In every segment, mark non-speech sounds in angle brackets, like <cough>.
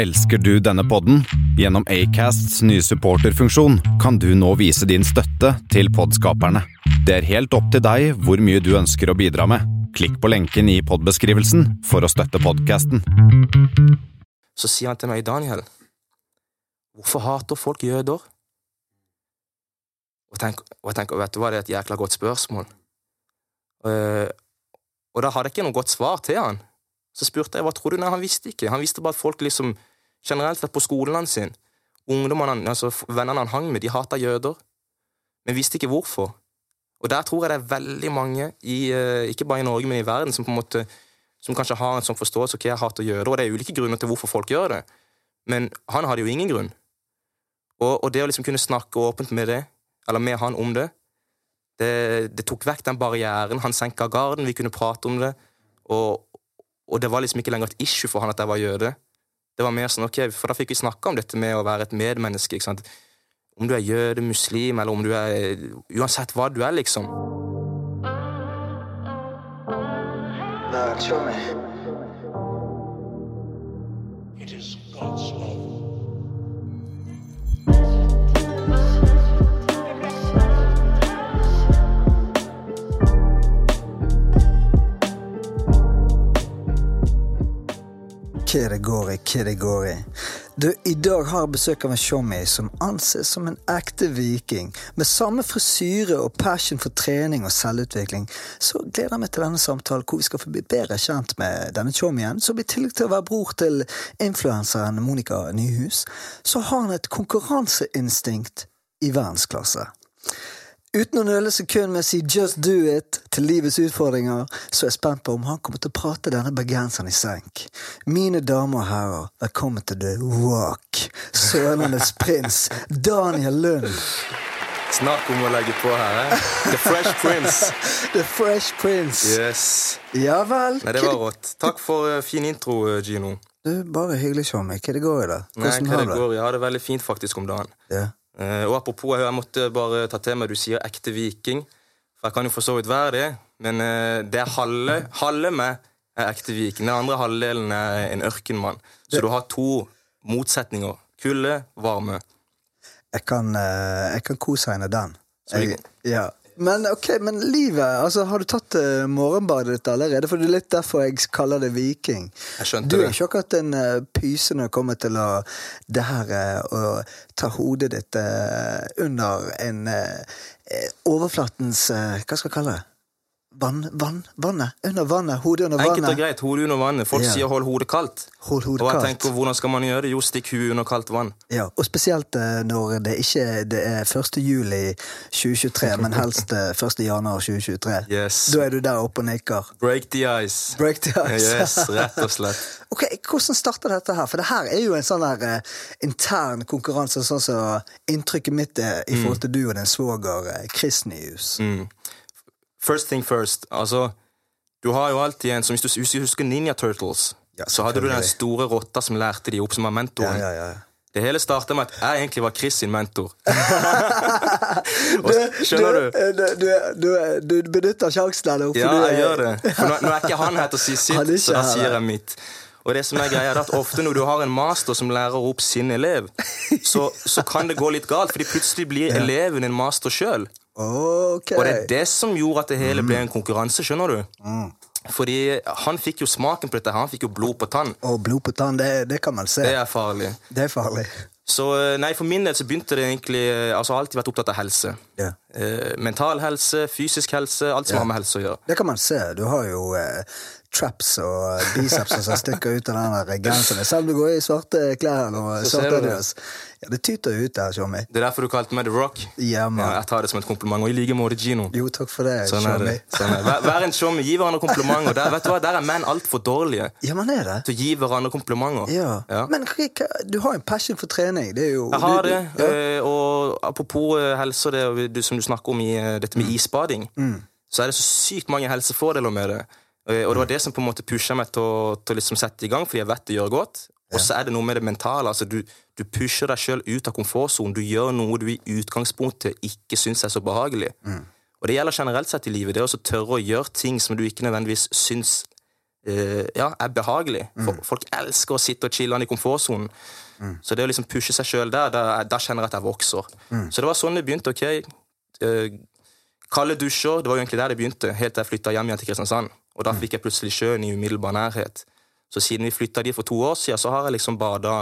Elsker du denne podden? Gjennom Acasts nye supporterfunksjon kan du nå vise din støtte til podskaperne. Det er helt opp til deg hvor mye du ønsker å bidra med. Klikk på lenken i podbeskrivelsen for å støtte podkasten. Så sier han til meg, Daniel, hvorfor hater folk jøder? Og tenker, og jeg tenker vet du hva, det er et jækla godt spørsmål. Uh, og da hadde jeg ikke noe godt svar til han. Så spurte jeg hva tror du? Nei, han visste ikke. Han visste bare at folk liksom generelt sett på skolen sin. Ungdommene, altså Vennene han hang med, de hata jøder, men visste ikke hvorfor. Og der tror jeg det er veldig mange, i, eh, ikke bare i Norge, men i verden, som på en måte som kanskje har en sånn forståelse ok, jeg hater jøder, og det er ulike grunner til hvorfor folk gjør det, men han hadde jo ingen grunn. Og, og det å liksom kunne snakke åpent med det, eller med han om det, det, det tok vekk den barrieren. Han senka garden, vi kunne prate om det, og, og det var liksom ikke lenger et issue for han at jeg var jøde. Det var mer sånn, ok, For da fikk vi snakke om dette med å være et medmenneske. ikke sant? Om du er jøde, muslim, eller om du er Uansett hva du er, liksom. It Hva det går i. Du, I dag har jeg besøk av en showmy som anses som en ekte viking. Med samme frisyre og passion for trening og selvutvikling. Så gleder jeg meg til denne samtalen hvor vi skal få bli bedre kjent med denne showmyen. Som i tillegg til å være bror til influenseren Monica Nyhus, så har han et konkurranseinstinkt i verdensklasse. Uten å nøle sekund med å si 'just do it' til livets utfordringer, så er jeg spent på om han kommer til å prate denne bergenseren i senk. Mine damer og herrer, velkommen til The Rock, Sørlandets prins, Daniel Lund. Snakk om å legge på her, eh? The Fresh Prince. <laughs> The Fresh Prince. Yes. Ja vel. Nei, det var rått. Takk for uh, fin intro, uh, Gino. Du, Bare hyggelig, Tjommi. Hva det går i? Nei, Hvordan hva har det det? går? Jeg har det veldig fint faktisk om dagen. Ja. Eh, og apropos, jeg, måtte bare ta til meg du sier ekte viking. For jeg kan jo for så vidt være det, men eh, det er halve, halve meg er ekte viking. Den andre halvdelen er en ørkenmann. Så du har to motsetninger. Kulde, varme. Jeg kan, eh, jeg kan co-signe den. Jeg, ja. Men ok, men livet altså Har du tatt uh, morgenbadet ditt allerede? For det er litt derfor jeg kaller det viking. Jeg skjønte Du er det. ikke akkurat en uh, pyse når det kommer til å det her eh, å ta hodet ditt under en overflatens Hva skal jeg kalle det? Vann, vann, vannet? Under vannet? Hodet under vannet. Enkelt og greit, hodet under vannet. Folk Ja. sier 'hold hodet kaldt'. Hold hodet Og jeg kaldt. tenker, hvordan skal man gjøre det? Jo, stikk huet under kaldt vann. Ja, og spesielt eh, når det ikke det er 1. juli 2023, <laughs> men helst eh, 1. januar 2023. Yes. Da er du der oppe og nikker. Break the ice. Break the ice. <laughs> Yes, rett og slett. <laughs> ok, Hvordan starta dette her? For det her er jo en sånn der eh, intern konkurranse, sånn som inntrykket mitt er i forhold til du og din svoger eh, Chris Nyhus. Mm. First thing first. Altså, du har jo alltid en som Hvis du husker Ninja Turtles, Ja, så hadde du den store rotta som lærte de opp, som var mentoren. ja, ja. Det hele starta med at jeg egentlig var Chris sin mentor. <laughs> du, skjønner du? eh, Du, du, du, du benytter sjansen nå. for Ja, jeg gjør det. For nå, nå er ikke han her til å si <laughs> sitt, så da sier jeg mitt. Og det som er greia er at Ofte når du har en master som lærer opp sin elev, så, så kan det gå litt galt, fordi plutselig blir <laughs> eleven en master sjøl. Ok. Og det er det som gjorde at det hele ble en konkurranse, skjønner du? Mm. Fordi han fikk jo smaken på dette, han fikk jo blod på tann. Og blod på tann, det, det kan man se. Det er farlig. Det er farlig. Så eh, nei, for min del så begynte det egentlig eh, Altså, alltid vært opptatt av helse. Yeah. Eh, mental helse, fysisk helse, alt som yeah. har med helse å gjøre. Det kan man se. Du har jo eh, traps og biceps som stikker ut av den genseren. Selv om du går i svarte klær og <laughs> svarte. Adidas. Ja, det tyter ut der, Tjommi. Det er derfor du kalte meg The Rock. Ja, Ja, jeg tar det som et kompliment. Og i like måte Gino. Jo, takk for det, Sånn det. Sånn. Vær, vær en showmy, gi hverandre komplimenter. Der, vet du hva, der er menn altfor dårlige Ja, man er det. til å gi hverandre komplimenter. Ja. Ja. Men hva, du har en passion for trening. Det er jo Jeg har du- det. Ja. eh, Og apropos eh, helse det du- som du snakker om i eh, dette Mm. med isbading, så er det så sykt mange helsefordeler med det. Og det var det som på en måte pusha meg til å, til å liksom sette i gang, fordi jeg vet det gjør godt. Og så er det noe med det mentale. altså Du, du pusher deg sjøl ut av komfortsonen. Du gjør noe du i utgangspunktet ikke syns er så behagelig. Mm. Og det gjelder generelt sett i livet. Det å tørre å gjøre ting som du ikke nødvendigvis syns uh, ja, er behagelig. For, Folk elsker å sitte og chille i komfortsonen. Så det å liksom pushe seg sjøl der, da, da kjenner jeg at jeg vokser. Så det var sånn det begynte. ok, uh, Kalde dusjer, det var jo egentlig der det begynte, helt til jeg flytta hjem igjen til Kristiansand. Og da fikk jeg plutselig sjøen i umiddelbar nærhet. Så siden vi flytta dit for to år siden, så har jeg liksom bada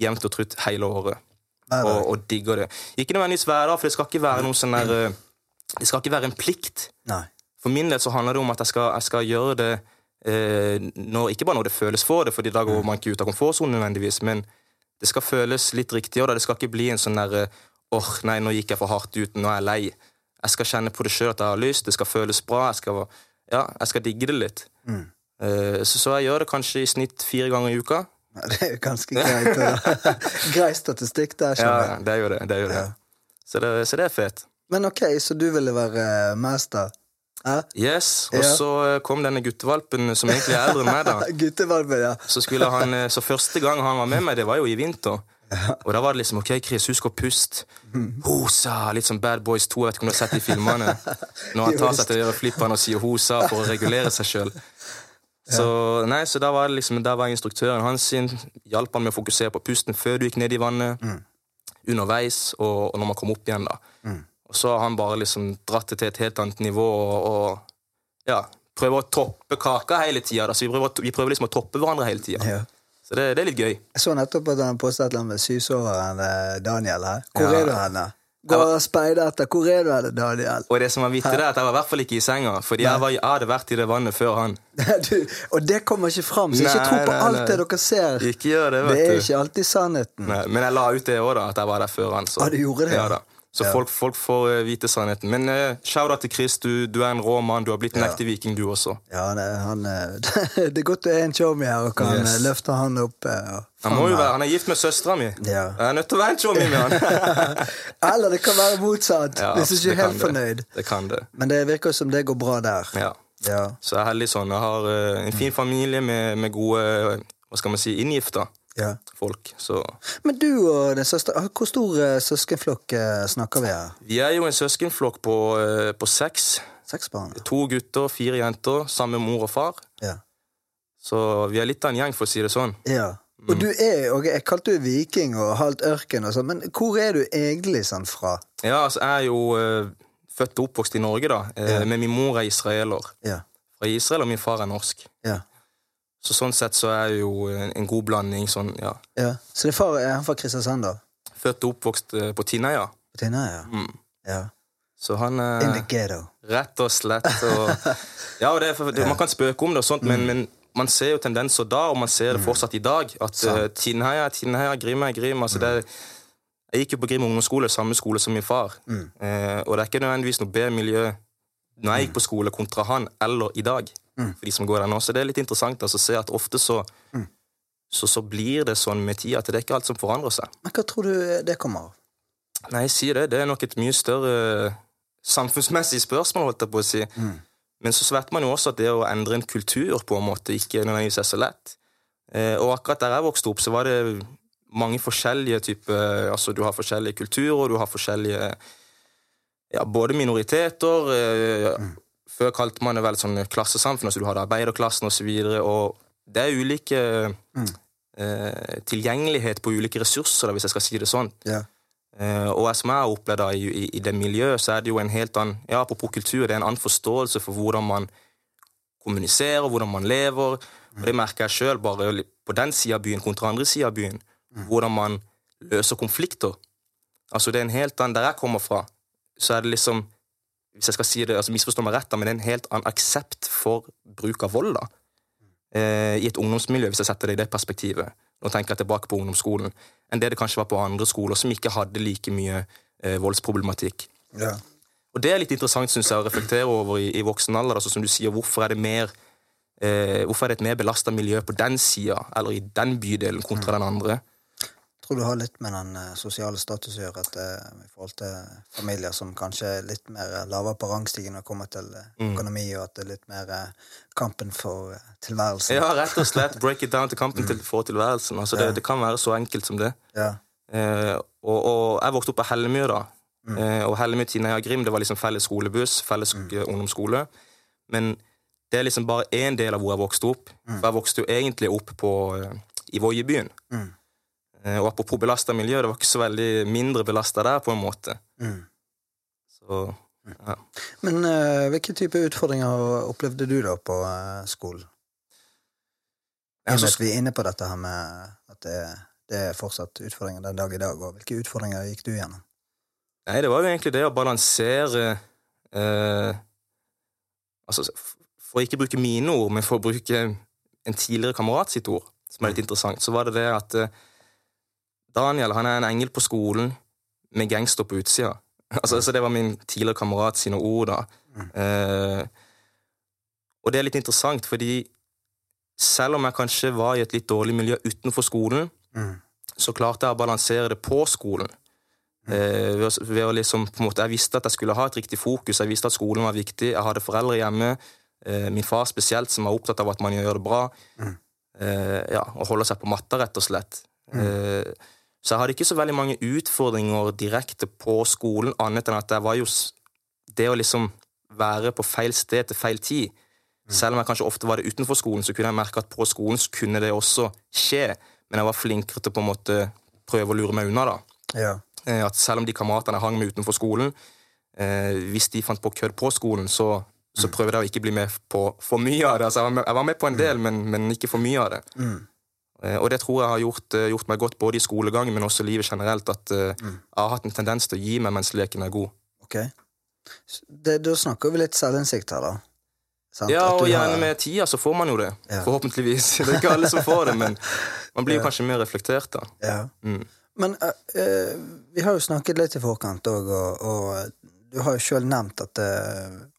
jevnt og trutt hele året. Nei, nei. Og, og digger det. Ikke nødvendigvis hver dag, for det skal ikke være noe sånn der eh, Det skal ikke være en plikt. Nei. For min del så handler det om at jeg skal, jeg skal gjøre det eh, når, ikke bare når det føles for det, Fordi da går man ikke ut av komfortsonen nødvendigvis, men det skal føles litt riktig. Og det skal ikke bli en sånn derre åh, nei, nå gikk jeg for hardt ut, nå er jeg lei. Jeg skal kjenne på det sjøl at jeg har lyst, det skal føles bra, jeg skal, ja, jeg skal digge det litt. Eh, så, så jeg gjør det kanskje i snitt fire ganger i uka. Ja, <laughs> Det er jo ganske greit. <laughs> Grei statistikk der, Ja, skjønner jeg. det er jo det. det, er jo det. Så, det så det er fett. Men ok, så du ville være eh, mester? Hæ? Yes, Og Ja. så eh, kom denne guttevalpen som egentlig er eldre enn meg, da. <laughs> Guttevalpen, ja. Så, han, eh, så første gang han var med meg, det var jo i vinter. Og da var det liksom OK, Chris, husk å puste. Hosa! Litt som Bad Boys 2, jeg vet ikke om du har sett de filmene. Når han tar seg til øreflippene og sier hosa for å regulere seg sjøl. Så, nei, så da var det liksom, der var instruktøren hans sin, hjalp han med å fokusere på pusten før du gikk ned i vannet, underveis og, og når man kom opp igjen. da. Og så har han bare liksom dratt det til et helt annet nivå og, og ja, prøver å toppe kaka hele tida. Vi vi prøver liksom å toppe hverandre hele tida. ja. Så det, det er litt gøy. Jeg så nettopp at han postet et eller annet med syvsoveren eh, Daniel her. Hvor Ja. er du henne? Går og speider etter. Hvor er du Daniel? Og det som var vittig, er at jeg var i hvert fall ikke i senga, fordi jeg, var, jeg hadde vært i det vannet før han. <laughs> Du, og det kommer ikke fram, så ikke tro på nei, alt nei. det dere ser. Ikke gjør det, Det er du. ikke alltid sannheten. Nei, men jeg la ut det òg, da, at jeg var der før han. Så. Ah, du gjorde det? Ja, da. Så Ja. folk, folk får eh, vite sannheten. Men uh, shout-out til Chris, du, du er en rå mann. Du har blitt en Ja. ekte viking, du også. Ja, det, han, eh, <laughs> det er godt det er en showmy her og kan Yes. eh, løfte han opp. eh, Han, må jo være, han er gift med søstera mi. Ja. Jeg er nødt til å være en chommy med han. <laughs> Eller det kan være motsatt, <laughs> Ja, hvis du ikke er helt det. fornøyd. Det kan det. Men det virker som det går bra der. Ja. Ja. Så jeg er heldig sånn. Jeg har uh, en fin familie med, med gode eh, hva skal man si, inngifta ja. folk. Så Men du og din søster, ah, hvor stor eh, søskenflokk eh, snakker vi her? vi er jo en søskenflokk på, eh, på seks. Seks barn? To gutter, fire jenter, sammen med mor og far. Ja. Så vi er litt av en gjeng, for å si det sånn. ja. Mm. Og du er, og jeg kalte du viking og halvt ørken og sånn, men hvor er du egentlig sånn fra? Ja, altså, jeg er jo uh, født og oppvokst i Norge, da. uh, Ja. Men min mor er israeler. Ja. Fra Israel, og min far er norsk. Ja. Så sånn sett så er jeg jo en, god blanding. sånn, ja. ja. Så din far er han fra Kristiansand, da? Født og oppvokst eh, på Tinneia. På Tinøya? ja. Mm. ja. Så han In the er ghetto. rett og slett og, <laughs> Ja, og det, er det, man kan spøke om det, og sånt, men, men man ser jo tendenser da, og man ser det fortsatt i dag. At uh. Tinnheia, Tinnheia, Grim er Grim. altså det Jeg gikk jo på Grim ungdomsskole, samme skole som min far. Eh, og det er ikke nødvendigvis noe bedre miljø når jeg gikk på skole kontra han, eller i dag. For de som går der nå. Så det er litt interessant altså, å se at ofte så, så så blir det sånn med tida at det er ikke alt som forandrer seg. Men hva tror du det kommer av? Nei, jeg sier det. Det er nok et mye større samfunnsmessig spørsmål, holdt jeg på å si. Men så vet man jo også at det å endre en kultur på en måte ikke nødvendigvis er så lett. Eh, og akkurat der jeg vokste opp, så var det mange forskjellige typer Altså, du har forskjellige kulturer, du har forskjellige ja, både minoriteter eh, Før kalte man det vel sånn klassesamfunn, altså du hadde arbeiderklassen osv. Så det er ulike eh, tilgjengelighet på ulike ressurser, da, hvis jeg skal si det sånn. Yeah. Eh, og som jeg har opplevd da, i, i, i det miljøet, så er det jo en helt annen ja, Apropos kultur, det er en annen forståelse for hvordan man kommuniserer, hvordan man lever. Og det merker jeg sjøl, bare på den sida av byen kontra andre sida av byen. Hvordan man løser konflikter. Altså det er en helt annen Der jeg kommer fra, så er det liksom Hvis jeg skal si det, altså misforstå meg rett, da, men en helt annen aksept for bruk av vold. da eh, i et ungdomsmiljø, hvis jeg setter det i det perspektivet. og tenker jeg tilbake på ungdomsskolen, enn det det kanskje var på andre skoler som ikke hadde like mye eh, voldsproblematikk. Ja. Og det er litt interessant synes jeg, å reflektere over i, i voksen alder. Altså, som du sier, hvorfor er det mer eh, Hvorfor er det et mer belasta miljø på den sida, eller i den bydelen, kontra den andre? Tror det har litt med den eh, sosiale status å gjøre, at, eh, i forhold til familier som kanskje er litt mer eh, lavere på rangstigen når det kommer til eh, økonomi, og at det er litt mer kampen for tilværelsen. Ja, rett og slett. Break it down til kampen til, for tilværelsen. Altså, det, det kan være så enkelt som det. Ja. Eh, og, og jeg vokste opp på Hellemyr, da. Eh, og Hellemyr Tinneia Grim det var liksom felles skolebuss, felles mm. ungdomsskole. Men det er liksom bare én del av hvor jeg vokste opp. For jeg vokste jo egentlig opp på, i Voiebyen. Mm. Eh, Og apropos belasta miljø, det var ikke så veldig mindre belasta der, på en måte. Mm. Så ja. Men uh, hvilke type utfordringer opplevde du da på uh, skolen? Jeg at vi er inne på dette her med at det, det er fortsatt utfordringer den dag i dag, og hvilke utfordringer gikk du gjennom? Nei, det var jo egentlig det å balansere uh, Altså, for å ikke bruke mine ord, men for å bruke en tidligere kamerat sitt ord, som er litt interessant, så var det det at Daniel han er en engel på skolen med gangster på utsida. <laughs> Altså, altså, det var min tidligere kamerat sine ord, da. Eh, og det er litt interessant, fordi selv om jeg kanskje var i et litt dårlig miljø utenfor skolen, Mm. så klarte jeg å balansere det på skolen. Eh, ved, å, ved å liksom, måte, jeg visste at jeg skulle ha et riktig fokus, jeg visste at skolen var viktig. Jeg hadde foreldre hjemme, eh, min far spesielt, som var opptatt av at man gjør det bra. Mm. Eh, ja, Og holder seg på matta, rett og slett. Eh, så jeg hadde ikke så veldig mange utfordringer direkte på skolen, annet enn at jeg var jo Det å liksom være på feil sted til feil tid Selv om jeg kanskje ofte var det utenfor skolen, så kunne jeg merke at på skolen så kunne det også skje. Men jeg var flinkere til på en måte prøve å lure meg unna, da. Ja. Eh, At selv om de kameratene jeg hang med utenfor skolen, eh, hvis de fant på kødd på skolen, så, så prøvde jeg å ikke bli med på for mye av det. Altså, jeg, var med, jeg var med på en del, men, men ikke for mye av det. Mm. Eh, og det tror jeg har gjort, eh, gjort meg godt både i skolegang, men også i livet generelt. At mm. jeg har hatt en tendens til å gi meg mens leken er god. Ok. Det, da snakker vi litt selvinnsikt her, da. Sant? Ja, og gjerne har- med tida så får man jo det. Ja. Forhåpentligvis. <laughs> Det er ikke alle som får det, men man blir <laughs> Ja. kanskje mer reflektert da. Ja. Mm. Men uh, eh, vi har jo snakket litt i forkant òg, og, og du har jo sjøl nevnt at det,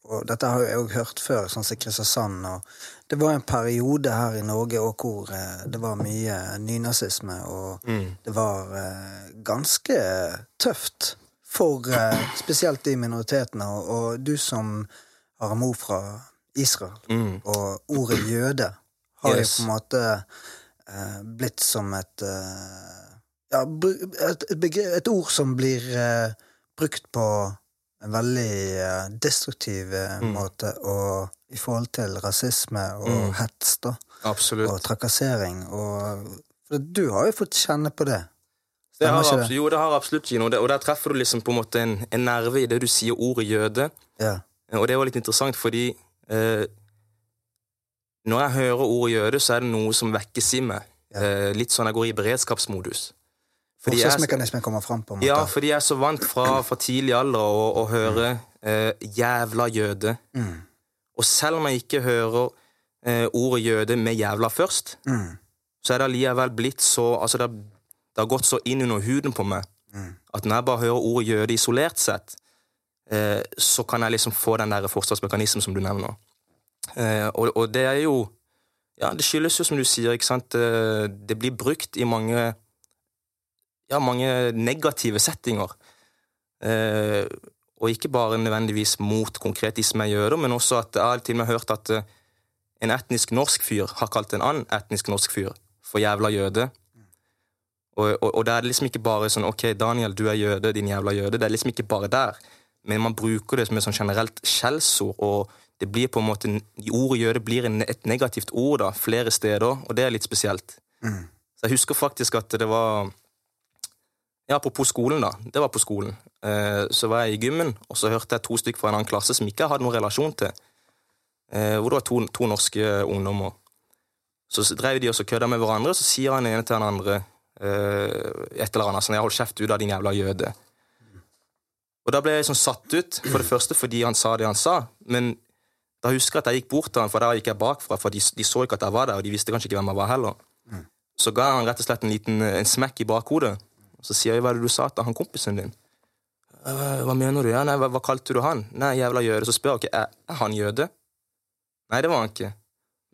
Og dette har jeg òg hørt før, sånn som Kristiansand. Og det var en periode her i Norge også hvor eh, det var mye nynazisme, og Mm. det var eh, ganske tøft for eh, spesielt de minoritetene. Og, og du som har en mor fra Israel, Mm. og ordet jøde har Yes. jo på en måte eh, blitt som et ja, et, et, et ord som blir brukt på en veldig eh, destruktiv eh, Mm. måte, å, i forhold til rasisme og Mm. hets da, Absolutt. og trakassering. Og, for du har jo fått kjenne på det. Det har, absolutt, jo, det har absolutt Gino. Og, og der treffer du liksom på en måte en, en nerve i det du sier ordet jøde. Ja. Og det var litt interessant, fordi eh, når jeg hører ordet jøde, så er det noe som vekkes i meg. Ja. Eh, litt sånn jeg går i beredskapsmodus. Forsvarsmekanismen kommer fram, på en måte. ja, fordi jeg er så vant fra, fra tidlig alder å, å høre eh, 'jævla jøde'. Mm. Og selv om jeg ikke hører eh, ordet jøde med 'jævla' først, Mm. så er det allikevel blitt så Altså, det, har- det har gått så inn under huden på meg Mm. at når jeg bare hører ordet jøde isolert sett, eh, så kan jeg liksom få den der forsvarsmekanismen som du nevner. Eh, og, og det er jo Ja, det skyldes jo, som du sier, ikke sant eh, Det blir brukt i mange Ja, mange negative settinger. Eh, og ikke bare nødvendigvis mot konkret de som er jøder, men også at jeg har til og med hørt at eh, en etnisk norsk fyr har kalt en annen etnisk norsk fyr for jævla jøde. Og, og, og det er liksom ikke bare sånn Ok, Daniel, du er jøde, din jævla jøde. Det er liksom ikke bare der. Men man bruker det som et sånn generelt skjellsord, og det blir på en måte Ordet jøde blir et negativt ord da, flere steder, og det er litt spesielt. Mm. Så jeg husker faktisk at det var Ja, apropos skolen, da. Det var på skolen. Eh, så var jeg i gymmen, og så hørte jeg to stykker fra en annen klasse som ikke jeg hadde noen relasjon til. Eh, hvor det var to, to norske ungdommer. Så drev de og så kødda med hverandre, så sier han ene til den andre eh, et eller annet sånn 'Jeg hold kjeft ut av din jævla jøde'. Og da ble jeg sånn satt ut, for det første fordi han sa det han sa, men da husker jeg at jeg gikk bort til han, for der gikk jeg bakfra, for de, de så ikke at jeg var der, og de visste kanskje ikke hvem jeg var heller. Så ga han rett og slett en liten en smekk i bakhodet. Så sier jeg 'Hva er det du sa til han kompisen din?' «Øh, Hva mener du? Ja, nei, hva, hva kalte du han? Nei, jævla jøde. Så spør jeg ikke, er, er han jøde? Nei, det var han ikke.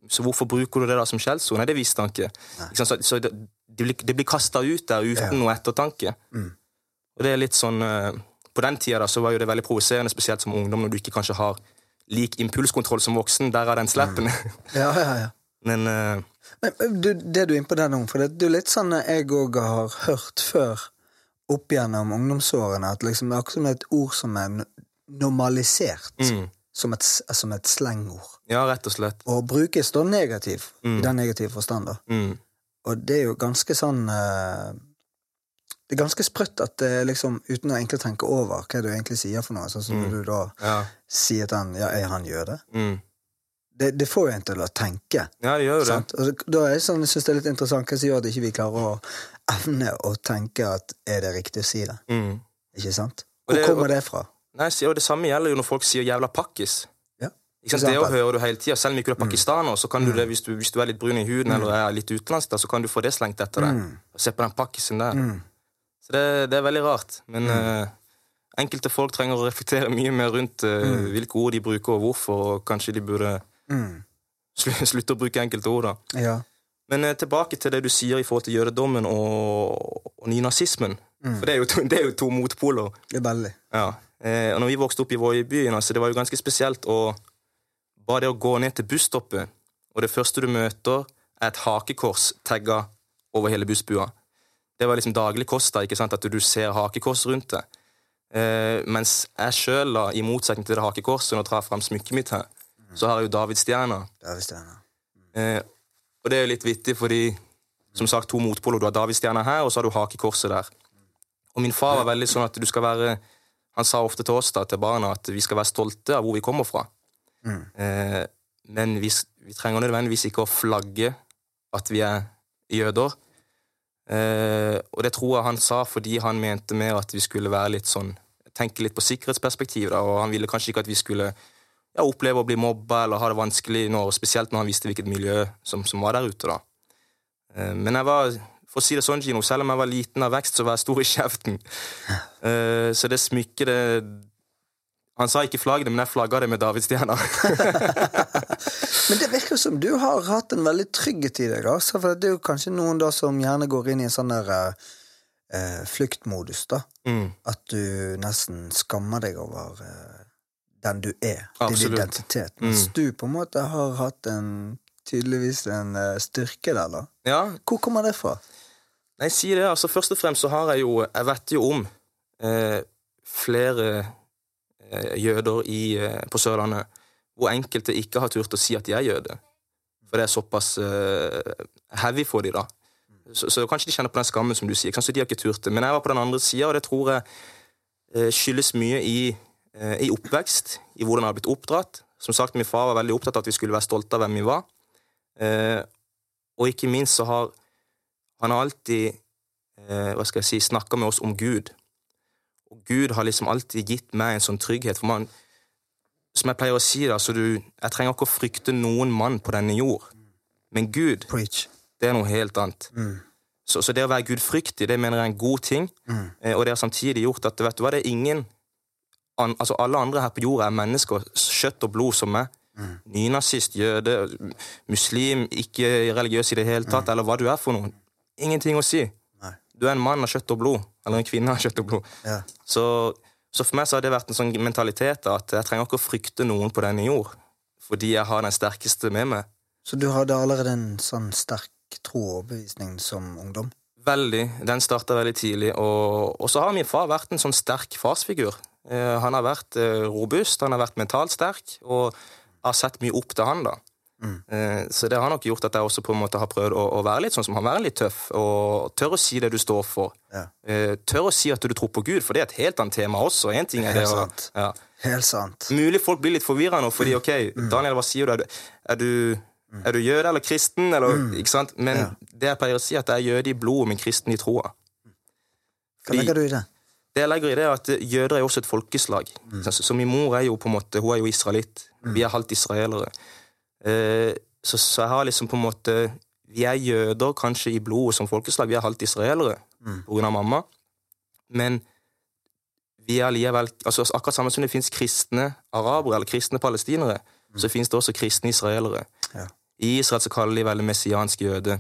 Så hvorfor bruker du det da som skjellsord? Nei, det visste han ikke. ikke så så det, det blir, det blir kasta ut der uten Ja. noe ettertanke. Mm. Og det er litt sånn eh, På den tida da, så var jo det veldig provoserende, spesielt som ungdom, når du ikke kanskje har lik impulskontroll som voksen. Der er den sleppen. Ja, ja, ja. Men uh, Men du, det du er inne på der nå, for det, det er litt sånn jeg òg har hørt før opp gjennom ungdomsårene, at liksom det er akkurat som et ord som er normalisert. mm, som et, som et slengord. Ja, rett og slett. Og brukes da negativ, Mm. i den negative forstand. da. Mm. Og det er jo ganske sånn uh, Det er ganske sprøtt at det liksom, uten å egentlig tenke over hva du egentlig sier for noe, sånn som Mm. du da Ja. sier til han ja, er han jøde? Mm. Det, det får jo en til å tenke. ja, det gjør jo det. Og da er det sånn, jeg synes det er litt interessant hva som gjør at ikke vi klarer å evne å tenke at er det riktig å si det? Mm. Ikke sant? Hvor det- kommer det fra? Nei, sier Det samme gjelder jo når folk sier 'jævla pakkis'. Ja. Ikke sant? Det å høre hører du hele tida. Selv om ikke du er pakistaner, så kan du det hvis du, hvis du er litt brun i huden eller er litt utenlandsk, så kan du få det slengt etter deg. Mm. Se på den pakkisen der. Mm. Så det, det er veldig rart. Men uh, enkelte folk trenger å reflektere mye mer rundt eh, hvilke ord de bruker, og hvorfor, og kanskje de burde Mm. <laughs> Slutt å bruke enkelte ord. da. Ja. Men eh, tilbake til det du sier i forhold til jødedommen og, og nynazismen. For det er, to, <laughs> det er jo to motpoler. Det er veldig. Ja. Eh, og når vi vokste opp i Voiebyen, altså, det var jo ganske spesielt å Bare det å gå ned til busstoppet, og det første du møter, er et hakekors tagga over hele bussbua. Det var liksom daglig kost, da, ikke sant, at du ser hakekors rundt det. Eh, mens jeg sjøl, i motsetning til det hakekorset, nå tar jeg fram smykket mitt her, så har jeg jo davidsstjerna. Det David visst Eh, og det er jo litt vittig, fordi som sagt, to motpoler. Du har davidsstjerna her, og så har du hakekorset der. Og min far var veldig sånn at du skal være Han sa ofte til oss, da, til barna, at vi skal være stolte av hvor vi kommer fra. Mm. Eh, men vi, vi trenger nødvendigvis ikke å flagge at vi er jøder. Eh, og det tror jeg han sa fordi han mente mer at vi skulle være litt sånn tenke litt på sikkerhetsperspektiv, da, og han ville kanskje ikke at vi skulle ja, oppleve å bli mobba eller ha det vanskelig, når, spesielt når han visste hvilket miljø som, som var der ute. da. Eh, men jeg var, for å si det sånn, Gino, selv om jeg var liten av vekst, så var jeg stor i kjeften. <laughs> Eh, så det smykket, det Han sa ikke flagg det, men jeg flagga det med davidsstjerna. <laughs> Men det virker som du har hatt en veldig trygghet i deg. Altså, for det er jo kanskje noen da som gjerne går inn i en sånn der eh, fluktmodus. da. mm. At du nesten skammer deg over eh, den du er. Din identitet. Mens Mm. du på en måte har hatt en tydeligvis en eh, styrke der, da. Ja, Hvor kommer det fra? Nei, si det. altså Først og fremst så har jeg jo Jeg vet jo om eh, flere eh, jøder i, eh, på Sørlandet hvor enkelte ikke har turt å si at de er jøde. For det er såpass eh, heavy for dem, da. Så, så kanskje de kjenner på den skammen, som du sier. Kanskje de har ikke turt det. Men jeg var på den andre sida, og det tror jeg eh, skyldes mye i, i oppvekst, i hvordan jeg har blitt oppdratt. Som sagt, min far var veldig opptatt av at vi skulle være stolte av hvem vi var. Eh, og ikke minst så har han alltid eh, hva skal jeg si, snakka med oss om Gud. Og Gud har liksom alltid gitt meg en sånn trygghet. For man, som jeg pleier å si, da, så du, jeg trenger ikke å frykte noen mann på denne jord. Men Gud, Preach. det er noe helt annet. Mm. Så, så det å være gudfryktig, det mener jeg er en god ting. Mm. Eh, og det har samtidig gjort at vet du hva, det er ingen an, Altså alle andre her på jorda er mennesker, kjøtt og blod som meg. Mm. Nynazist, jøde, muslim, ikke religiøs i det hele tatt, eller hva du er for noe. Ingenting å si. Nei. Du er en mann av kjøtt og blod. Eller en kvinne av kjøtt og blod. Ja. Så, så for meg så har det vært en sånn mentalitet at jeg trenger ikke å frykte noen på denne jord. Fordi jeg har den sterkeste med meg. Så du hadde allerede en sånn sterk tro og overbevisning som ungdom? Veldig. Den starta veldig tidlig. Og, og så har min far vært en sånn sterk farsfigur. Eh, han har vært eh, robust, han har vært mentalt sterk, og har sett mye opp til han. da. Mm. Eh, så det har nok gjort at jeg også på en måte har prøvd å, å være litt sånn som han, være litt tøff, og tør å si det du står for. Ja. Tør å si at du tror på Gud, for det er et helt annet tema også. En ting er det sant. ja. Helt sant. Mulig folk blir litt forvirra nå, fordi ok, Mm. Daniel, hva sier du? Er du, er du, er du jøde eller kristen? Eller, ikke sant? Men Mm. Ja. det jeg pleier å si, er at jeg er jøde i blodet, men kristen i troa. Hva legger du i det? Det jeg legger i det er at Jøder er også et folkeslag. Mm. Så, min mor er jo på en måte, hun er jo israelitt. Vi er halvt israelere. Eh, så, så jeg har liksom på en måte Vi er jøder kanskje i blodet som folkeslag. Vi er halvt israelere Mm. på grunn av mamma. Men vi er likevel altså Akkurat samme som det fins kristne arabere eller kristne palestinere, så fins det også kristne israelere. Ja. I Israel så kaller de veldig messiansk jøde.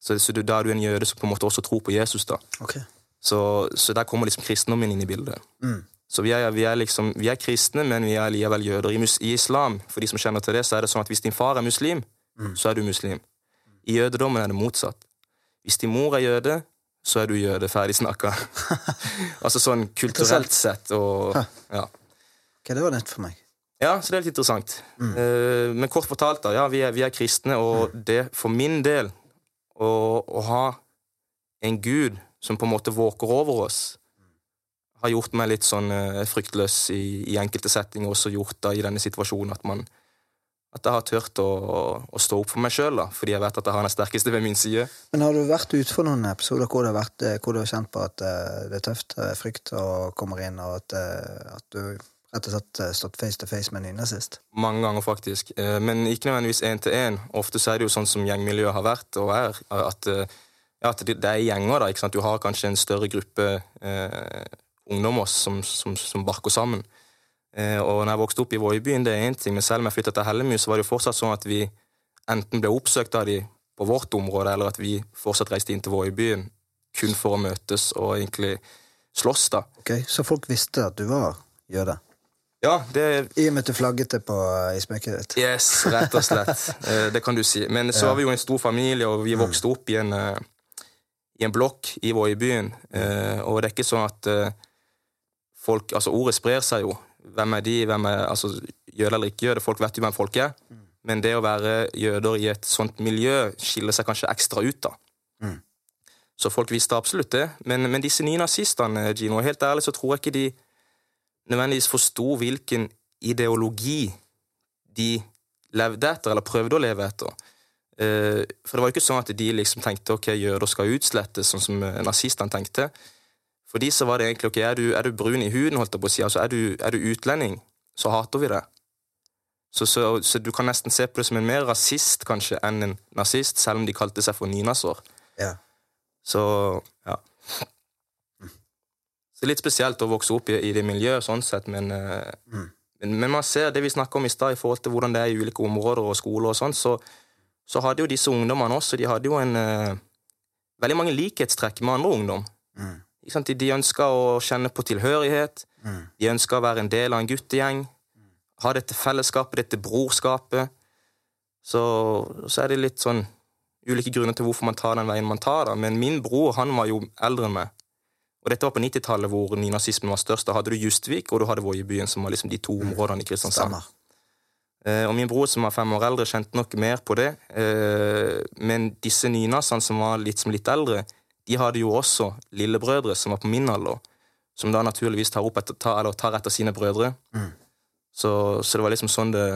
Så, så du, da er du en jøde som på en måte også tror på Jesus. da. Ok. Så, så der kommer liksom kristendommen inn i bildet. Mm. Så vi er, vi er liksom, vi er kristne, men vi er likevel jøder. I, mus, I islam, for de som kjenner til det, så er det sånn at hvis din far er muslim, Mm. så er du muslim. I jødedommen er det motsatt. Hvis din mor er jøde, så er du jøde. Ferdig snakka. <laughs> altså sånn kulturelt sett og ja. Ok, det var nytt for meg. Ja, så det er litt interessant. Eh, men kort fortalt, da. Ja, vi er, vi er kristne, og det for min del å, å ha en gud som på en måte våker over oss, har gjort meg litt sånn eh, fryktløs i, i enkelte settinger, også gjort da i denne situasjonen at man at jeg har turt å, å stå opp for meg sjøl, fordi jeg vet at jeg har den sterkeste ved min side. Men har du vært ute for noen episoder hvor, vært, eh, hvor du har kjent på at eh, det er tøft, frykt og kommer inn, og at, at du rett og slett stått face to face med en nynazist? Mange ganger, faktisk. Men ikke nødvendigvis én til én. Ofte så er det jo sånn som gjengmiljøet har vært og er, at, ja, at det det er gjenger. da, ikke sant? Du har kanskje en større gruppe eh, ungdommer som, som, som barker sammen. Eh, og når jeg vokste opp i Voibyen, det er én ting, men selv om jeg flytta til Hellemyr, så var det jo fortsatt sånn at vi enten ble oppsøkt av de på vårt område, eller at vi fortsatt reiste inn til Voibyen kun for å møtes og egentlig slåss, da. Ok, Så folk visste at du var jøde? Ja, det I og med at du flagget det på, i smykket ditt? Yes, rett og slett. <laughs> Eh, det kan du si. Men så var vi jo en stor familie, og vi vokste opp i en, eh, i en blokk i Voiebyen. Eh, Og det er ikke sånn at eh, folk Altså, ordet sprer seg jo. Hvem er de? Hvem er altså, Jøde eller ikke jøde? Folk vet jo hvem folk er. Men det å være jøder i et sånt miljø skiller seg kanskje ekstra ut, da. Mm. Så folk visste absolutt det. Men, men disse nye nazistene, Gino, helt ærlig så tror jeg ikke de nødvendigvis forsto hvilken ideologi de levde etter, eller prøvde å leve etter. Eh, For det var jo ikke sånn at de liksom tenkte ok, jøder skal utslettes, sånn som eh, nazistene tenkte. For de så var det egentlig ok, er du, er du brun i huden, holdt jeg på å si, altså er du, er du utlending, så hater vi det. Så, så, så du kan nesten se på det som en mer rasist kanskje enn en nazist, selv om de kalte seg for nynazår. Ja. Så ja. Så det litt spesielt å vokse opp i, i det miljøet, sånn sett, men, eh, Mm. men, men man ser det vi snakka om i stad, i forhold til hvordan det er i ulike områder og skoler og sånn, så, så hadde jo disse ungdommene også de hadde jo en uh, veldig mange likhetstrekk med andre ungdom. Mm. De, de ønska å kjenne på tilhørighet, Mm. de ønska å være en del av en guttegjeng, ha dette fellesskapet, dette brorskapet. Så, så er det litt sånn ulike grunner til hvorfor man tar den veien man tar, da. men min bror han var jo eldre enn meg. Og dette var på 90-tallet, hvor nynazismen var størst. Da hadde du Justvik, og du hadde Voiebyen, som var liksom de to områdene i Kristiansand. Stemmer. Eh, og min bror, som var fem år eldre, kjente nok mer på det. Eh, men disse nynazene, som var litt, som litt eldre, de hadde jo også lillebrødre som var på min alder, som da naturligvis tar, opp etter, tar, eller tar etter sine brødre. Mm. Så, så det var liksom sånn det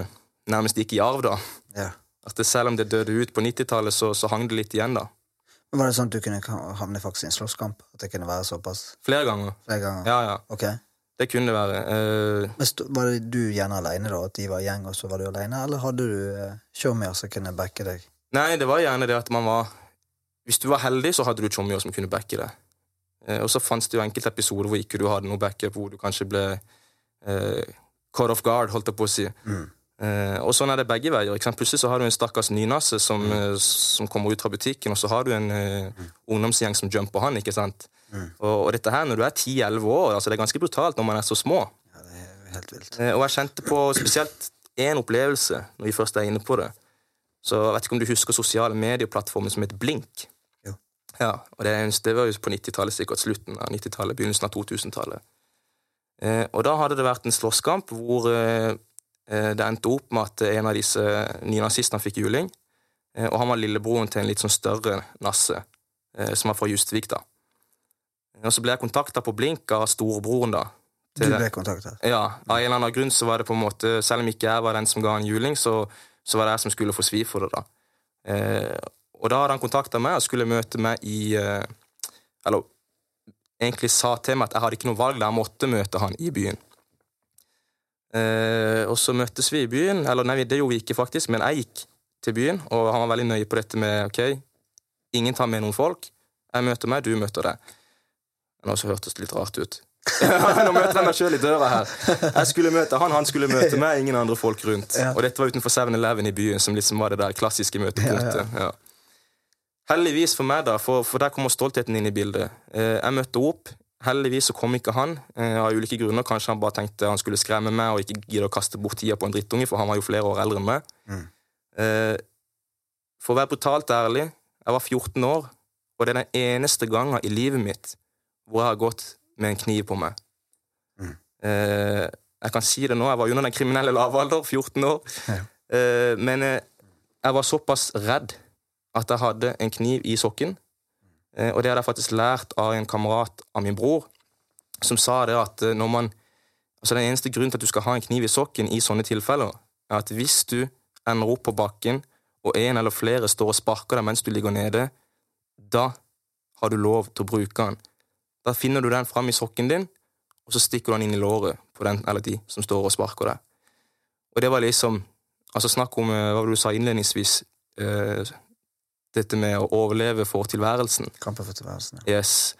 nærmest gikk i arv, da. Ja. At det, selv om det døde ut på 90-tallet, så, så hang det litt igjen, da. Men Var det sånn at du kunne havne faktisk i en slåsskamp? At det kunne være såpass Flere ganger. flere ganger? Ja, ja. Ok. Det kunne det være. Eh, Men Var det du gjerne alene, da? At de var gjeng, og så var du alene? Eller hadde du eh, showmier som kunne backe deg? Nei, det var gjerne det at man var Hvis du var heldig, så hadde du tjommier som kunne backe deg. Eh, og så fantes det jo enkelte episoder hvor ikke du hadde noe backup, hvor du kanskje ble uh, caught off guard, holdt jeg på å si. Mm. Uh, og sånn er det begge veier. Ikke sant? Plutselig så har du en stakkars nynasse som, eh, som kommer ut fra butikken, og så har du en eh, ungdomsgjeng som jumper han. ikke sant? Mm. Og, og dette her når du er 10-11 år, altså det er ganske brutalt når man er så små. Ja, det er helt vilt. Eh, og jeg kjente på spesielt én opplevelse når vi først er inne på det. Så jeg vet ikke om du husker sosiale medieplattformen som het Blink? Jo. Ja, og det, det var jo på 90-tallet, sikkert slutten av 90-tallet, begynnelsen av 2000-tallet. Eh, og da hadde det vært en slåsskamp hvor eh, eh, det endte opp med at en av disse nynazistene fikk juling. Eh, og han var lillebroren til en litt sånn større nasse, som var fra Justvik, da. Og så ble jeg kontakta på Blink av storebroren, da. Du ble kontaktet? Ja, av en eller annen grunn så var det på en måte Selv om ikke jeg var den som ga en juling, så, så var det jeg som skulle få svi for det, da. Eh, og da hadde han kontakta meg og skulle møte meg i eh, Eller egentlig sa til meg at jeg hadde ikke noe valg, da jeg måtte møte han i byen. Eh, og så møttes vi i byen, eller nei, det gjorde vi ikke, faktisk, men jeg gikk til byen, og han var veldig nøye på dette med ok, ingen tar med noen folk. Jeg møter meg, du møter deg. Nå så hørtes det litt rart ut. <laughs> Nå møter jeg meg sjøl i døra her. Jeg skulle møte han, han skulle møte meg, ingen andre folk rundt. Ja. Og dette var utenfor 7-Eleven i byen, som liksom var det der klassiske møtepunktet. Ja. Heldigvis for meg, da, for, for der kommer stoltheten inn i bildet. Eh, jeg møtte opp. Heldigvis så kom ikke han, eh, av ulike grunner. Kanskje han bare tenkte han skulle skremme meg og ikke gidde å kaste bort tida på en drittunge, for han var jo flere år eldre enn meg. Mm. Eh, for å være brutalt ærlig, jeg var 14 år, og det er den eneste gangen i livet mitt hvor jeg har gått med en kniv på meg. Mm. Eh, Jeg kan si det nå, jeg var under den kriminelle lavalder, 14 år. Ja. Eh, men eh, jeg var såpass redd at jeg hadde en kniv i sokken. Eh, og det hadde jeg faktisk lært av en kamerat av min bror, som sa det at når man Altså Den eneste grunnen til at du skal ha en kniv i sokken i sånne tilfeller, er at hvis du ender opp på bakken, og en eller flere står og sparker deg mens du ligger nede, da har du lov til å bruke den. Da finner du den fram i sokken din, og så stikker du den inn i låret på den eller de som står og sparker deg. Og det var liksom Altså Snakk om eh, hva var det du sa innledningsvis, eh, dette med å overleve for tilværelsen. Kampen for tilværelsen. ja. Yes.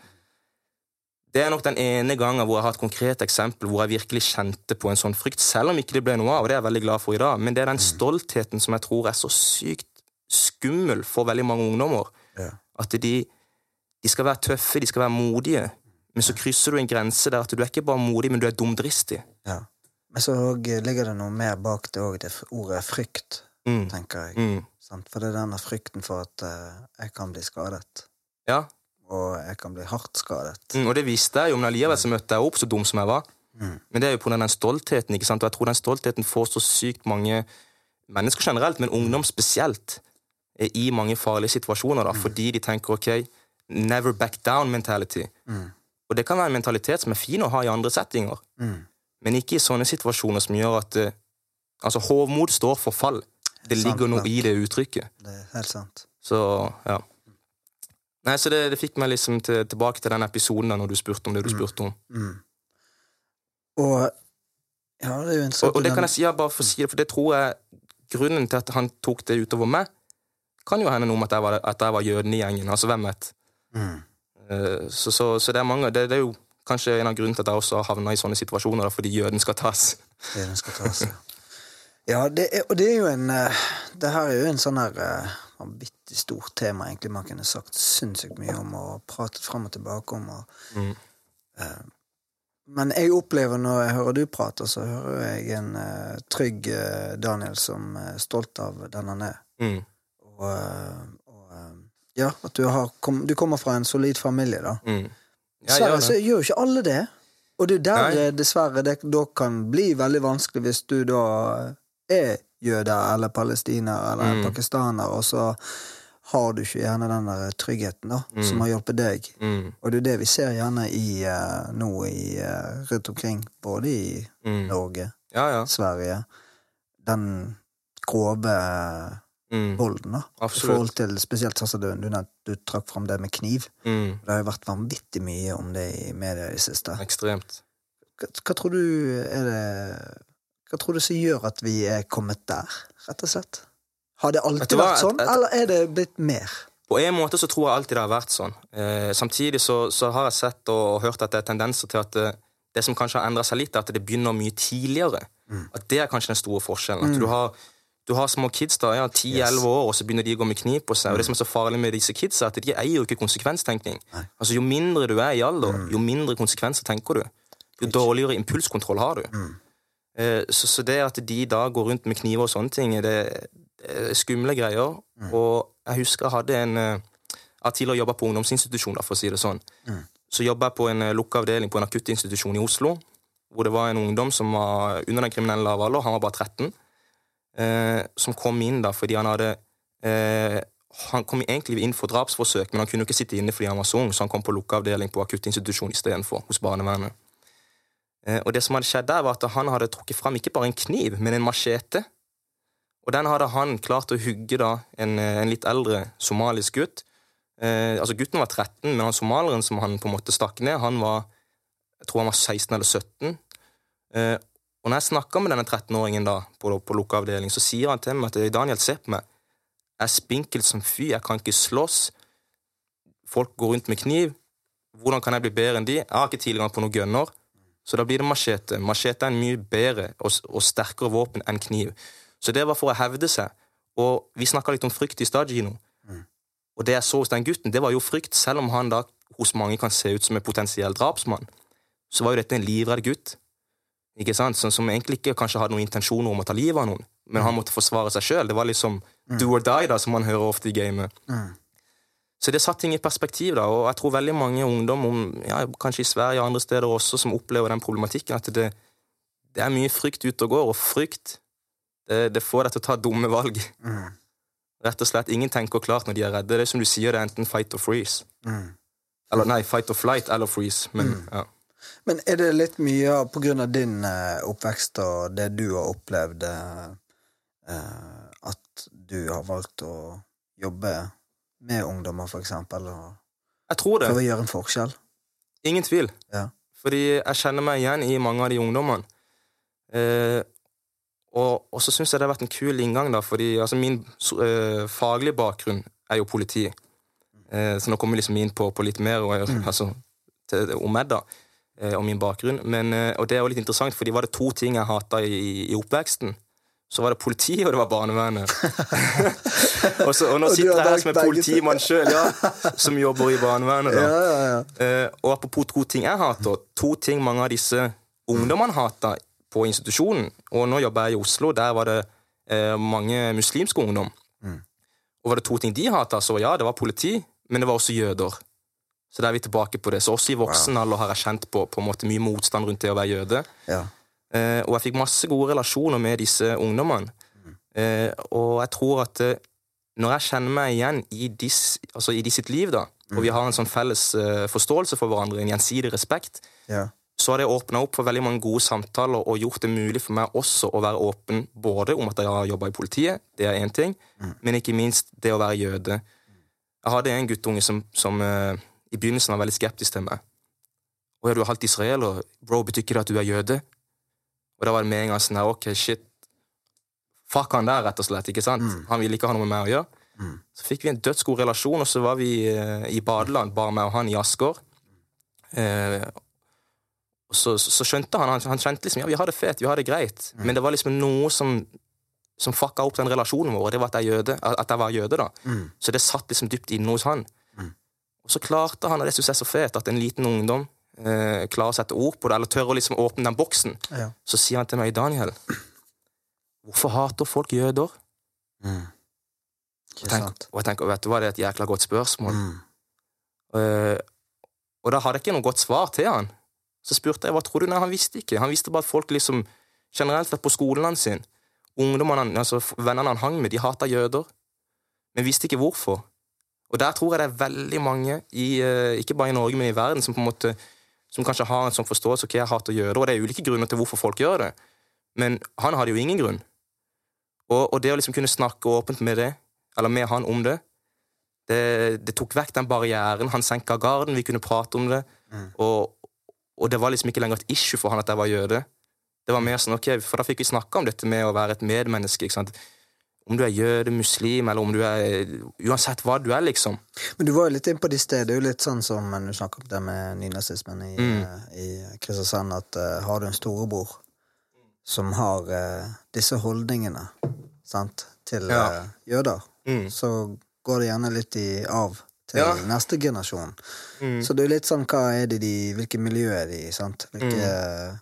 Det er nok den ene gangen hvor jeg har et konkret eksempel hvor jeg virkelig kjente på en sånn frykt, selv om ikke det ble noe av, og det er jeg veldig glad for i dag. Men det er den stoltheten som jeg tror er så sykt skummel for veldig mange ungdommer. Ja. At de, de skal være tøffe, de skal være modige. Men så krysser du en grense der at du er ikke bare modig, men du er dumdristig. Ja. Men så ligger det noe mer bak det òg, det ordet frykt, Mm. tenker jeg. Mm. For det er denne frykten for at eh, jeg kan bli skadet. Ja, Og jeg kan bli hardt skadet. mm, og det visste jeg jo, men allikevel så møtte jeg opp så dum som jeg var. Mm. Men det er jo på den stoltheten, ikke sant? og jeg tror den stoltheten får så sykt mange mennesker generelt, men ungdom spesielt, er i mange farlige situasjoner, da, fordi de tenker ok, never back down mentality. Mm. Og det kan være en mentalitet som er fin å ha i andre settinger, Mm. men ikke i sånne situasjoner som gjør at eh, Altså, hovmod står for fall. Det Sant ligger noe i det uttrykket. Det er helt sant. Så, ja. Nei, så det, det fikk meg liksom til, tilbake til den episoden da, når du spurte om det du spurte om. Mm. Og Ja, det er jo interessant Og, og det kan jeg si, ja, bare for å si det, for det tror jeg Grunnen til at han tok det utover meg, kan jo hende noe med at jeg var, at jeg var jøden i gjengen. Altså, hvem vet? Mm. Så, så, så det er mange det, det er jo kanskje en av grunnene til at jeg også har havna i sånne situasjoner, da, fordi jøden skal tas. <laughs> Jøden skal tas, ja. Ja, det er, og det er jo en eh, Det her er jo en sånn her eh, vanvittig stort tema, egentlig. Man kunne sagt sinnssykt mye om og pratet fram og tilbake om. Og, Mm. uh, men jeg opplever når jeg hører du prate, så hører jeg en uh, trygg uh, Daniel som er stolt av den han er. Mm. Og, ja, at du, har, kom, du kommer fra en solid familie, da. Mm. Dessverre så gjør jo ikke alle det. Og det er der Nei. dessverre det da kan bli veldig vanskelig hvis du da er jøde eller palestiner eller Mm. pakistaner, og så har du ikke gjerne den der tryggheten da, Mm. som har hjulpet deg. Mm. Og det er det vi ser gjerne i, uh, nå i, uh, rundt omkring, både i Mm. Norge, Ja, ja. Sverige. Den grove eh, Mm. volden, da. I forhold til spesielt Sassadøen. du, du, trakk fram det med kniv. Mm. Det har jo vært vanvittig mye om det i media i det siste. Ekstremt. Hva, hva tror du er det Hva tror du som gjør at vi er kommet der, rett og slett? Har det alltid hva? vært sånn, Et- et- eller er det blitt mer? På en måte så tror jeg alltid det har vært sånn. Eh, samtidig så, så har jeg sett og hørt at det er tendenser til at det, det som kanskje har endra seg litt, er at det begynner mye tidligere. Mm. At det er kanskje den store forskjellen. At du, har, du har små kids da, ja, 10-11 Yes. Mm. år, og så begynner de å gå med kniv på seg. Og det som er så farlig med disse kidsa, er at de eier jo ikke konsekvenstenkning. Nei. Altså Jo mindre du er i alder, Mm. jo mindre konsekvenser tenker du. Jo dårligere impulskontroll har du. Mm. Eh, Så, så det at de da går rundt med kniver og sånne ting, det, det er skumle greier. Mm. Og jeg husker jeg hadde en eh, Jeg har tidligere jobba på ungdomsinstitusjon, for å si det sånn. Mm. Så jobba jeg på en eh, lukka avdeling på en akuttinstitusjon i Oslo, hvor det var en ungdom som var under den kriminelle lave alder, han var bare 13, eh, som kom inn da fordi han hadde eh, Han kom egentlig inn for drapsforsøk, men han kunne ikke sitte inne fordi han var så ung, så han kom på lukka avdeling på akuttinstitusjon istedenfor, hos barnevernet. Eh, og det som hadde skjedd der, var at han hadde trukket fram ikke bare en kniv, men en machete. Og den hadde han klart å hugge da en, eh, en litt eldre somalisk gutt. Eh, altså Gutten var 13, men han somaleren som han på en måte stakk ned, han var jeg tror han var 16 eller 17. Eh, og når jeg snakker med denne 13-åringen da, på, på lukka avdeling, så sier han til meg at Daniel, se på meg. Jeg er spinkel som fy, jeg kan ikke slåss. Folk går rundt med kniv. Hvordan kan jeg bli bedre enn de? Jeg har ikke tilgang på noen gunner. Så da blir det machete. Machete er en mye bedre og, og sterkere våpen enn kniv. Så det var for å hevde seg. Og vi snakka litt om frykt i stad, Gino. Og det jeg så hos den gutten, det var jo frykt, selv om han da hos mange kan se ut som en potensiell drapsmann. Så var jo dette en livredd gutt, ikke sant? Som, som egentlig ikke kanskje hadde noen intensjoner om å ta livet av noen, men han måtte forsvare seg sjøl. Det var liksom do or die, da, som man hører ofte i gamet. Mm. Så det satte ting i perspektiv, da, og jeg tror veldig mange ungdom, om, ja, kanskje i Sverige og andre steder også, som opplever den problematikken, at det, det er mye frykt ute og går, og frykt det, det får deg til å ta dumme valg. Mm. Rett og slett, Ingen tenker klart når de er redde. Det er som du sier, det er enten fight or freeze. Mm. Eller nei, fight or flight eller freeze. Men ja. Men er det litt mye på grunn av din eh, oppvekst og det du har opplevd, eh, eh, at du har valgt å jobbe med ungdommer, for eksempel, og Jeg tror det. prøve å gjøre en forskjell? Ingen tvil. Ja. Fordi jeg kjenner meg igjen i mange av de ungdommene. Eh, og, og så syns jeg det har vært en kul inngang, da, fordi altså, min eh, faglige bakgrunn er jo politi. Eh, så nå kommer vi liksom inn på, på litt mer og, altså, til, om meg, da. Eh, Og min bakgrunn. Men, eh, og det er jo litt interessant, fordi var det to ting jeg hata i, i oppveksten, så var det politiet, og det var barnevernet. <laughs> og, så, og nå sitter jeg her som en politimann sjøl, ja, som jobber i barnevernet. da. <laughs> Ja, ja, ja. Eh, og apropos to ting jeg hater, to ting mange av disse ungdommene hater på institusjonen. Og nå jobber jeg i Oslo, der var det eh, mange muslimske ungdom. Og var det to ting de hata, så ja, det var politi, men det var også jøder. Så da er vi tilbake på det. Så også i voksen alder har jeg kjent på, på mye motstand rundt det å være jøde. ja. Eh, og jeg fikk masse gode relasjoner med disse ungdommene. Eh, og jeg tror at eh, når jeg kjenner meg igjen i, de, altså i de sitt liv, da, og vi har en sånn felles uh, forståelse for hverandre, en gjensidig respekt, ja. så har det åpna opp for veldig mange gode samtaler og gjort det mulig for meg også å være åpen både om at jeg har jobba i politiet, det er én ting, men ikke minst det å være jøde. Jeg hadde en guttunge som, som eh, i begynnelsen var veldig skeptisk til meg. Å ja, du er halvt israeler. Bro, betyr ikke det at du er jøde? Og da var det med en gang sånn ok, shit. Fuck han der, rett og slett. ikke sant? Han ville ikke ha noe med meg å gjøre. Så fikk vi en dødsgod relasjon, og så var vi eh, i badeland, bare meg og han i Asker. Eh, og så, så skjønte han, han Han kjente liksom ja, vi har det fet, vi har det greit, men det var liksom noe som som fucka opp den relasjonen vår, og det var at jeg, jøde, at jeg var jøde. da. Så det satt liksom dypt inne hos han. Og så klarte han, og det syns jeg er så fett, at en liten ungdom eh, klarer å sette ord på det, eller tør å liksom åpne den boksen. Ja. Så sier han til meg, Daniel, hvorfor hater folk jøder? Mm. Og, tenk, og jeg tenker, vet du hva, det er et jækla godt spørsmål. Mm. Uh, og da hadde jeg ikke noe godt svar til han. Så spurte jeg hva tror du? Nei, han visste ikke. Han visste bare at folk liksom generelt sett på skolen hans sin, ungdommene, han- altså vennene han hang med, de hata jøder, men visste ikke hvorfor. Og der tror jeg det er veldig mange, i, eh, ikke bare i Norge, men i verden, som på en måte som kanskje har en sånn forståelse ok, jeg hater jøder, og det er ulike grunner til hvorfor folk gjør det. Men han hadde jo ingen grunn. Og, og det å liksom kunne snakke åpent med det, eller med han om det, det, det tok vekk den barrieren. Han senka garden, vi kunne prate om det. Og, og det var liksom ikke lenger et issue for han at jeg var jøde. Det var mer sånn, ok, For da fikk vi snakka om dette med å være et medmenneske. ikke sant? Om du er jøde, muslim, eller om du er Uansett hva du er, liksom. Men du var jo litt inn på de stedene. Det er jo litt sånn som du snakker om det med nynazismen i, Mm. eh, i Kristiansand, at uh, har du en storebror som har uh, disse holdningene sant, til Ja. uh, jøder, Mm. så går det gjerne litt i arv til Ja. neste generasjon. Mm. Så det er jo litt sånn hva er det de Hvilke miljø er de i, sant? Hvilke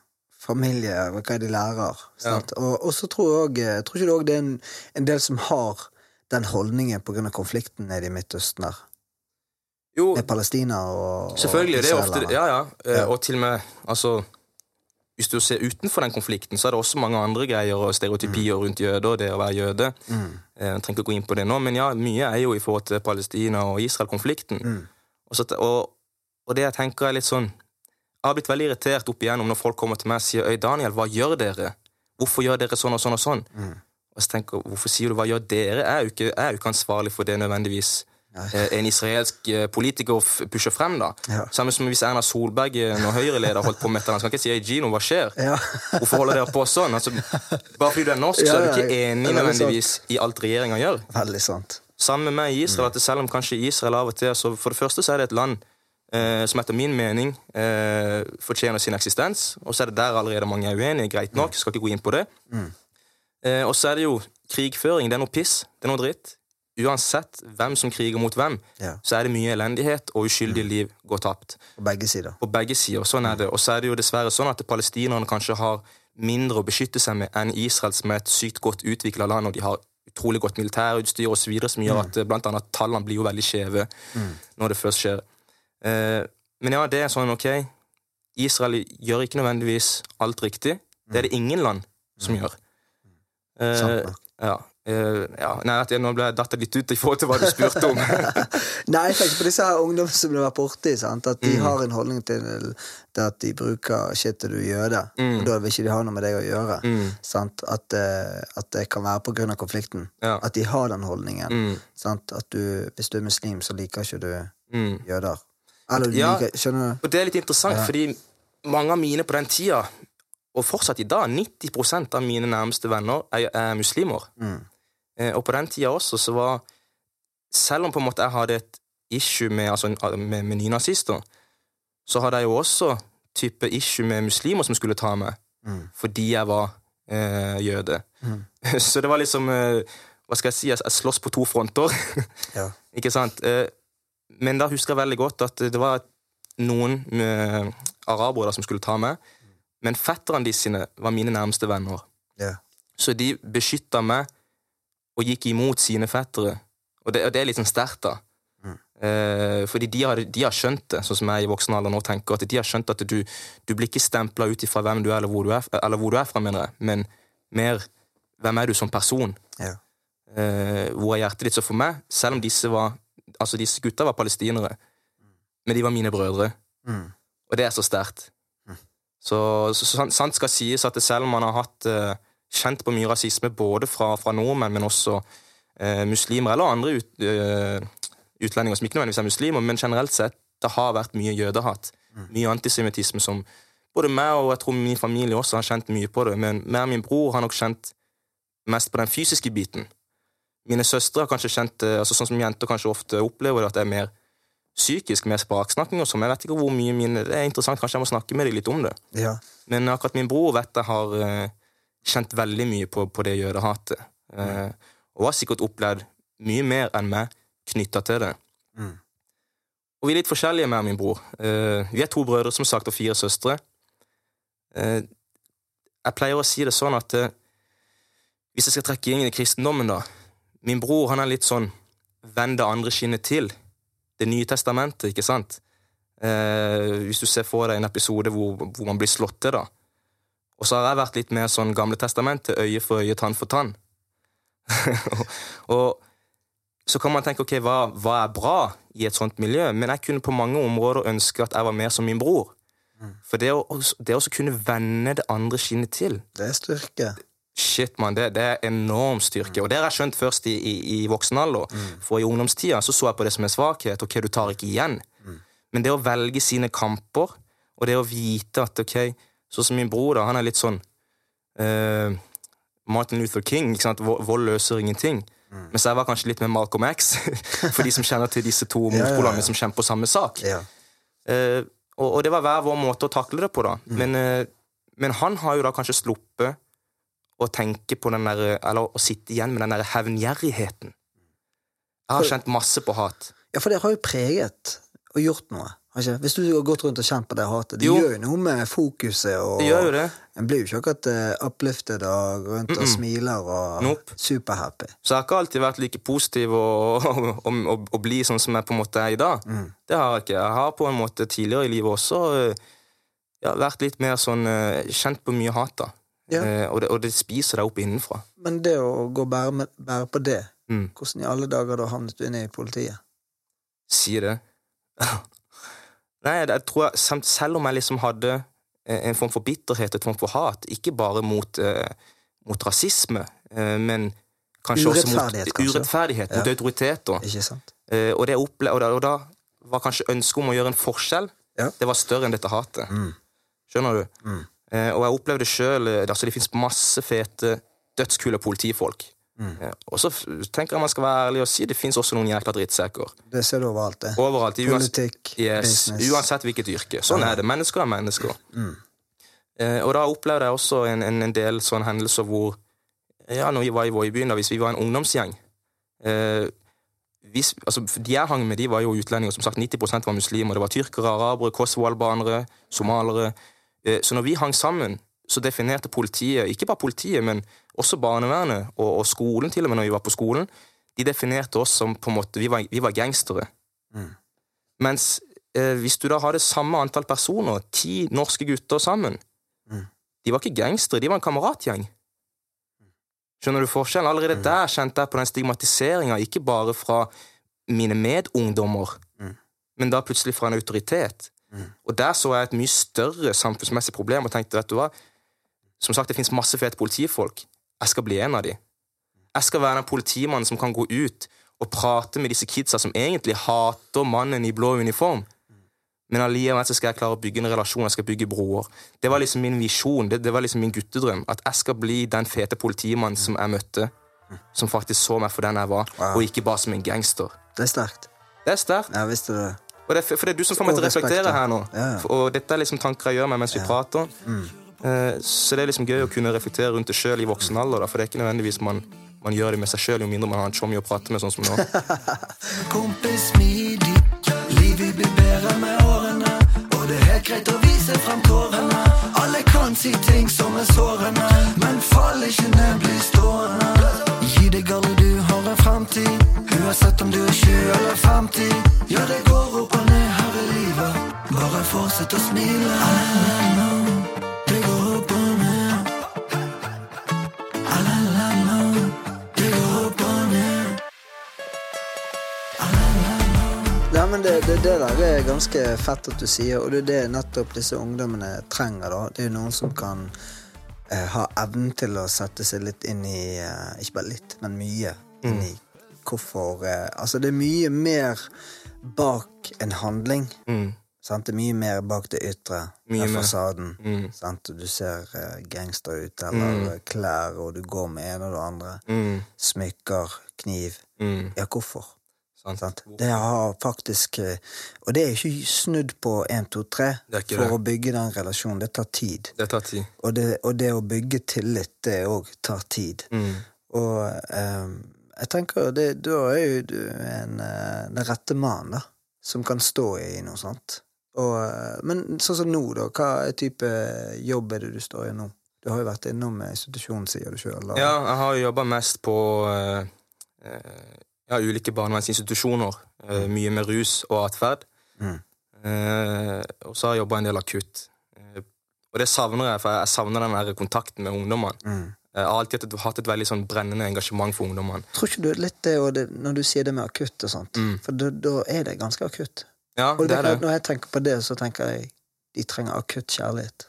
Mm. familie Hva er det de lærer? Ja. Og, og så tror jeg òg Tror ikke du òg det er en, en del som har den holdningen av konflikten nede i Midtøsten der? Jo, Med Palestina og selvfølgelig. Det er ofte. Ja, ja. Eh, Ja. Og til og med Altså hvis du ser utenfor den konflikten, så er det også mange andre greier og stereotypier rundt jøder, det å være jøde. Mm. Eh, Jeg trenger ikke gå inn på det nå, men ja, mye er jo i forhold til Palestina og Israel-konflikten. Mm. Og, og, og det jeg tenker er litt sånn Jeg har blitt veldig irritert opp igjennom når folk kommer til meg og sier Øy, Daniel, hva gjør dere? Hvorfor gjør dere sånn og sånn og sånn? Mm. Og så tenker jeg, hvorfor sier du hva gjør dere? Jeg er jo ikke, er jo ikke ansvarlig for det nødvendigvis. eh, En israelsk eh, politiker pusher frem, da. Ja. Samme som hvis Erna Solberg, eh, når Høyre-leder, holdt på med dette. Han skal ikke si «Hey, Gino, hva skjer? Ja. Hvorfor holder dere på sånn? Altså, bare fordi du er norsk, så er du ikke enig nødvendigvis i alt regjeringa gjør. Veldig sant. Sammen med Israel, at selv om kanskje Israel av og til så For det første så er det et land eh, som etter min mening eh, fortjener sin eksistens, og så er det der allerede mange er uenige. Greit nok, skal ikke gå inn på det. Eh, og så er det jo krigføring. Det er noe piss. Det er noe dritt. Uansett hvem som kriger mot hvem, Ja. så er det mye elendighet, og uskyldige liv går tapt. På begge sider. På begge sider. Sånn er det. Og så er det jo dessverre sånn at palestinerne kanskje har mindre å beskytte seg med enn Israel, som er et sykt godt utvikla land, og de har utrolig godt militærutstyr osv., som gjør at eh, blant annet tallene blir jo veldig skjeve når det først skjer. Eh, men ja, det er sånn, ok Israel gjør ikke nødvendigvis alt riktig, Det er det ingen land som gjør. Eh, ja. Uh, ja. Nei, jeg, nå ble jeg datt litt ut i forhold til hva du spurte om. <laughs> Nei, jeg tenker på disse her ungdommene som du har vært borti. At At Mm. de har en holdning til, til at de bruker shit til du gjør det. Mm. Og da vil ikke de ha noe med deg å gjøre. Sant? At, eh, at det kan være på grunn av konflikten. Ja. At de har den holdningen. Mm. Sant? At du, hvis du er muslim, så liker ikke du Mm. jøder. Eller liker Skjønner du? Og det er litt interessant, fordi mange av mine på den tida, og fortsatt i dag, 90% av mine nærmeste venner er, er muslimer. Mm. Eh, og på den tida også, så var Selv om på en måte jeg hadde et issue med, altså, med, med nynazister, så hadde jeg jo også type issue med muslimer som skulle ta meg, Mm. fordi jeg var eh, jøde. <laughs> så det var liksom eh, Hva skal jeg si? Jeg, jeg slåss på to fronter. Ja. <laughs> Ikke sant? Eh, Men da husker jeg veldig godt at det var noen eh, arabere som skulle ta meg, men fetterne de sine var mine nærmeste venner. Yeah. Så de beskytta meg og gikk imot sine fettere. Og det, og det er litt sånn sterkt, da. Eh, fordi de har, de har skjønt det, sånn som jeg i voksen alder nå tenker, at de har skjønt at du, du blir ikke stempla ut ifra hvem du er, eller hvor du er, eller hvor du er fra, mener jeg, men mer hvem er du som person. Ja. Eh, hvor er hjertet ditt? Så for meg, selv om disse var Altså, disse gutta var palestinere, men de var mine brødre. Mm. Og det er så sterkt. Så, så sant, sant skal sies at selv om man har hatt uh, kjent på mye rasisme både fra, fra nordmenn, men også uh, muslimer eller andre ut, uh, utlendinger som ikke nødvendigvis er muslimer, men generelt sett, det har vært mye jødehat. Mye antisemittisme som både meg og jeg tror min familie også har kjent mye på det. Men mer min bror har nok kjent mest på den fysiske biten. Mine søstre har kanskje kjent eh, altså Sånn som jenter kanskje ofte opplever det, at det er mer psykisk, mer spraksnakking og sånn. Jeg vet ikke hvor mye mine Det er interessant, kanskje jeg må snakke med dem litt om det. ja. Men akkurat min bror vet jeg har eh, kjent veldig mye på, på det jødehatet. Mm. og har sikkert opplevd mye mer enn meg knytta til det. Mm. Og vi er litt forskjellige, med min bror. Vi er to brødre, som sagt, og fire søstre. Jeg pleier å si det sånn at hvis jeg skal trekke inn i kristendommen, da Min bror han er litt sånn venn det andre skinnet til. Det nye testamentet, ikke sant? Eh, hvis du ser for deg en episode hvor, hvor man blir slått til, da. Og så har jeg vært litt mer sånn Gamle testamentet, øye for øye, tann for tann. og, <laughs> og så kan man tenke ok, hva, hva er bra i et sånt miljø? Men jeg kunne på mange områder ønske at jeg var mer som min bror. For det å, det å kunne vende det andre skinnet til Det er styrke. Shit, man, det, det er enorm styrke. Og det har jeg skjønt først i, i, i voksen alder. For i ungdomstida så så jeg på det som en svakhet. Ok, du tar ikke igjen. Men det å velge sine kamper, og det å vite at ok, sånn som min bror, da, han er litt sånn uh, Martin Luther King. ikke sant? Vold løser ingenting. Mens jeg var kanskje litt med Malcolm X, <laughs> for de som kjenner til disse to ja, ja. ja. som kjemper samme sak. Eh, og, og det var hver vår måte å takle det på, da. Men, uh, men han har jo da kanskje sluppet å tenke på den der Eller å sitte igjen med den der hevngjerrigheten. Jeg har kjent masse på hat. ja, for det har jo preget og gjort noe. Ikke? Hvis du har gått rundt og kjent på det hatet. Det Jo. gjør jo noe med fokuset. Og, Det gjør jo det. En blir jo ikke akkurat oppløftet uplifted og går rundt og smiler og Nope. superhappy. Så jeg har ikke alltid vært like positiv og, <laughs> og, og, og, blid sånn som jeg på en måte er i dag. Det har jeg ikke. Jeg har på en måte tidligere i livet også eh, ja, vært litt mer sånn eh, Kjent på mye hat, da. Ja. Eh, og, det, og det spiser deg opp innenfra. Men det å gå og bære, bære på det, Mm. hvordan i alle dager da havnet du inne i politiet? Si det. <laughs> Nei, jeg tror jeg, selv om jeg liksom hadde eh, en form for bitterhet, et form for hat, ikke bare mot, eh, mot rasisme, eh, men kanskje også mot kanskje. urettferdighet, mot Ja. autoriteter. Ikke sant? Eh, og, det opple og, da, og da var kanskje ønsket om å gjøre en forskjell Ja. det var større enn dette hatet. Skjønner du? Mm. Eh, og jeg opplevde sjøl altså Det fins masse fete, dødskule politifolk. Mm. Eh, og så tenker jeg man skal være ærlig og si det fins også noen jækla drittsekker. Det ser du overalt, det. Overalt. Politikk, Yes, business. uansett hvilket yrke. Sånn er det. Mennesker er mennesker. Mm. Eh, og da opplevde jeg også en, en, en del sånne hendelser hvor Ja, når vi var i Voibyen, da, hvis vi var en ungdomsgjeng eh, hvis, altså, De jeg hang med, de var jo utlendinger. Som sagt, 90% var muslimer. Det var tyrkere, arabere, kosovo-albanere, somalere. Eh, så når vi hang sammen, så definerte politiet, ikke bare politiet, men også barnevernet og, og skolen, til og med når vi var på skolen, de definerte oss som på en måte, vi var, vi var gangstere. Mens eh, hvis du da har det samme antall personer, ti norske gutter sammen, De var ikke gangstere, de var en kameratgjeng. Skjønner du forskjellen? Allerede Mm. der kjente jeg på den stigmatiseringa, ikke bare fra mine medungdommer, Mm. men da plutselig fra en autoritet. Og der så jeg et mye større samfunnsmessig problem og tenkte, vet du hva, som sagt, det finnes masse fete politifolk. Jeg skal bli en av de. Jeg skal være den politimannen som kan gå ut og prate med disse kidsa som egentlig hater mannen i blå uniform. Men allikevel så skal jeg klare å bygge en relasjon, jeg skal bygge broer. Det var liksom min visjon, det, det var liksom min guttedrøm. At jeg skal bli den fete politimannen som jeg møtte. Som faktisk så meg for den jeg var, Wow. og ikke bare som en gangster. Det er sterkt. Det er sterkt. Jeg visste det. Og det, er- for det er du som får meg til å reflektere her nå. Ja. Og dette er liksom tanker jeg gjør meg mens vi prater. Eh, Så det er liksom gøy å kunne reflektere rundt det sjøl i voksen alder, da, for det er ikke nødvendigvis man, man gjør det med seg sjøl, jo mindre man har en tjommi å prate med, sånn som nå. <laughs> Kompis smidig, livet blir bedre med årene. Og det er helt greit å vise frem tårene. Alle kan si ting som er sårende, men fall ikke ned, bli stående. Gi deg alle en framtid. uansett om du er 20 eller 50. Ja, det går opp og ned her i livet, bare fortsett å smile. Men det, det, det der er ganske fett at du sier, og det er det nettopp disse ungdommene trenger. da. Det er jo noen som kan eh, ha evnen til å sette seg litt inn i eh, Ikke bare litt, men mye inn i hvorfor eh, Altså, det er mye mer bak en handling. Mm. Det er mye mer bak det ytre, den fasaden. Mm. Du ser eh, gangster ut, eller mm. klær, og du går med en og det andre. Mm. Smykker, kniv. Mm. Ja, hvorfor? Sant. Sant? Det har faktisk eh, Og det er ikke snudd på 1, 2, 3 Det er ikke for det. å bygge den relasjonen. Det tar tid. Det tar tid. Og det, og det å bygge tillit, det òg tar tid. Mm. Og eh, jeg tenker det, da er jo du en, eh, den rette mannen, da. Som kan stå i noe sånt. Og, eh, men sånn som nå, da. Hva type jobb er det du står i nå? Du har jo vært innom institusjonen, sier du sjøl. Ja, jeg har jo jobba mest på eh, ja, ulike barnevernsinstitusjoner. eh, mye med rus og atferd. Mm. Og så har jeg jobba en del akutt. Og det savner jeg, for jeg savner den der kontakten med ungdommene. Mm. Jeg har alltid hatt et, hatt et veldig sånn brennende engasjement for ungdommene. Tror ikke du litt det, det når du sier det med akutt og sånt? Mm. For da, da er det ganske akutt. Ja, Og det det, er det. når jeg tenker på det, så tenker jeg de trenger akutt kjærlighet.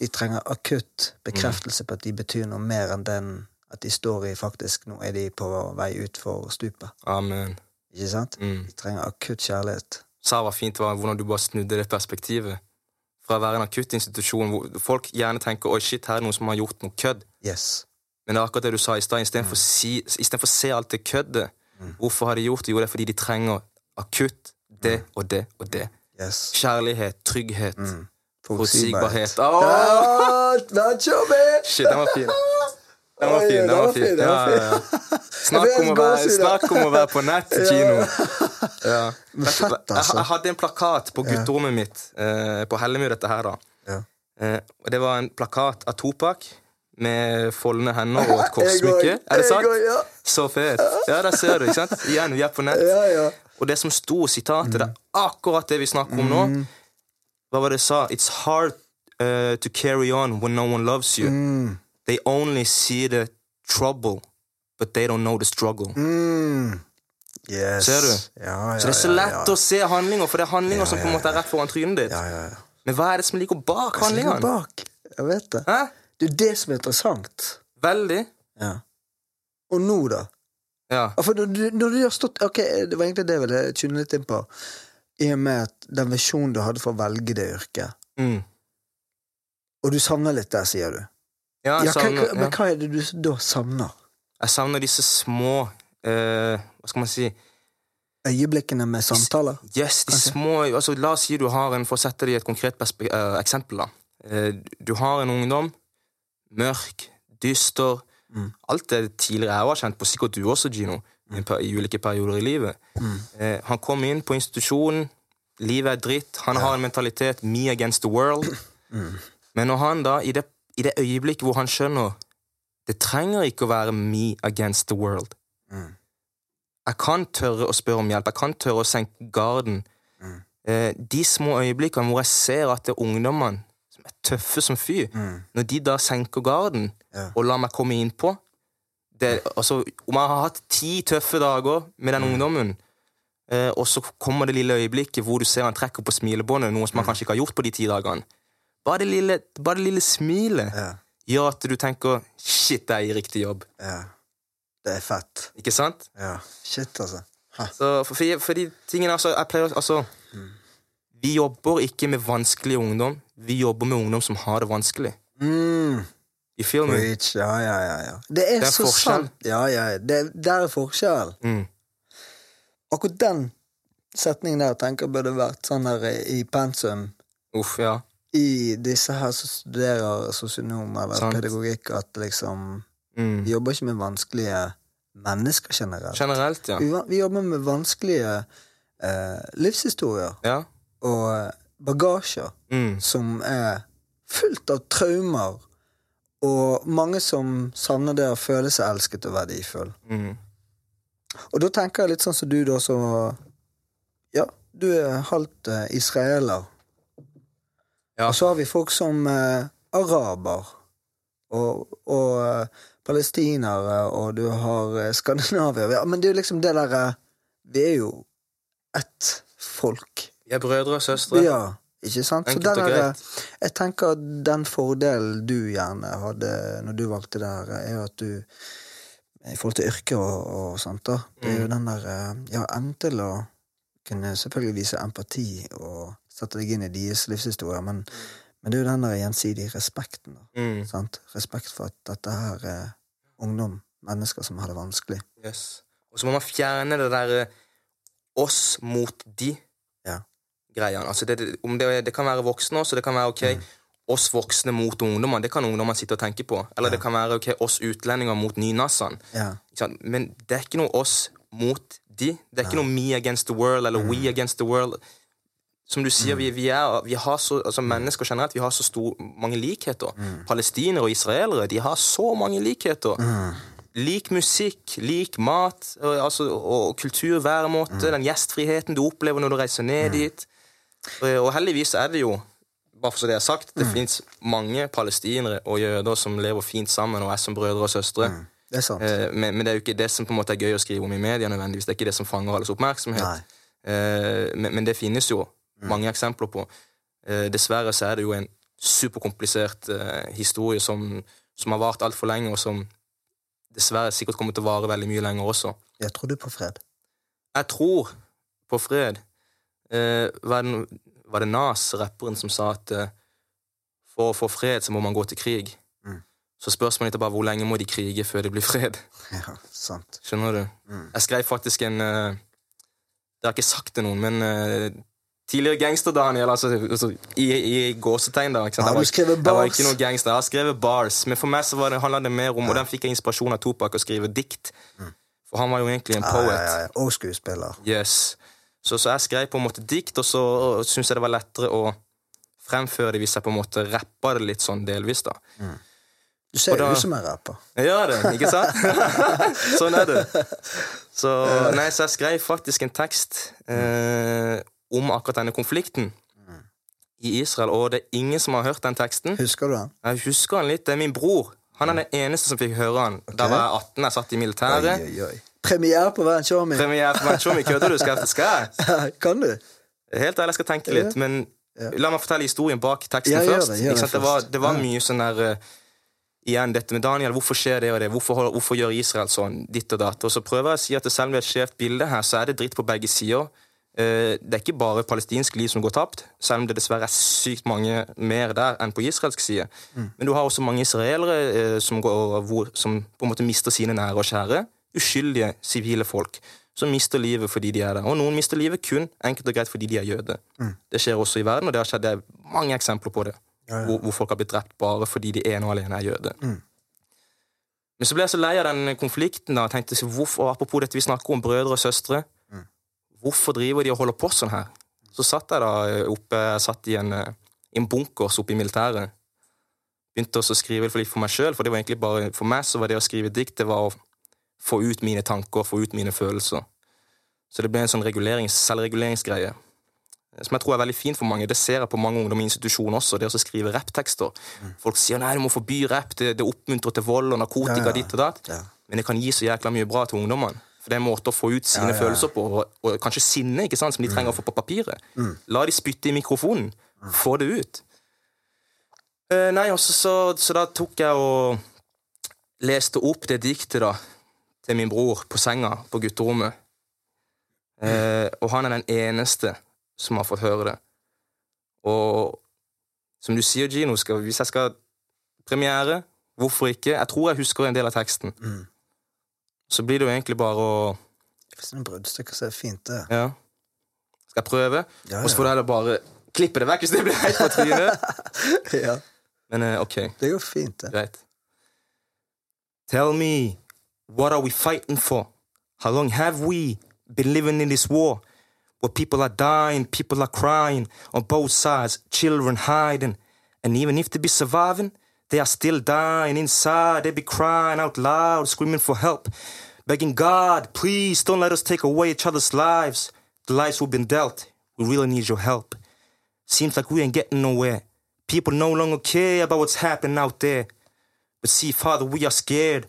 De trenger akutt bekreftelse på at de betyr noe mer enn den at de står i faktisk Nå er de på vei utfor stupet. Amen. Ikke sant? Mm. De trenger akutt kjærlighet. sa var fint, var hvordan du bare snudde det perspektivet. Fra å være en akuttinstitusjon hvor folk gjerne tenker oi shit, her er det noen som har gjort noe kødd. Yes. Men det er akkurat det du sa i stad. Istedenfor Mm. si, å se alt det køddet. Hvorfor har de gjort det? Jo, det er fordi de trenger akutt det Mm. og det og det. yes. Kjærlighet, trygghet, Mm. forutsigbarhet. Oh! Åh! vær! Shit, den var fin. <laughs> Den var fin. den var fin, Ja, ja. Snakk om være, snakk om å være på nett <laughs> kino. Ja. Fett, altså. jeg hadde en plakat på gutterommet mitt eh, på Hellemyr, dette her, da. Eh, og det var en plakat av Topak med foldende hender og et <laughs> korsmykke. Er det sant? ja. Så fet. Ja, der ser du. ikke sant? Igjen, vi er på nett. Ja, ja. Og det som sto sitatet, det er akkurat det vi snakker om Mm. nå. Hva var det jeg sa? It's hard uh, to carry on when no one loves you. Mm. They only see the trouble, but they don't know the struggle. Mm. Yes. Ser du? Ja, ja, Så det er så lett ja. å se handlinger, for det er handlinger som på en måte er rett foran trynet ditt. Ja, ja, ja. Men hva er det som ligger bak handlingene? bak? Jeg vet det. Hæ? Det er det som er interessant. Veldig. Ja. Og nå, da? For når du, når du har stått Ok, det var egentlig det jeg ville tune litt inn på. I og med at den visjonen du hadde for å velge det yrket. Mm. Og du savner litt der, sier du. Ja, Ja, savner, hva, men hva er det du da savner? jeg savner disse små uh, Hva skal man si Øyeblikkene med samtaler? Yes, de Kanskje. små altså, La oss si du har en For å sette det i et konkret eh, eksempel. da Uh, Du har en ungdom. Mørk, dyster. Mm. Alt det tidligere jeg har kjent på, sikkert du også, Gino, i, per- i ulike perioder i livet. Mm. Han kom inn på institusjonen. Livet er dritt. Han har en mentalitet me against the world. Mm. Men når han da, i det, i det øyeblikket hvor han skjønner Det trenger ikke å være me against the world. Mm. Jeg kan tørre å spørre om hjelp. Jeg kan tørre å senke garden. Mm. Eh, de små øyeblikkene hvor jeg ser at det er ungdommene som er tøffe som fy. Når de da senker garden Ja. og lar meg komme innpå det, altså, Om jeg har hatt ti tøffe dager med den ungdommen, eh, og så kommer det lille øyeblikket hvor du ser han trekker på smilebåndet, noe som han kanskje ikke har gjort på de ti dagene Bare det lille, bare det lille smilet Ja. gjør at du tenker 'shit, jeg er i riktig jobb'. Ja. Det er fett. Ikke sant? Ja. Shit, altså. Ha. Så for, for, for de tingene, altså, jeg pleier Altså Vi jobber ikke med vanskelig ungdom. Vi jobber med ungdom som har det vanskelig. Mm. You feel me? Preach. Ja, ja, ja, ja. Det er, Det er så forskjell. sant. Ja, ja. Det, der er forskjell. Mm. Akkurat den setningen der tenker burde vært sånn der i pensum Uff, ja. I disse her som studerer sosionom eller Sant. pedagogikk, at liksom Mm. Vi jobber ikke med vanskelige mennesker generelt. Generelt, ja. Vi, vi jobber med vanskelige eh, livshistorier Ja. og bagasjer Mm. som er fullt av traumer, og mange som savner det å føle seg elsket og verdifull. Mm. Og da tenker jeg litt sånn som du, da, så Ja, du er halvt eh, israeler. Ja. Og så har vi folk som eh, araber og, og eh, palestinere, og du har eh, Skandinavia. Ja, men det er jo liksom det derre Vi er jo ett folk. Vi er brødre og søstre. Ja, ikke sant? Så Enkelt og der, greit. jeg tenker at den fordelen du gjerne hadde når du valgte det her, er at du i forhold til yrke og, og sånt, da. Det er jo Mm. den der eh, Ja, evnen til å kunne selvfølgelig vise empati og sette deg inn i deres livshistorie, men, men det er jo den der gjensidige respekten, da. Mm. Sant? Respekt for at dette her er ungdom, mennesker som har det vanskelig. Yes. Og så må man fjerne det derre oss mot de Ja. greiene. Altså det, det, det, kan være voksne også, det kan være ok oss voksne mot ungdommer. Det kan ungdommer sitte og tenke på. Eller det kan være ok, oss utlendinger mot nynassene. Ja. Men det er ikke noe oss mot de. Det er ikke noe me against the world eller we against the world. Som du sier, vi, vi, er, vi har så, altså mennesker generelt vi har så stor, mange likheter. Palestinere og israelere de har så mange likheter. Lik musikk, lik mat altså, og kultur, væremåte, den gjestfriheten du opplever når du reiser ned dit. Og, og heldigvis er det jo bare for så det er sagt, det finnes mange palestinere og jøder som lever fint sammen og er som brødre og søstre. Det sant. Eh, men, men det er jo ikke det som på en måte er gøy å skrive om i media. nødvendigvis. Det er ikke det som fanger alles oppmerksomhet. Eh, men, men det finnes jo mange eksempler på. Eh, dessverre så er det jo en superkomplisert eh, historie som, som har vart altfor lenge, og som dessverre sikkert kommer til å vare veldig mye lenger også. Jeg tror du på fred. Jeg tror på fred. Eh, var, det, var det Nas, rapperen, som sa at for å få fred, så må man gå til krig? Mm. Så spørsmålet er bare hvor lenge må de krige før det blir fred? <laughs> Ja, sant. Skjønner du? Mm. Jeg skrev faktisk en Det har jeg ikke sagt til noen, men tidligere gangster-Daniel, altså, altså i, i gåsetegn, da. Ikke sant? Du var- skrevet Jeg var ikke noen gangster. Jeg har skrevet bars, men for meg så var det, handla det mer om Og den fikk jeg inspirasjon av Topak å skrive dikt. For han var jo egentlig en poet. Ja, ja, ja. Og skuespiller. Yes. Så, så jeg skrev på en måte dikt, og så syntes jeg det var lettere å fremføre det hvis jeg på en måte rappa det litt sånn delvis, da. Du ser jo ut som en rapper. Jeg gjør det, ikke sant? <laughs> sånn er det. Så, nei, så jeg skrev faktisk en tekst eh, om akkurat denne konflikten i Israel, og det er ingen som har hørt den teksten. Husker du den? Jeg husker den litt. Det er min bror. Han er den eneste som fikk høre han. Da var jeg 18, jeg satt i militæret. Oi, oi, oi. Premiere på Van Showme. Premiere på Vanchomi, kødder du? Skal, skal jeg? <laughs> kan du? Helt ærlig, jeg skal tenke litt, men la meg fortelle historien bak teksten Ja, først. det, det det, var, det var mye sånn der eh, Igjen, dette med Daniel, hvorfor skjer det og det? Hvorfor, hvorfor gjør Israel sånn? Ditt og datt. Og så prøver jeg å si at selv om det er et skjevt bilde her, så er det dritt på begge sider. Eh, Det er ikke bare palestinsk liv som går tapt, selv om det dessverre er sykt mange mer der enn på israelsk side. Mm. Men du har også mange israelere eh, som, går, som på en måte mister sine nære og kjære. Uskyldige sivile folk som mister livet fordi de er der. Og noen mister livet kun enkelt og greit fordi de er jøder. Mm. Det skjer også i verden, og det har skjedd det er mange eksempler på det. Hvor, hvor folk har blitt drept bare fordi de ene og alene er jøder. Mm. Men så ble jeg så lei av den konflikten da, og tenkte hvorfor, apropos dette vi snakker om brødre og søstre. Mm. Hvorfor driver de og holder på sånn her? Så satt jeg da oppe jeg satt i en, eh, en bunkers oppe i militæret. Begynte også å skrive for litt for meg sjøl, for det var egentlig bare for meg så var det å skrive dikt det var å få ut mine tanker, få ut mine følelser. Så det ble en sånn regulerings, selvreguleringsgreie. som jeg tror er veldig fint for mange. Det ser jeg på mange ungdommer i institusjoner også, det å skrive rapptekster. Folk sier nei, du må forby rapp, det, det oppmuntrer til vold og narkotika, Ja, ja. ditt og datt. Ja. Men det kan gi så jækla mye bra til ungdommene. For det er en måte å få ut sine Ja, ja. følelser på, og, og kanskje sinne, ikke sant, som de trenger å få på papiret. La de spytte i mikrofonen. Få det ut. Uh, nei, også, så, så da tok jeg og leste opp det diktet da, til min bror på senga på gutterommet. Uh, og han er den eneste som har fått høre det. Og som du sier, Gino, skal, hvis jeg skal premiere, hvorfor ikke? Jeg tror jeg husker en del av teksten. Mm. Så blir det jo egentlig bare å Hvis det er bruddstykker, så er det fint, det. Ja. Skal jeg prøve? Ja, ja. Og så får du heller bare klippe det vekk hvis det blir helt på trynet. <laughs> ja. Men eh, ok. Det går fint, det. Greit. Tell me, what are we fighting for? How long have we been living in this war? Where people are dying, people are crying on both sides, children hiding. And even if they be surviving, they are still dying inside. They be crying out loud, screaming for help, begging God, please don't let us take away each other's lives. The lives we've been dealt, we really need your help. Seems like we ain't getting nowhere. People no longer care about what's happening out there. But see, Father, we are scared.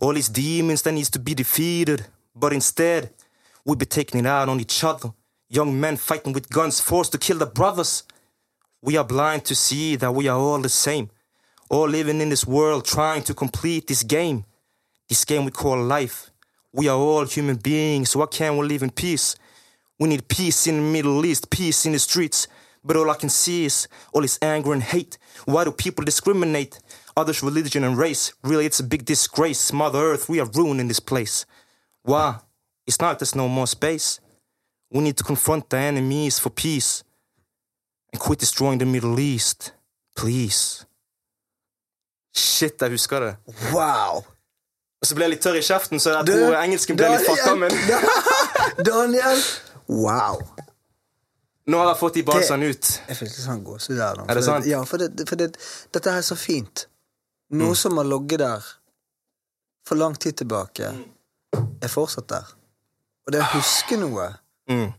All these demons that needs to be defeated. But instead, we be taking it out on each other. Young men fighting with guns, forced to kill their brothers. We are blind to see that we are all the same. All living in this world, trying to complete this game. This game we call life. We are all human beings, so why can't we live in peace? We need peace in the Middle East, peace in the streets. But all I can see is all this anger and hate. Why do people discriminate? Others' religion and race. Really, it's a big disgrace. Mother Earth, we are ruining this place. Why? It's not there's no more space. We need to confront the enemies for peace and quit destroying the Middle East. Please. Shit, jeg husker det. Wow! Og så ble jeg litt tørr i kjeften, så jeg Du- tror engelsken ble litt fucka, men <laughs> Daniel! Wow! nå har jeg fått de basene ut. Jeg fikk litt sånn gåsehud der. Er det sant? Ja, for, det, for det, dette her er så fint. Noe som har ligget der for lang tid tilbake, er fortsatt der. Og det å huske noe Mm.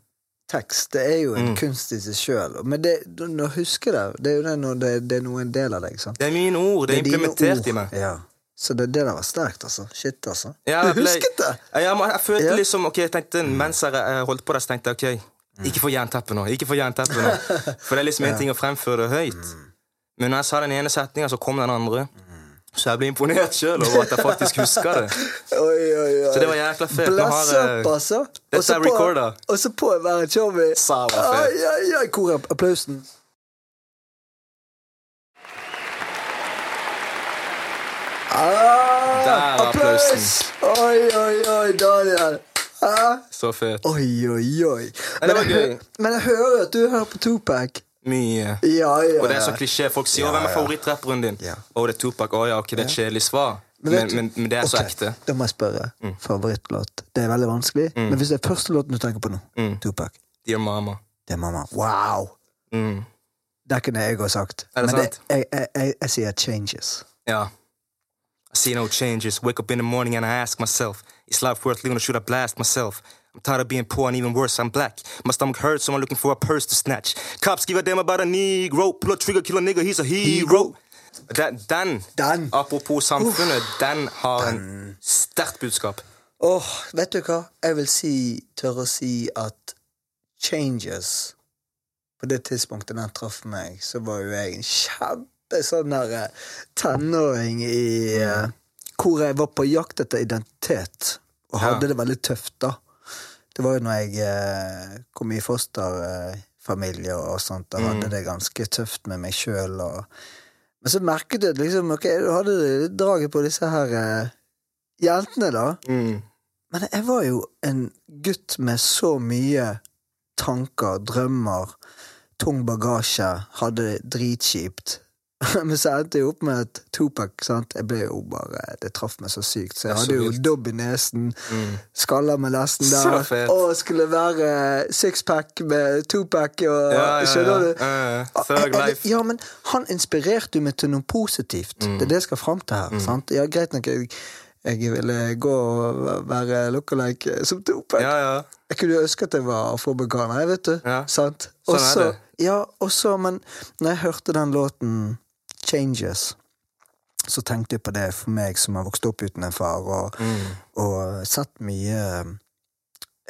Tekst, det er jo en kunst i seg sjøl. Men det, husker huske det, det er jo det når det, det er noe en del av deg. sant? Det er mine ord. Det er dine implementert i meg. Ja. Så det, det der var sterkt, altså. Shit, altså. Ja, du husket det! Ja, må- jeg følte Ja. liksom Ok, jeg tenkte mens jeg holdt på der, så tenkte jeg ok, ikke få jernteppe nå. Ikke få jernteppe nå. <laughs> For det er liksom en ting å fremføre det høyt. Men når jeg sa den ene setninga, så kom den andre. Så jeg ble imponert sjøl over at jeg faktisk huska det. <laughs> Oi, oi, oi. Så det var jækla fett. Bless up, altså. Dette er recorda. Og så på å være ai, hvor er applausen? Ah, Der er applausen. Oi, oi, oi, Daniel. Ah, Så fett. oi, oi, oi. Men jeg. Men jeg hører at du hører på Tupac. Mye. Ja, ja. Og det er så klisjé. Folk sier Ja, hvem er favorittrapperen din? Ja. Å, det er Tupac. Å ja, ok, det er et kjedelig svar. Men Men, men, men det er så ekte. Da må jeg spørre. Favorittlåt. Det er veldig vanskelig. Men hvis det er første låten du tenker på nå, Mm. Tupac, Dear Mama. Dear Mama. Wow! Mm. Det kunne jeg òg sagt. Er det Men sant? jeg, jeg, jeg, jeg sier changes. Ja. I see no changes. Wake up in the morning and I ask myself, is life worth living or should I blast myself? I'm tired of being poor and even worse, I'm black. My stomach hurts, so I'm looking for a purse to snatch. Cops give a damn about a Negro. Pull a trigger, kill a nigga, he's a hero. Den, den, Den. apropos samfunnet, den har en sterkt budskap. Åh, vet du hva? Jeg vil si, tørre å si at changes På det tidspunktet den traff meg, så var jo jeg en kjempe sånn derre eh, tenåring i eh, Hvor jeg var på jakt etter identitet, og Ja. hadde det veldig tøft, da. Det var jo når jeg eh, kom i fosterfamilie og sånt, og hadde det ganske tøft med meg sjøl. Men så merket du liksom, ok, du hadde draget på disse her eh, jentene, da. Mm. Men jeg var jo en gutt med så mye tanker, drømmer, tung bagasje, hadde det dritkjipt. <laughs> Men så endte jeg opp med et Tupac. sant? Jeg ble jo bare, Det traff meg så sykt. Så jeg hadde jo dobb i nesen, Mm. skalla med nesten der, og skulle være sixpack med Tupac og Ja, ja, Skjønner du? ja. Jeg- jeg- life. Ja, men han inspirerte jo meg til noe positivt. Mm. Det er det jeg skal fram til her. Sant? Ja, greit nok, jeg, jeg ville gå og være lookalike som Tupac. Ja, ja. Jeg kunne ønske at jeg var afrobeganer, vet du. Sant? Sånn er det. Ja, også, men når jeg hørte den låten Changes, så tenkte jeg på det for meg som har vokst opp uten en far, og, Mm. og sett mye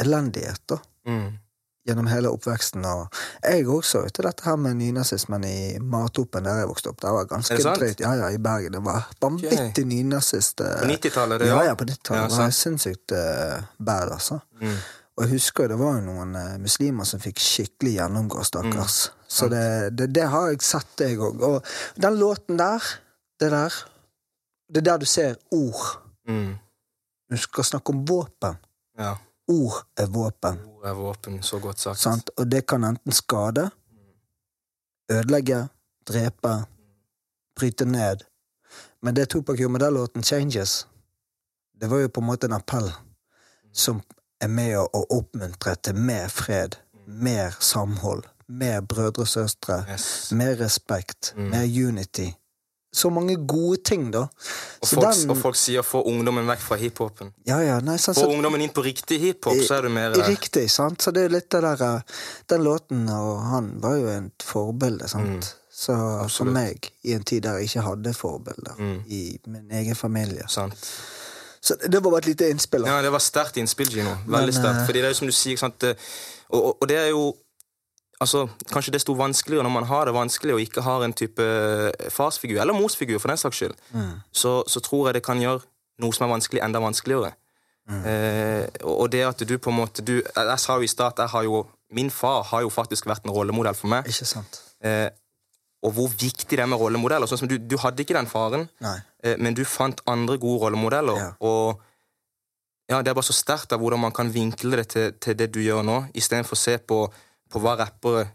elendighet, da. Mm. Gjennom hele oppveksten. Og jeg også, vet du, dette her med nynazismen i Matopen, der jeg vokste opp. Det var ganske drøyt. Ja, ja, i Bergen. Det var vanvittig nynazist. eh, På 90-tallet, det, ja, ja? ja, på 90-tallet. Ja, det var sinnssykt uh, bad, altså. Mm. Og jeg husker det var jo noen uh, muslimer som fikk skikkelig gjennomgå, stakkars. Mm. Så det, det, det har jeg sett, jeg òg. Og den låten der, det der Det er der du ser ord. Mm. Du skal snakke om våpen. Ja. Ord er våpen. Ord er våpen, så godt sagt. Sant? Og det kan enten skade, ødelegge, drepe, bryte ned. Men det Topak gjorde med den låten, 'Changes', det var jo på en måte en appell som er med å, oppmuntre til mer fred, mer samhold, mer brødre og søstre, Yes. mer respekt, Mm. mer unity. Så mange gode ting, da. Og folk, den- og folk sier 'få ungdommen vekk fra hiphopen'. Ja, ja, nei, Få så, ungdommen inn på riktig hiphop, så er du mer der. Riktig, sant? Så det er litt det der eh, Den låten, og han var jo et forbilde, sant? Mm. Så for meg, i en tid der jeg ikke hadde forbilder Mm. i min egen familie Sant. Så det var bare et lite innspill. Ja, det var sterkt innspill, Gino. Veldig sterkt. eh, Fordi det er jo som du sier, sant eh, og, og, og det er jo Altså, Kanskje desto vanskeligere når man har det vanskelig og ikke har en type eh, farsfigur, eller morsfigur for den saks skyld, Mm. så, så tror jeg det kan gjøre noe som er vanskelig, enda vanskeligere. Mm. Eh, og det at du på en måte du, Jeg, sa jo i har jo, Min far har jo faktisk vært en rollemodell for meg. Ikke sant? Eh, og hvor viktig det er med rollemodeller. Sånn som du, du hadde ikke den faren, eh, men du fant andre gode rollemodeller. Ja. Og ja, det er bare så sterkt av hvordan man kan vinkle det til, til det du gjør nå, istedenfor å se på, på hva rappere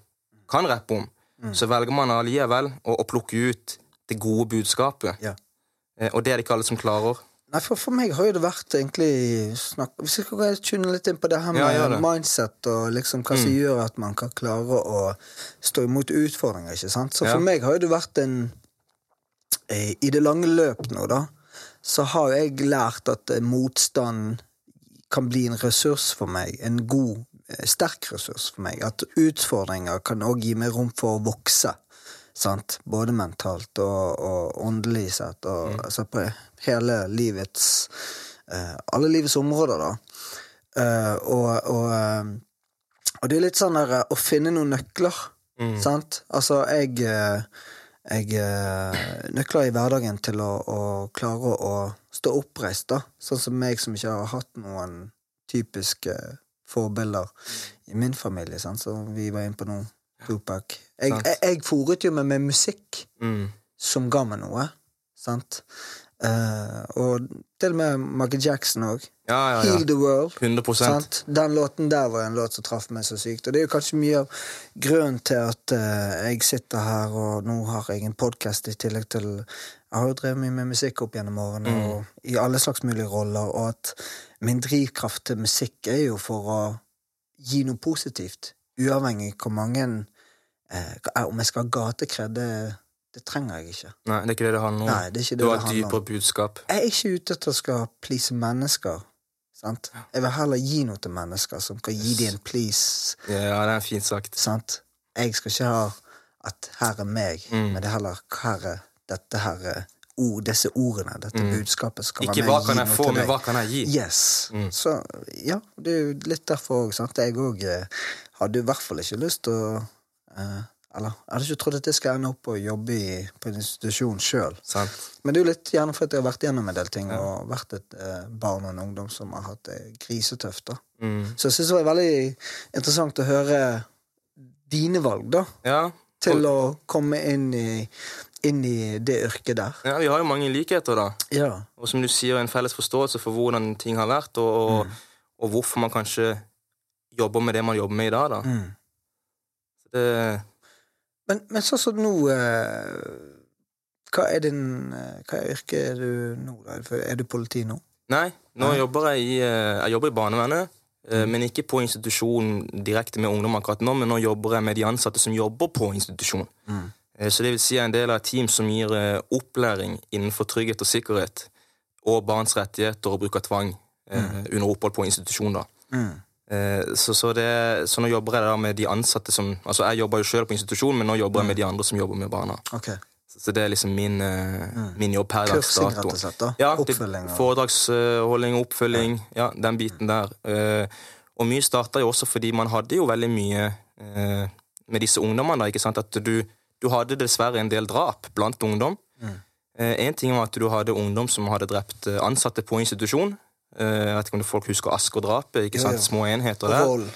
kan rappe om. Mm. Så velger man allikevel å, å plukke ut det gode budskapet. Ja. Eh, og det er det ikke alle som klarer. Nei, for, for meg har jo det vært egentlig snakk, Hvis vi skal gå- tune litt inn på det her med Ja, det. mindset og liksom hva som Mm. gjør at man kan klare å stå imot utfordringer, ikke sant. Så for Ja. meg har jo det vært en eh, I det lange løp nå, da, så har jeg lært at eh, motstand kan bli en ressurs for meg. En god, sterk ressurs for meg. At utfordringer kan òg gi meg rom for å vokse. Sant? Både mentalt og, og åndelig sett. Og, altså på hele livets uh, Alle livets områder, da. Uh, og, og, uh, og det er litt sånn der eh, å finne noen nøkler. Mm. Sant? Altså, jeg eh, jeg eh, nøkler i hverdagen til å, å klare å stå oppreist, da. Sånn som meg som ikke har hatt noen typiske forbilder i min familie, sant? som vi var inne på nå. Tupac. Jeg, jeg, jeg fòret jo meg med musikk Mm. som ga meg noe, sant? Uh, og til og med Michael Jackson òg. Ja, ja, Heal the World. 100% Sant? Den låten der var en låt som traff meg så sykt. Og det er jo kanskje mye av grunnen til at uh, jeg sitter her, og nå har jeg en podkast i tillegg til Jeg har jo drevet mye med musikk opp gjennom årene, Mm. og i alle slags mulige roller, og at min drivkraft til musikk er jo for å gi noe positivt. Uavhengig hvor mange eh, Om jeg skal ha gatekred, det, det trenger jeg ikke. Nei, det er ikke det det handler om. Nei, det er ikke det du det har et dypere budskap. Jeg er ikke ute etter å skal please mennesker. Sant? Jeg vil heller gi noe til mennesker som kan gi dem en please. Ja, det er fint sagt. Sant? Jeg skal ikke ha at her er meg, Mm. men det er heller her er dette her er ord, disse ordene, dette budskapet skal Mm. Ikke være med hva kan jeg få, men hva kan jeg gi? Yes. Mm. Så ja, det er jo litt derfor òg, sant. Jeg òg hadde i hvert fall ikke lyst til å uh, Eller jeg hadde ikke trodd at jeg skal ende opp å jobbe i, på en institusjon sjøl. Men det er jo litt gjerne fordi jeg har vært gjennom en del ting og vært et eh, barn og en ungdom som har hatt det grisetøft. da. Mm. Så jeg syns det var veldig interessant å høre dine valg, da. Ja. Til å komme inn i, inn i det yrket der. ja, vi har jo mange likheter, da. Ja. Og som du sier, en felles forståelse for hvordan ting har vært, og, og, Mm. og hvorfor man kanskje jobber med det man jobber med i dag, da. Mm. Så det, Men, men sånn som nå eh, Hva er din eh, Hva er yrket du nå, da? Er du politi nå? nei, nå Nei. jobber jeg i, eh, jeg jobber i barnevernet, Mm. men ikke på institusjon direkte med ungdom akkurat nå, men nå jobber jeg med de ansatte som jobber på institusjon. Mm. Eh, Så det vil si en del av et team som gir eh, opplæring innenfor trygghet og sikkerhet og barns rettigheter og bruk av tvang mm. under opphold på institusjon. Eh, så, så, det, så nå jobber jeg da med de ansatte som Altså, jeg jobber jo sjøl på institusjon, men nå jobber jeg med de andre som jobber med barna. Okay. Så, det er liksom min, eh, min jobb per dags Kursing, dato. rett og slett, da? Ja, Oppfølging og- oppfølging, ja, den biten der. Eh, og mye starta jo også fordi man hadde jo veldig mye eh, med disse ungdommene. da, ikke sant? At du, du hadde dessverre en del drap blant ungdom. En ting var at du hadde ungdom som hadde drept eh, ansatte på institusjon. Eh, Jeg vet ikke om folk husker Asker-drapet. ikke Jo, sant? jo. Små enheter der.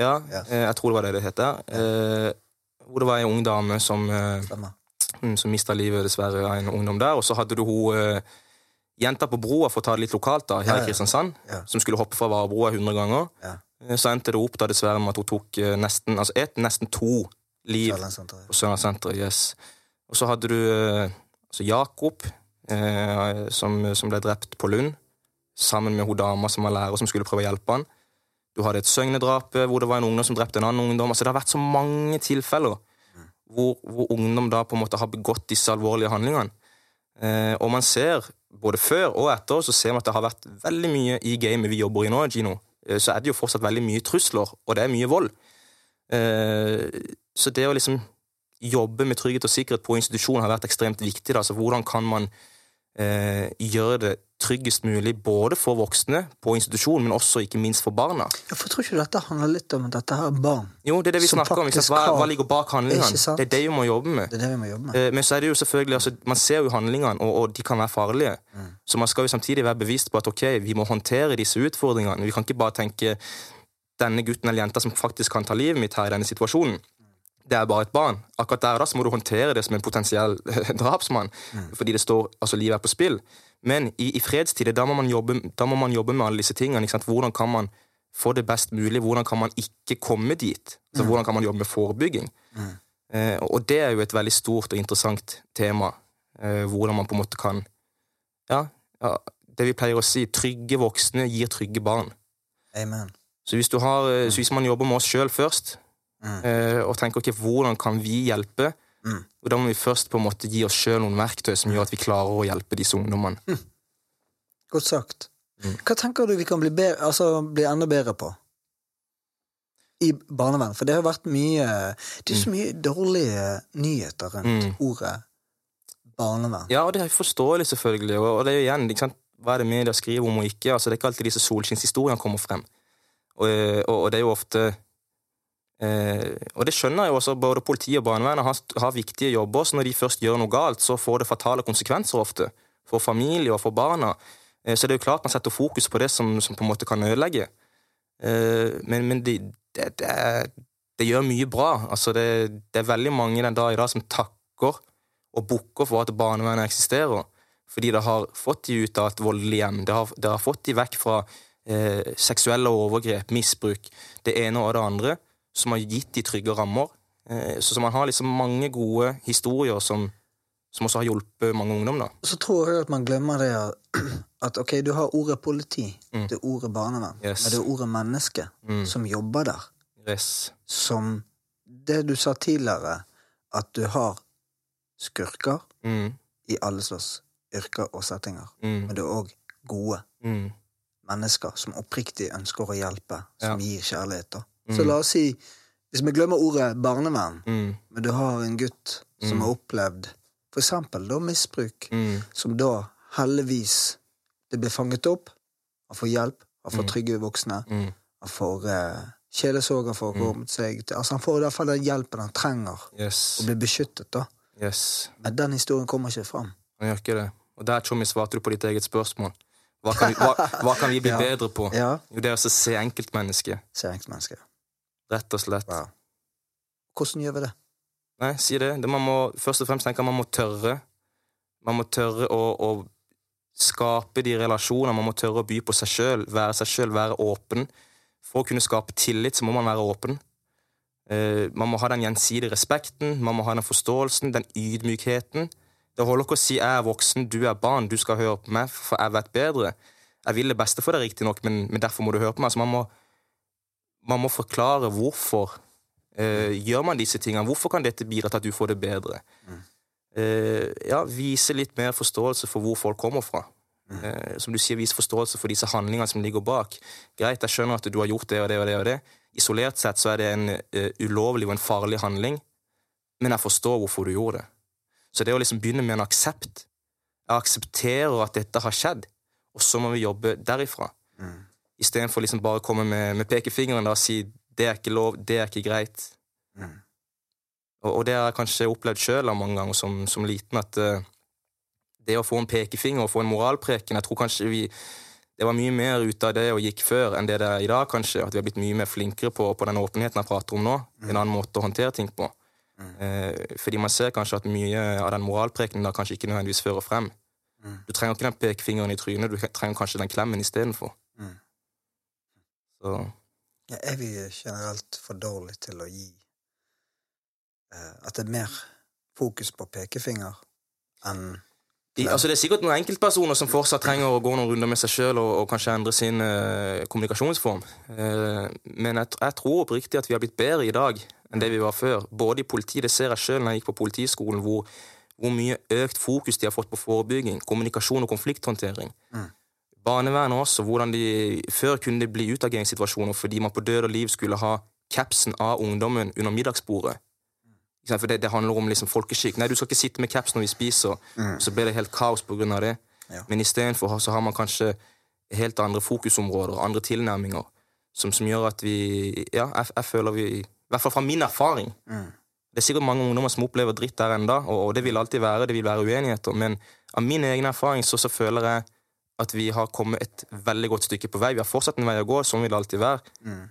Ja, Ja. eh, jeg tror det var det det het der. Eh, Hvor det var ei ung dame som eh, Stemmer. Mm, som mista livet, dessverre, av en ungdom der. Og så hadde du hun eh, jenta på broa, for å ta det litt lokalt, da, her Ja, ja. i Kristiansand, Ja. som skulle hoppe fra varebroa 100 ganger. Ja. Eh, Så endte det opp da dessverre med at hun tok eh, nesten altså et, nesten to liv på Sørlandssenteret. Yes. Og så hadde du eh, altså Jakob, eh, som, som ble drept på Lund, sammen med hun dama som var lærer, som skulle prøve å hjelpe han. Du hadde et Søgne-drap eh, hvor det var en ungdom som drepte en annen ungdom. Altså Det har vært så mange tilfeller hvor, hvor ungdom da på en måte har begått disse alvorlige handlingene. Eh, og man ser, både før og etter, så ser man at det har vært veldig mye i gamet vi jobber i nå, Gino. Eh, så er det jo fortsatt veldig mye trusler, og det er mye vold. Eh, så det å liksom jobbe med trygghet og sikkerhet på institusjon har vært ekstremt viktig. Altså, hvordan kan man eh, gjøre det tryggest mulig både for voksne på institusjon, men også ikke minst for barna? Hvorfor tror ikke du dette handler litt om at dette her er barn? Jo, det er det vi snakker om. Hva, hva ligger bak handlingene? Det er det vi må jobbe med. Det det vi må jobbe med. Eh, Men så er det jo selvfølgelig, altså, man ser jo handlingene, og, og de kan være farlige. Mm. Så man skal jo samtidig være bevisst på at ok, vi må håndtere disse utfordringene. Vi kan ikke bare tenke denne gutten eller jenta som faktisk kan ta livet mitt her i denne situasjonen. Det er bare et barn. Akkurat der og da så må du håndtere det som en potensiell drapsmann, Mm. fordi det står, altså livet er på spill. Men i, i fredstid, da må, man jobbe, da må man jobbe med alle disse tingene. Ikke sant? Hvordan kan man få det best mulig? Hvordan kan man ikke komme dit? Altså, Hvordan kan man jobbe med forebygging? Eh, og det er jo et veldig stort og interessant tema. Eh, hvordan man på en måte kan ja, ja, det vi pleier å si, trygge voksne gir trygge barn. Amen. Så hvis, du har, eh, så hvis man jobber med oss sjøl først, Mm. eh, og tenker ok, hvordan kan vi hjelpe, Mm. og da må vi først på en måte gi oss sjøl noen verktøy som gjør at vi klarer å hjelpe disse ungdommene. Godt sagt. Mm. Hva tenker du vi kan bli, bedre, altså, bli enda bedre på? I barnevern. For det har vært mye Det er så mye dårlige nyheter rundt Mm. ordet barnevern. Ja, og det er forståelig, selvfølgelig. Og, det er jo igjen, sant? hva er det media skriver om og ikke? Altså, det er ikke alltid disse solskinnshistoriene kommer frem. Og, og, og det er jo ofte eh, Og det skjønner jeg jo også, både politi og barnevernet har, har viktige jobber, så når de først gjør noe galt, så får det fatale konsekvenser ofte. For familie og for barna. Eh, så det er jo klart man setter fokus på det som, som på en måte kan ødelegge. Eh, men men det, de, de, de gjør mye bra. Altså, det, det er veldig mange den dag i dag som takker og bukker for at barnevernet eksisterer. Fordi det har fått de ut av et voldelig hjem. Det har, det har fått de vekk fra eh, seksuelle overgrep, misbruk, det ene og det andre, som har gitt de trygge rammer. Eh, så, man har liksom mange gode historier som, som også har hjulpet mange ungdom. da. Så tror jeg at man glemmer det at, <clears throat> ok, du har ordet politi, Mm. det er ordet barnevern, Yes. men det er ordet menneske Mm. som jobber der. Yes. Som det du sa tidligere, at du har skurker Mm, i alle slags yrker og settinger, mm, men du er òg gode mm, mennesker som oppriktig ønsker å hjelpe, som Ja. gir kjærlighet. da. Mm. Så la oss si, hvis vi glemmer ordet barnevern, mm, men du har en gutt som Mm. har opplevd for eksempel da misbruk, mm, som da heldigvis det blir fanget opp, han får hjelp, han får Mm. trygge voksne, mm, han får uh, for å får kommet seg Altså han får i hvert fall den hjelpen han trenger, yes. og blir beskyttet, da. yes. Men den historien kommer ikke fram. Han gjør ikke det. Og der, Tjommi, svarte du på ditt eget spørsmål. Hva kan vi, hva, hva kan vi bli <laughs> Ja. bedre på? Ja, Jo, det er å se enkeltmennesket. Se enkeltmennesker. Rett og slett. Wow. Hvordan gjør vi det? Nei, si det. det man må, først og fremst tenke at man må tørre. Man må tørre å, å skape de relasjonene. Man må tørre å by på seg sjøl, være seg sjøl, være åpen. For å kunne skape tillit, så må man være åpen. Uh, man må ha den gjensidige respekten, man må ha den forståelsen, den ydmykheten. Det holder ikke å si 'jeg er voksen, du er barn, du skal høre på meg, for jeg vet bedre'. Jeg vil det beste for deg, riktignok, men, men derfor må du høre på meg. Så man må, man må forklare hvorfor eh, gjør man disse tingene. Hvorfor kan dette bidra til at du får det bedre? Eh, ja, Vise litt mer forståelse for hvor folk kommer fra. Eh, som du sier, vise forståelse for disse handlingene som ligger bak. Greit, jeg skjønner at du har gjort det og det og det og det. Isolert sett så er det en uh, ulovlig og en farlig handling, men jeg forstår hvorfor du gjorde det. Så det å liksom begynne med en aksept Jeg aksepterer at dette har skjedd, og så må vi jobbe derifra. Mm. Istedenfor liksom bare å komme med, med pekefingeren da, og si det er ikke lov, det er ikke greit. Mm. Og, og det har jeg kanskje opplevd sjøl mange ganger som, som liten, at uh, det å få en pekefinger og få en moralpreken Jeg tror kanskje vi det var mye mer ut av det og gikk før enn det det er i dag, kanskje. At vi har blitt mye mer flinkere på, på den åpenheten jeg prater om nå. En annen måte å håndtere ting på. Eh, fordi man ser kanskje at mye av den moralprekenen da kanskje ikke nødvendigvis fører frem. Mm. Du trenger ikke den pekefingeren i trynet, du trenger kanskje den klemmen istedenfor. Mm. Så Ja, er vi generelt for dårlige til å gi eh, At det er mer fokus på pekefinger enn de, altså Det er sikkert noen enkeltpersoner som fortsatt trenger å gå noen runder med seg sjøl og, og kanskje endre sin eh, kommunikasjonsform. Eh, men jeg, jeg tror oppriktig at vi har blitt bedre i dag enn det vi var før. Både i politiet, det ser jeg sjøl når jeg gikk på Politiskolen, hvor, hvor mye økt fokus de har fått på forebygging, kommunikasjon og konflikthåndtering. Mm. Barnevernet også, hvordan de Før kunne det bli utageringssituasjoner fordi man på død og liv skulle ha capsen av ungdommen under middagsbordet. For det, det handler om liksom folkeskikk. Nei, du skal ikke sitte med caps når vi spiser, så blir det helt kaos på grunn av det. Ja. Men istedenfor så har man kanskje helt andre fokusområder, andre tilnærminger, som, som gjør at vi Ja, jeg, jeg føler vi I hvert fall fra min erfaring. Mm. Det er sikkert mange ungdommer som opplever dritt der enda, og, og det vil alltid være, det vil være uenigheter, men av min egen erfaring så, så føler jeg at vi har kommet et veldig godt stykke på vei. Vi har fortsatt en vei å gå, sånn vil det alltid være, Mm.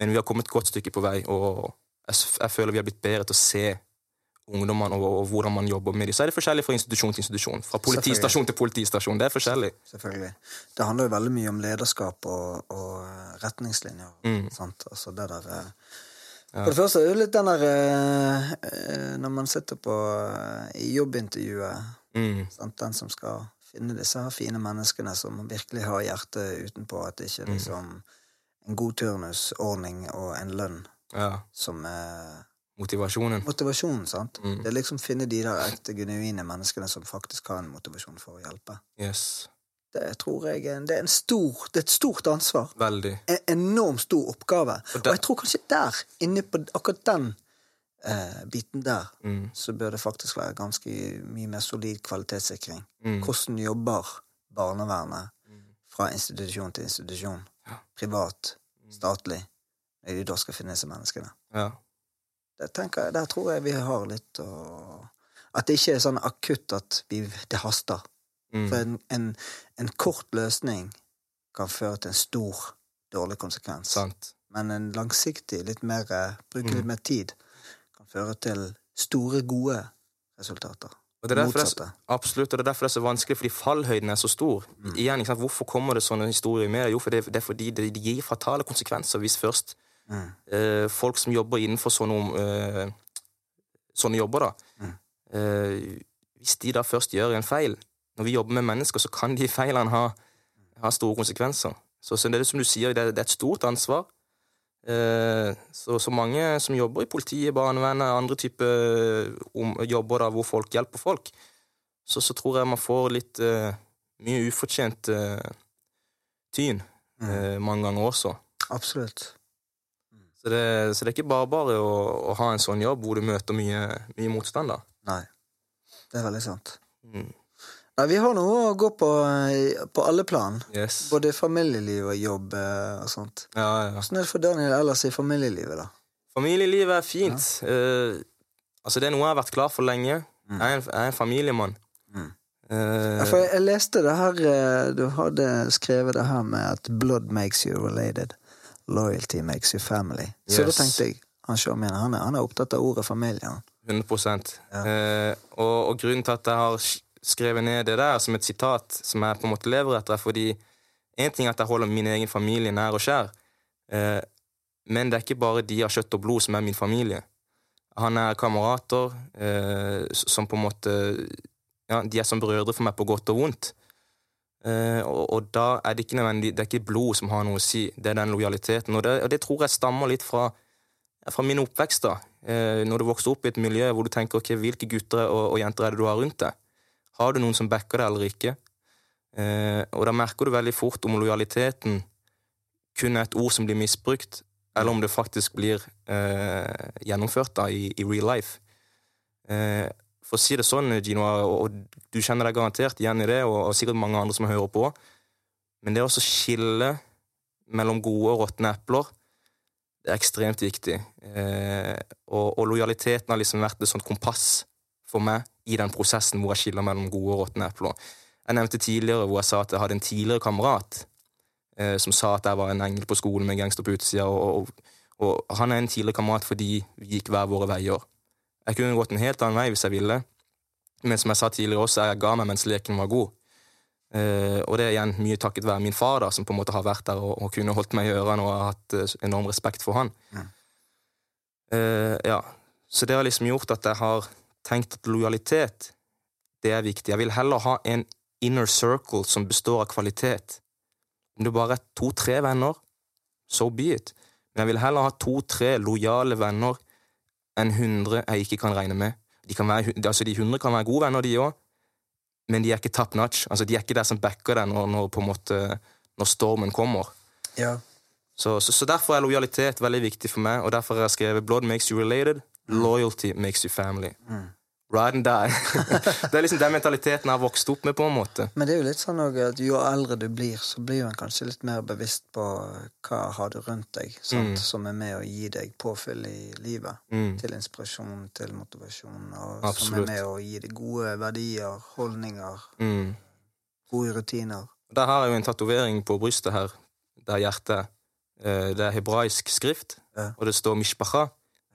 men vi har kommet et godt stykke på vei, og jeg, jeg føler vi har blitt bedre til å se ungdommene og, og hvordan man jobber med dem. Så er det forskjellig fra institusjon til institusjon. Fra politistasjon til politistasjon. Det er forskjellig. Selvfølgelig. Det handler jo veldig mye om lederskap og, og retningslinjer. Mm. Altså det der eh, Ja. For det første er det litt den der eh, eh, Når man sitter på eh, i jobbintervjuet Mm. Den som skal finne disse fine menneskene som virkelig har hjertet utenpå, at det ikke er liksom en god turnusordning og en lønn Ja. som er Motivasjonen. motivasjonen, sant? Mm. Det er liksom finne de der ekte, genuine menneskene som faktisk har en motivasjon for å hjelpe. Yes. Det tror jeg det er, en stor, det er et stort ansvar. Veldig. En enormt stor oppgave. Og Og, jeg tror kanskje der, inne på akkurat den eh, biten der, Mm. så bør det faktisk være ganske mye mer solid kvalitetssikring. Mm. Hvordan jobber barnevernet fra institusjon til institusjon? Ja. Privat, statlig, når de da skal finne disse menneskene. Ja. Jeg, Der tror jeg vi har litt å At det ikke er sånn akutt at vi, det haster. Mm. For en, en, en kort løsning kan føre til en stor, dårlig konsekvens. Sant. Men en langsiktig, litt mer, eh, bruke Mm. litt mer tid, kan føre til store, gode resultater. Og det er det absolutt, og det er derfor det er så vanskelig, fordi fallhøyden er så stor. Mm. Igjen, ikke sant? Hvorfor kommer det sånne historier med? Jo, for det, det er fordi det, det gir fatale konsekvenser hvis først Mm. eh, folk som jobber innenfor sånne, eh, sånne jobber, da Mm. eh, Hvis de da først gjør en feil Når vi jobber med mennesker, så kan de feilene ha, ha store konsekvenser. Så, så det er det som du sier, det er, det er et stort ansvar. Eh, så, så mange som jobber i politiet, barnevernet, andre typer jobber da hvor folk hjelper folk, så, så tror jeg man får litt uh, mye ufortjent uh, tyn Mm. uh, mange ganger også. Absolutt. Så det, så det er ikke bare bare å, å ha en sånn jobb hvor du møter mye, mye motstand. da. Nei. Det er veldig sant. Mm. Nei, vi har noe å gå på eh, på alle plan. Yes. Både familieliv og jobb eh, og sånt. Ja, ja. Hvordan er det for Daniel ellers i familielivet, da? Familielivet er fint. Eh, altså Det er noe jeg har vært klar for lenge. Mm. Jeg, er en, jeg er en familiemann. Mm. Uh, Ja, for jeg, jeg leste det her Du hadde skrevet det her med at 'blood makes you related'. 'Loyalty makes you family'. Så da tenkte jeg han min, han, er, han er opptatt av ordet familie. 100 Ja. uh, og, og grunnen til at jeg har skrevet ned det der som et sitat som jeg på en måte lever etter, er fordi en ting er at jeg holder min egen familie nær og kjær, eh, men det er ikke bare de av kjøtt og blod som er min familie. Han er kamerater eh, som på en måte ja, De er som brødre for meg på godt og vondt. Eh, og, og da er det ikke nødvendig Det er ikke blod som har noe å si, det er den lojaliteten. Og det, og det tror jeg stammer litt fra, fra min oppvekst. da. Eh, når du vokser opp i et miljø hvor du tenker ok, hvilke gutter og, og jenter er det du har rundt deg? Har du noen som backer deg eller ikke? Eh, og da merker du veldig fort om lojaliteten kun er et ord som blir misbrukt, eller om det faktisk blir eh, gjennomført da i, i real life. Eh, for å si det sånn, Gino, og, og du kjenner deg garantert igjen i det, og, og sikkert mange andre som hører på, men det å skille mellom gode og råtne epler, det er ekstremt viktig. Eh, og, og lojaliteten har liksom vært et sånt kompass for meg i den prosessen hvor jeg skiller mellom gode og råtne epler. Jeg nevnte tidligere hvor jeg sa at jeg hadde en tidligere kamerat eh, som sa at jeg var en engel på skolen med gangster på utsida, og, og, og han er en tidligere kamerat fordi vi gikk hver våre veier. Jeg kunne gått en helt annen vei hvis jeg ville, men som jeg sa tidligere også, jeg ga meg mens leken var god. Eh, og det er igjen mye takket være min far, da, som på en måte har vært der og, og kunne holdt meg i ørene og har hatt eh, enorm respekt for han. Ja. Eh, ja. Så det har liksom gjort at jeg har tenkt at lojalitet, det er viktig. Jeg vil heller ha en inner circle som består av kvalitet. Om det bare er to-tre venner, so be it. Men jeg vil heller ha to-tre lojale venner enn hundre jeg ikke kan regne med. De, kan være, altså de hundre kan være gode venner, de òg, men de er ikke top notch. Altså, de er ikke der som backer deg når, når, måte, når stormen kommer. Ja. Så, så, så derfor er lojalitet veldig viktig for meg, og derfor har jeg skrevet 'Blood makes you related', 'Loyalty makes you family'. Ride and die. <laughs> det er liksom den mentaliteten jeg har vokst opp med, på en måte. Men det er jo litt sånn at jo eldre du blir, så blir man kanskje litt mer bevisst på hva har du rundt deg, sant? som er med å gi deg påfyll i livet. Mm. Til inspirasjon, til motivasjon, og som er med å gi deg gode verdier, holdninger, Mm. gode rutiner. Der har jeg jo en tatovering på brystet her, der hjertet eh, Det er hebraisk skrift, Ja. og det står mishpacha.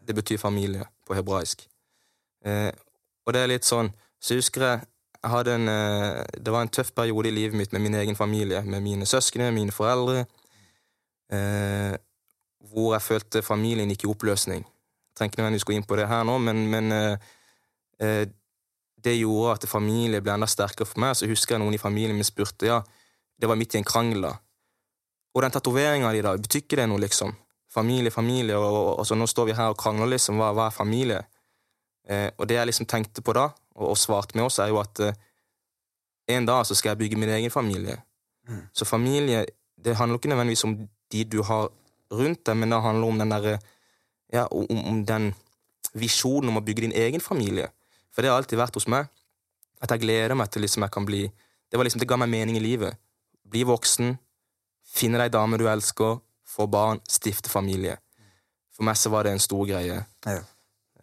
Det betyr familie på hebraisk. Eh, og det er litt sånn Så husker jeg hadde en eh, Det var en tøff periode i livet mitt med min egen familie, med mine søsken, mine foreldre, eh, hvor jeg følte familien gikk i oppløsning. Jeg trenger ikke nødvendigvis gå inn på det her nå, men, men eh, eh, det gjorde at familie ble enda sterkere for meg. Så husker jeg noen i familien min spurte ja, det var midt i en krangel. da. Og den tatoveringa di, da, betyr ikke det noe, liksom? Familie, familie, og, og, og så nå står vi her og krangler, liksom. Hva, hva er familie? Eh, og det jeg liksom tenkte på da, og, og svarte med oss, er jo at eh, en dag så skal jeg bygge min egen familie. Mm. Så familie, det handler ikke nødvendigvis om de du har rundt deg, men det handler om den derre ja, om, om den visjonen om å bygge din egen familie. For det har alltid vært hos meg. At jeg gleder meg til liksom jeg kan bli Det var liksom, det ga meg mening i livet. Bli voksen, finne deg dame du elsker, få barn, stifte familie. For meg så var det en stor greie. Ja.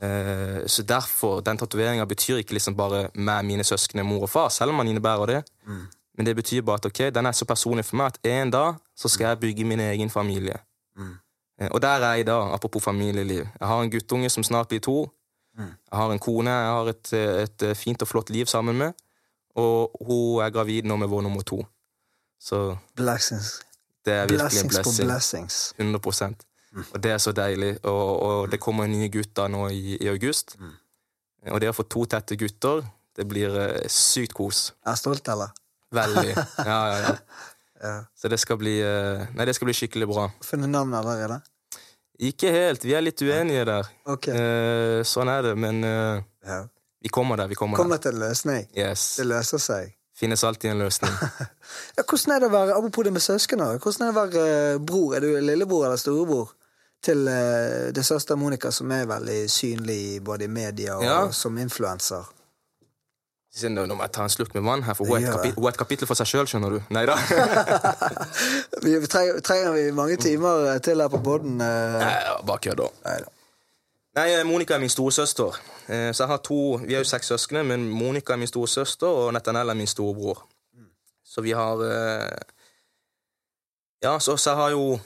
Eh, så derfor, den tatoveringa betyr ikke liksom bare meg, mine søsken, mor og far, selv om man innebærer det. Mm. Men det betyr bare at ok, den er så personlig for meg at en dag så skal jeg bygge min egen familie. Mm. Eh, Og der er jeg i dag, apropos familieliv. Jeg har en guttunge som snart blir to. Mm. Jeg har en kone jeg har et, et fint og flott liv sammen med. Og hun er gravid nå med vår nummer to. Så Blessings. Det er virkelig en Blessings på blessing. blessings. 100% Og det er så deilig. Og, og det kommer nye gutter nå i, i august. Mm. Og det å få to tette gutter, det blir uh, sykt kos. Er jeg stolt, eller? Veldig. <laughs> Ja, ja, ja. Ja. Så det skal bli uh, Nei, det skal bli skikkelig bra. Funnet navn allerede? Ikke helt. Vi er litt uenige der. Okay. Uh, sånn er det, men Ja. vi kommer der. Vi kommer Kommer der. til løsning. Yes. Det løser seg. Finnes alltid en løsning. <laughs> Ja, hvordan er det å være apropos det med søsken, hvordan er det å være eh, bror? Er du lillebror eller storebror til uh, det søster Monica, som er veldig synlig både i media og Ja. som influenser? Nå må jeg ta en slurk med vann her, for hun er et, hun er et kapittel for seg sjøl, skjønner du. Nei da. <laughs> Vi trenger, trenger vi mange timer eh, til her på poden? Bare kødder. Nei da. Nei, eh, Monica er min storesøster. Eh, Så jeg har to, Vi er jo seks søsken, men Monica er min storesøster, og Netanel er min storebror. Så vi har eh, Ja, så, så jeg har jo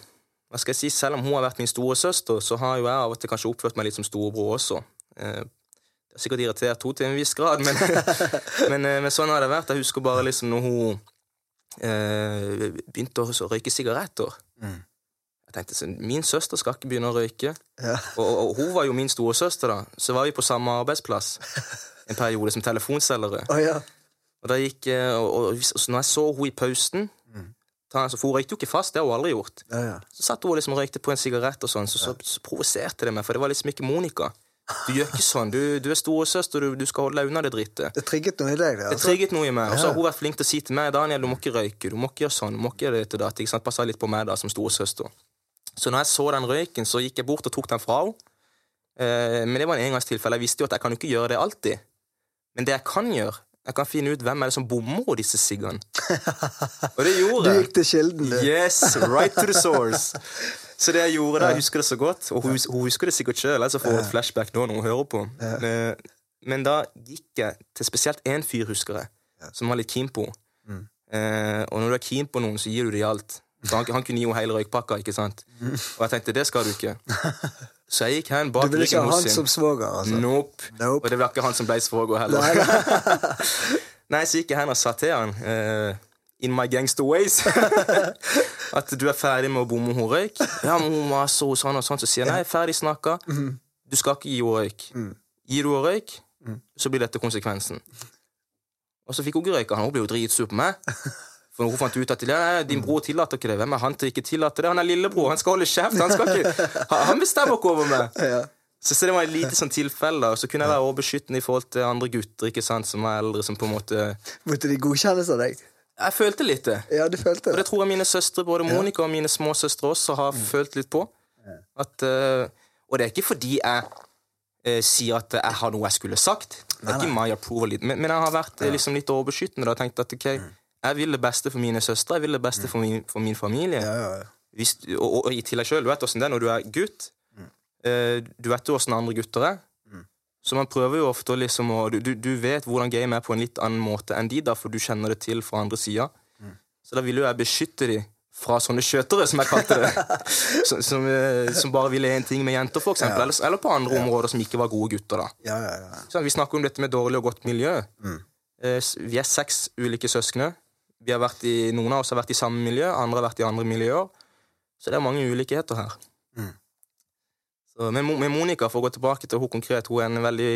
Hva skal jeg si, Selv om hun har vært min storesøster, så har jo jeg av og til kanskje oppført meg litt som storebror også. Det har sikkert irritert henne til en viss grad, men, <laughs> men, men sånn har det vært. Jeg husker bare liksom når hun begynte å røyke sigaretter. Mm. Tenkte sånn, Min søster skal ikke begynne å røyke. Ja. Og, og, og hun var jo min storesøster, da. Så var vi på samme arbeidsplass <laughs> en periode som telefonselgere. Oh, ja. Og da gikk, og, og, og, hvis- når jeg så hun i pausen ta, så, For hun røykte jo ikke fast, det har hun aldri gjort. ja, ja. Så satt hun og liksom røykte på en sigarett, og sånn, så, så, så provoserte det meg, for det var liksom ikke Monica. Du gjør ikke sånn. Du, du er storesøster, du, du skal holde deg unna det drittet. Det trigget noe i deg, det. Det Altså. trigget noe i meg. Og så har hun vært flink til å si til meg Daniel, du må ikke røyke, du må ikke gjøre sånn, du må ikke gjøre det til datt. Passa litt på meg da, som storesøster. Så når jeg så den røyken, så gikk jeg bort og tok den fra henne. Eh, men det var en engangstilfelle. Jeg visste jo at jeg kan ikke gjøre det alltid. Men det jeg kan gjøre, jeg kan finne ut hvem er det som bommer disse siggene. Og det gjorde jeg. Du gikk til kilden, du. Yes, right to the source. <laughs> Så det jeg gjorde da, jeg husker det så godt, og hun, hun husker det sikkert sjøl, ellers får hun et flashback nå når hun hører på. Eh, Men da gikk jeg til spesielt én fyr, husker jeg, som var litt keen på henne. Eh, og når du er keen på noen, så gir du dem alt. Så han, han kunne gi henne hele røykpakka, ikke sant? Og jeg tenkte det skal du ikke. <laughs> Så jeg gikk hen Du bak ville ikke ryggen ha hos han som svoger, altså? Nope. Nope. Og det var ikke han som ble svoger heller. Nei, nei. <laughs> Så gikk jeg hen og sa til han uh, In my gangster ways <laughs> At du er ferdig med å bomme henne røyk Ja, men hun var så sånn og sånn Så sier jeg, nei, er ferdig snakka Du skal ikke gi henne røyk Gir du henne røyk, så blir dette konsekvensen Og så fikk hun ikke røyka Han ble jo dritsur på meg For hun fant ut at nei, din bror tillater ikke det Hvem er han til ikke tillater det? Han er lillebror, han skal holde kjeft Han, skal ikke, <laughs> han bestemmer ikke over meg Ja. så, så det var et lite sånn tilfelle, og så kunne jeg være overbeskyttende i forhold til andre gutter ikke sant, som var eldre, som på en måte Måtte de godkjennes av deg? Jeg følte litt det. Ja, du følte det. Og det? tror jeg mine søstre, både Monica og mine småsøstre også, har følt litt på. At, eh, og det er ikke fordi jeg eh, sier at jeg har noe jeg skulle sagt. Det er ikke my approval, men, men jeg har vært eh, liksom litt overbeskyttende og tenkt at ok, jeg vil det beste for mine søstre, jeg vil det beste for min, for min familie. Ja, ja, ja. Hvis, og, og, og i tillegg sjøl, du vet åssen det er når du er gutt. Eh, du vet jo åssen andre gutter er. Så man prøver jo ofte liksom å du, du, vet hvordan game er på en litt annen måte enn de, da, for du kjenner det til fra andre sida. Så da ville jo jeg beskytte de fra sånne skjøtere, som jeg kalte det. <laughs> som, som, eh, som bare ville én ting med jenter, for eksempel. Eller, eller på andre områder som ikke var gode gutter, da. ja, ja, ja. Så vi snakker om dette med dårlig og godt miljø. Eh, Vi er seks ulike søsken. Vi har vært i, noen av oss har vært i samme miljø, andre har vært i andre miljøer. Så det er mange ulikheter her. Så, men Mo- med Monica, for å gå tilbake til hun konkret, hun er en veldig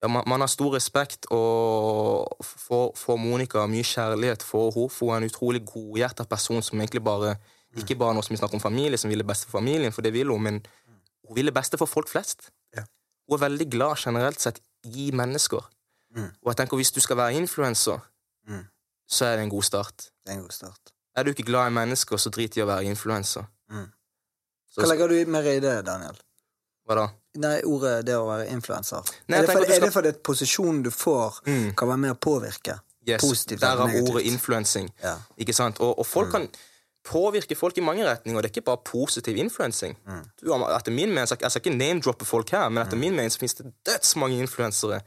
ja, man, man har stor respekt og for, for Monica, mye kjærlighet for henne. For hun er en utrolig godhjerta person som egentlig bare Ikke bare noe som vi snakker om familie, som vil det beste for familien, for det vil hun, men hun vil det beste for folk flest. Ja. Hun er veldig glad generelt sett i mennesker. Og jeg tenker hvis du skal være influenser, Mm. så er det en god start. Det er en god start. Er du ikke glad i mennesker, så drit i å være influenser. Mm. Hva legger du mer i det, Daniel? hva da? Nei, ordet det å være influenser. Er, det fordi- er det fordi posisjonen du får, Mm. kan være med å påvirke? Yes, Positivt eller Derav ordet influensing. Ja. Ikke sant? Og, og folk kan påvirke folk i mange retninger. og Det er ikke bare positiv influensing. Du, etter min mening, Jeg skal ikke name-droppe folk her, men etter min mening så finnes det dødsmange influensere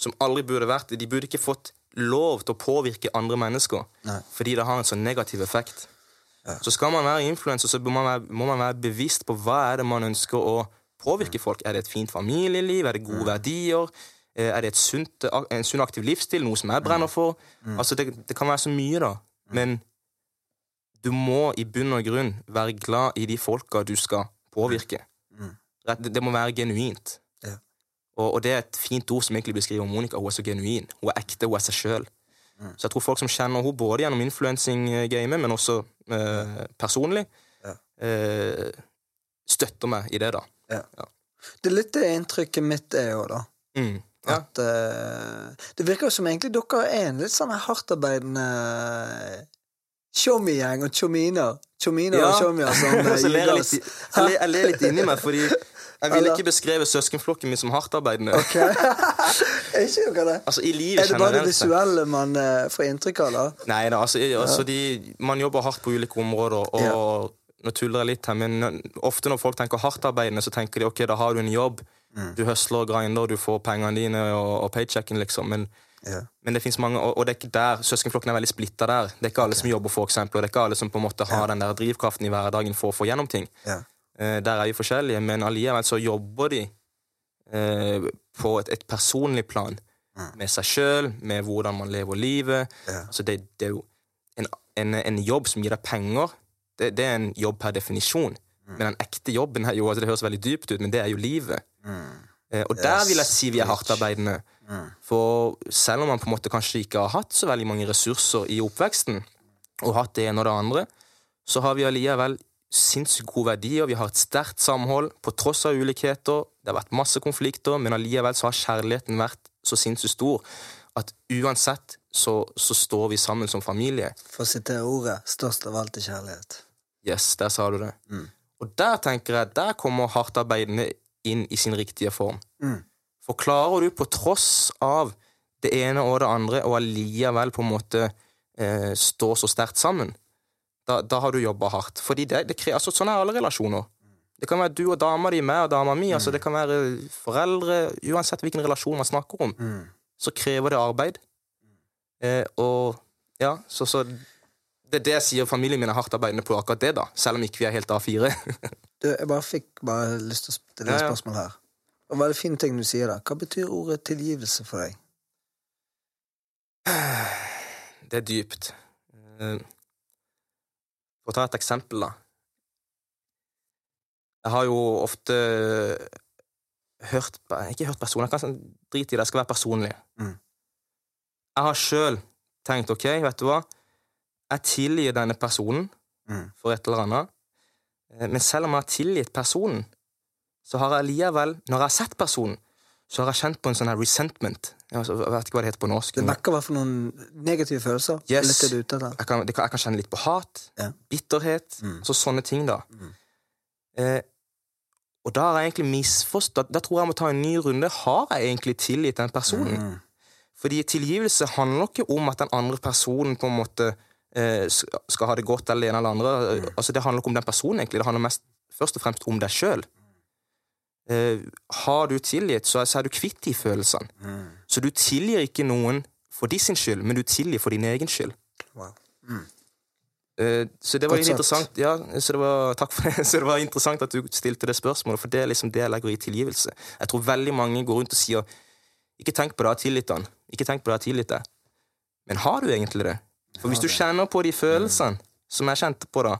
som aldri burde vært det. De burde ikke fått lov til å påvirke andre mennesker Nei. fordi det har en sånn negativ effekt. Så skal man være influenser, så må man være, må man være bevisst på hva er det man ønsker å påvirke folk. Er det et fint familieliv? Er det gode verdier? Eh, Er det et sunt, en sunn aktiv livsstil? Noe som jeg brenner for? Altså, det, det kan være så mye, da. Men du må i bunn og grunn være glad i de folka du skal påvirke. Rett- Det, det må være genuint. Og, og det er et fint ord som egentlig beskriver Monica. Hun er så genuin. Hun er ekte, hun er seg sjøl. Så jeg tror folk som kjenner henne både gjennom influensing-gamet, men også eh, personlig, Ja. eh, støtter meg i det, da. Ja. Ja. Det er litt det inntrykket mitt er òg, da. Mm. At eh, Det virker jo som egentlig dere er en litt sånn hardtarbeidende tjommigjeng og tjominer. Tjominer og tjommier som <laughs> eh, gir ler, jeg ler litt inni meg, fordi <laughs> jeg ville ikke beskrevet søskenflokken min som hardtarbeidende. Ok. <laughs> er ikke noe det? Altså, i livet Er det bare det visuelle man eh, får inntrykk av, da? Nei da, altså, altså de, man jobber hardt på ulike områder, og nå tuller jeg litt her, men ofte når folk tenker hardtarbeidende, så tenker de ok, da har du en jobb, du høsler og grinder, du får pengene dine og, og paychecken, liksom, men, Ja. men det finnes mange, og, og det er ikke der, søskenflokken er veldig splitta der. Det er ikke alle som jobber, for eksempel, og det er ikke alle som på en måte har den der drivkraften i hverdagen for å få gjennom ting. Ja. Eh, der er vi forskjellige, men allikevel så jobber de eh, på et, et personlig plan. Med seg sjøl, med hvordan man lever livet. Ja. Altså det, det er jo en, en, en jobb som gir deg penger. Det, det er en jobb per definisjon. Men den ekte jobben her, jo altså Det høres veldig dypt ut, men det er jo livet. Mm. og der vil jeg si vi er hardtarbeidende. For selv om man på en måte kanskje ikke har hatt så veldig mange ressurser i oppveksten, og hatt det ene og det andre, så har vi allikevel sinnssykt gode verdier, vi har et sterkt samhold på tross av ulikheter. Det har vært masse konflikter, men allikevel så har kjærligheten vært så sinnssykt stor at uansett så, så står vi sammen som familie. For å sitere ordet 'størst av alt er kjærlighet'. Yes, der sa du det. Og der tenker jeg, der kommer hardtarbeidende inn i sin riktige form. Mm. For klarer du på tross av det ene og det andre og allikevel på en måte eh, stå så sterkt sammen, da, da har du jobba hardt. Fordi det, det krever, altså, sånn er alle relasjoner. Det kan være du og dama di, meg og dama mi, altså, det kan være foreldre Uansett hvilken relasjon man snakker om, Mm. så krever det arbeid. Eh, og ja, så, så Det er det jeg sier familien min er hardt arbeidende på akkurat det, da. Selv om ikke vi er helt A4. <laughs> Du, jeg bare fikk bare lyst til å stille et spørsmål her. Og veldig fine ting du sier da. Hva betyr ordet tilgivelse for deg? Det er dypt. Eh, For å ta et eksempel, da. Jeg har jo ofte hørt Ikke hørt personer, jeg kan sånn, drite i det, jeg skal være personlig. Mm. Jeg har sjøl tenkt ok, vet du hva, jeg tilgir denne personen Mm. for et eller annet, Eh, men selv om jeg har tilgitt personen, så har jeg likevel, når jeg har sett personen, så har jeg kjent på en sånn her resentment. Jeg vet ikke hva det heter på norsk. Det vekker i hvert fall noen negative følelser. Yes. Jeg kan, jeg kan kjenne litt på hat, Ja. bitterhet, Mm. så sånne ting, da. Mm. Eh, og da har jeg egentlig misforstått Da tror jeg jeg må ta en ny runde. Har jeg egentlig tilgitt den personen? Mm. Fordi tilgivelse handler ikke om at den andre personen på en måte eh, skal ha det godt eller det ene eller andre. Mm. Altså, det handler ikke om den personen, egentlig. Det handler mest, først og fremst om deg sjøl. Eh, har du tilgitt, så er, så er du kvitt de følelsene. Mm. Så du tilgir ikke noen for de sin skyld, men du tilgir for din egen skyld. Wow. Eh, Så det var Godt interessant Ja, så det var, takk for det. <laughs> Så det var interessant at du stilte det spørsmålet, for det er liksom det jeg legger i tilgivelse. Jeg tror veldig mange går rundt og sier Ikke tenk på det, har tilgitt han. Ikke tenk på det, har tilgitt deg. Men har du egentlig det? For hvis du kjenner på de følelsene som jeg kjente på da,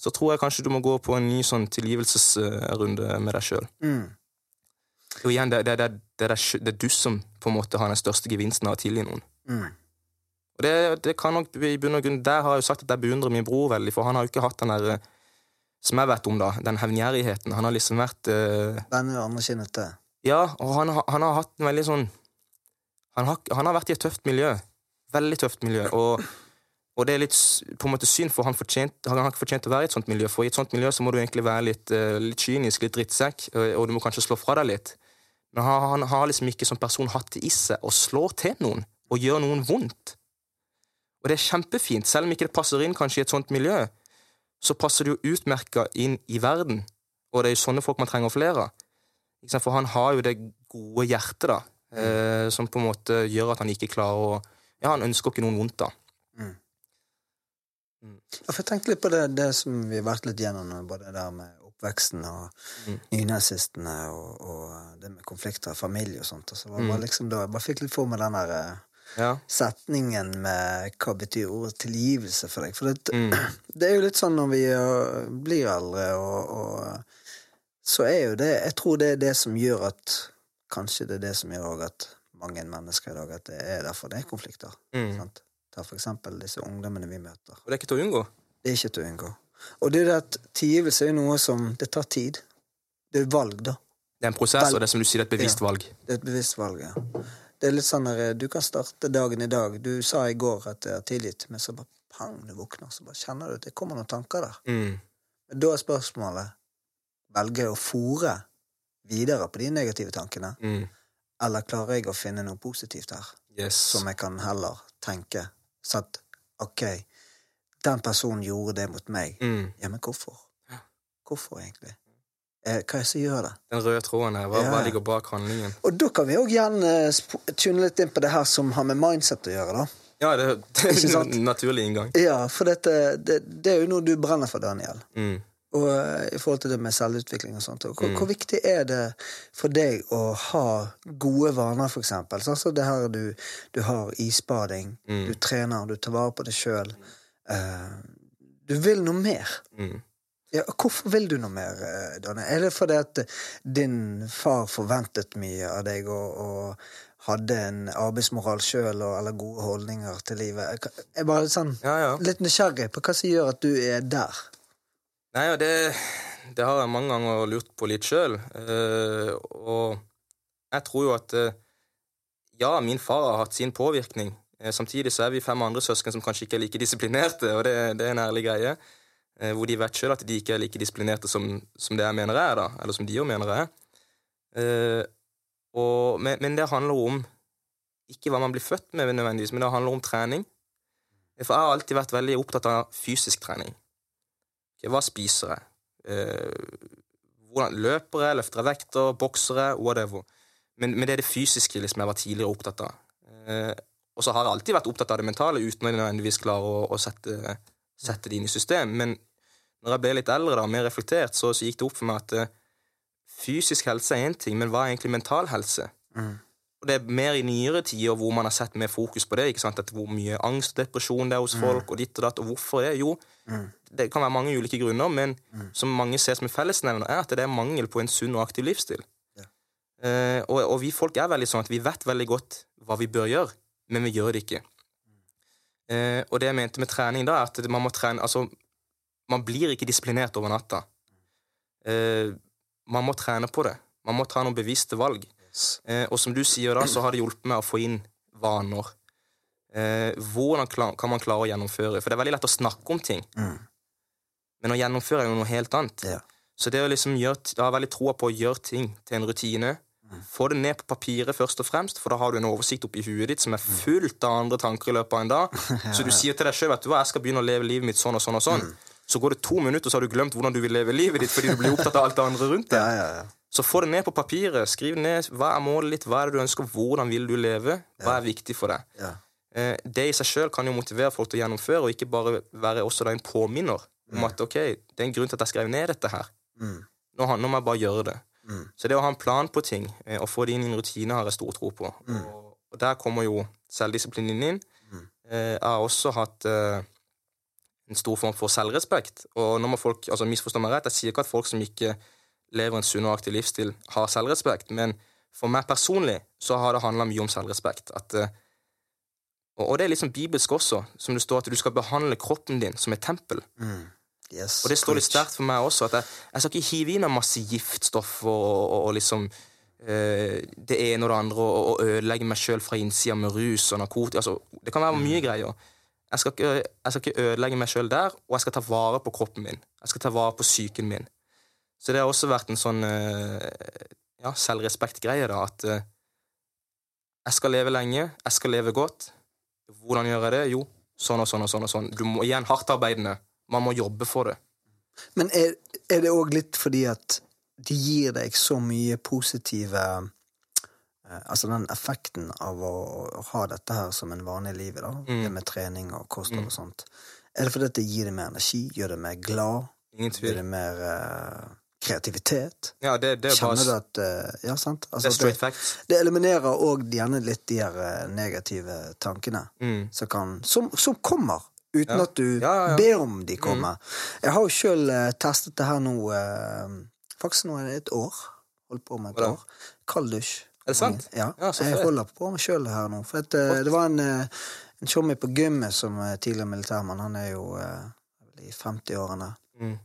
så tror jeg kanskje du må gå på en ny sånn tilgivelsesrunde med deg sjøl. Mm. Og igjen, det, det, det, det, er det du som på en måte har den største gevinsten av å tilgi noen. Mm. Og det, det kan nok i bunn og grunn Der har jeg jo sagt at jeg beundrer min bror veldig, for han har jo ikke hatt den der eh, Som jeg vet om, da, den hevngjerrigheten. Han har liksom vært uh, Den andre kinnet. Ja, og han, han har hatt en veldig sånn han har, han har vært i et tøft miljø. Veldig tøft miljø. Og, og det er litt på en måte synd, for han, fortjent, han har ikke fortjent å være i et sånt miljø. For i et sånt miljø så må du egentlig være litt, eh, litt kynisk, litt drittsekk, og, og du må kanskje slå fra deg litt. Men han, han har liksom ikke som person hatt det i seg å slå til noen og gjøre noen vondt. Og det er kjempefint, selv om ikke det passer inn kanskje i et sånt miljø, så passer det jo utmerka inn i verden. Og det er jo sånne folk man trenger flere av. For han har jo det gode hjertet, da, eh, som på en måte gjør at han ikke klarer å Ja, han ønsker ikke noen vondt, da. For jeg tenkte litt på det, det som vi har vært litt gjennom både det der med oppveksten og Mm. nynazistene og, og det med konflikter i familie og sånt. Og så var Mm. bare liksom da, jeg bare fikk litt for meg den der eh, Ja. setningen med hva betyr ordet tilgivelse for deg. For det, Mm. <clears throat> det er jo litt sånn når vi eh, blir eldre, og, og så er jo det Jeg tror det er det som gjør at Kanskje det er det som gjør at mange mennesker i dag At det er derfor det er konflikter. Mm. Sant? For eksempel disse ungdommene vi møter. Og det er ikke til å unngå. Det er ikke til å unngå. Og det at tilgivelse er noe som Det tar tid. Det er valg, da. Det er en prosess, Vel- og det er som du sier, det er et bevisst Ja. valg. Det er et bevisst valg, ja. Det er litt sånn der, Du kan starte dagen i dag. Du sa i går at jeg har tilgitt, men så bare pang, du våkner, så bare kjenner du at det kommer noen tanker der. Mm. Men da er spørsmålet Velger jeg å fòre videre på de negative tankene, Mm. eller klarer jeg å finne noe positivt her? Yes. som jeg kan heller tenke så at ok, den personen gjorde det mot meg. Mm. Ja, men hvorfor? Hvorfor egentlig? Eh, hva er det som gjør det? Den røde tråden her, hva, Ja. ligger bak handlingen? Og da kan vi òg gjerne tune litt inn på det her som har med mindset å gjøre, da. Ja, det, <laughs> det er en naturlig inngang. Ja, for dette, det, det er jo noe du brenner for, Daniel. Mm. Og eh, i forhold til det med selvutvikling og sånt. Og hvor, Mm. hvor viktig er det for deg å ha gode vaner, for eksempel? Sånn som det her du, du har isbading, Mm. du trener, du tar vare på deg sjøl. du vil noe mer. Mm. Ja, hvorfor vil du noe mer, Danne? Er det fordi at din far forventet mye av deg og, og hadde en arbeidsmoral sjøl eller gode holdninger til livet? Jeg er bare sånn Ja, ja. litt nysgjerrig på hva som gjør at du er der. Nei, og det, det har jeg mange ganger lurt på litt sjøl. og jeg tror jo at eh, ja, min far har hatt sin påvirkning. Eh, samtidig så er vi fem andre søsken som kanskje ikke er like disiplinerte, og det, det er en ærlig greie. Eh, hvor de vet sjøl at de ikke er like disiplinerte som, som, det jeg mener jeg er, da. Eller som de òg mener jeg er. Og, men, men, det handler om ikke hva man blir født med, nødvendigvis, men det handler om trening. For jeg har alltid vært veldig opptatt av fysisk trening. Hva spiser jeg? hvordan Løper jeg, løfter jeg vekter, boksere, whatever. Men, men, det er det fysiske liksom, jeg var tidligere opptatt av. Eh, og så har jeg alltid vært opptatt av det mentale, uten å nødvendigvis klare å, å sette, sette, det inn i system. Men når jeg ble litt eldre, da, mer reflektert, så, så gikk det opp for meg at eh, fysisk helse er én ting, men hva er egentlig mental helse? Mm. Det er mer i nyere tider hvor man har sett mer fokus på det. ikke sant? At hvor mye angst og depresjon det er hos mm. folk, og ditt og datt. Og hvorfor det? Jo, mm. det kan være mange ulike grunner, men mm. som mange ser som en fellesnevner, er at det er mangel på en sunn og aktiv livsstil. Uh, og, og, vi folk er veldig sånn at vi vet veldig godt hva vi bør gjøre, men vi gjør det ikke. Uh, og det jeg mente med trening da, er at man må trene Altså, man blir ikke disiplinert over natta. Uh, man må trene på det. Man må ta noen bevisste valg. Og som du sier da, så har det hjulpet meg å få inn vaner. hvordan kan man klare å gjennomføre? For det er veldig lett å snakke om ting. Mm. Men å gjennomføre er jo noe helt annet. Ja. Så det å liksom gjøre, jeg har veldig troa på å gjøre ting til en rutine. Få det ned på papiret, først og fremst, for da har du en oversikt oppi huet ditt som er fullt av andre tanker i løpet av en dag. <laughs> Så du sier til deg sjøl at du, jeg skal begynne å leve livet mitt sånn og sånn og sånn. Så går det to minutter, så har du glemt hvordan du vil leve livet ditt fordi du blir opptatt av alt det andre rundt deg. Så få det ned på papiret. Skriv ned hva er målet ditt, hva er det du ønsker, hvordan vil du leve, hva er viktig for deg. Ja. det i seg sjøl kan jo motivere folk til å gjennomføre, og ikke bare være også en påminner om at ok, det er en grunn til at jeg skrev ned dette her. Nå, nå må jeg bare gjøre det. Mm. Så det å ha en plan på ting eh, og få det inn i en rutine har jeg stor tro på. Mm. Og, der kommer jo selvdisiplinen inn. Mm. Eh, jeg har også hatt eh, en stor form for selvrespekt. Og når man folk altså misforstå meg rett, jeg sier ikke at folk som ikke lever en sunn og aktiv livsstil, har selvrespekt, men for meg personlig så har det handla mye om selvrespekt. At, eh, og, det er liksom bibelsk også, som det står at du skal behandle kroppen din som et tempel. Mm. Yes, og det står litt sterkt for meg også. At jeg, jeg skal ikke hive i meg masse giftstoffer og, og, og liksom uh, det ene og det andre og, og ødelegge meg sjøl fra innsida med rus og narkotika. Altså, det kan være mye greier. Jeg skal, ikke, jeg skal ikke ødelegge meg sjøl der, og jeg skal ta vare på kroppen min. Jeg skal ta vare på psyken min. Så det har også vært en sånn uh, ja, selvrespektgreie, da, at uh, jeg skal leve lenge, jeg skal leve godt. Hvordan gjør jeg det? Jo, sånn og sånn og sånn. og sånn. Du må igjen hardtarbeidende man må jobbe for det. Men er, er det òg litt fordi at de gir deg så mye positive eh, Altså den effekten av å, ha dette her som en vanlig liv, da, mm. det med trening og kosthold mm. og sånt. Er det fordi at det gir deg mer energi, gjør deg mer glad, Ingen tvil. gjør deg mer uh, kreativitet? Ja, det, det er Kjenner bare... du at uh, Ja, sant? Altså, det er straight facts. Det eliminerer òg gjerne litt de her negative tankene mm. som, kan, som, som kommer uten at du ber om de kommer. Mm. Jeg har jo sjøl uh, testet det her nå Faktisk nå er det et år. Holdt på med et år. Kald dusj. Er det sant? Ja, jeg holder på meg sjøl her nå. For uh, det var en, en tjommi på gymmet som tidligere militærmann. Han er jo i 50-årene. Mm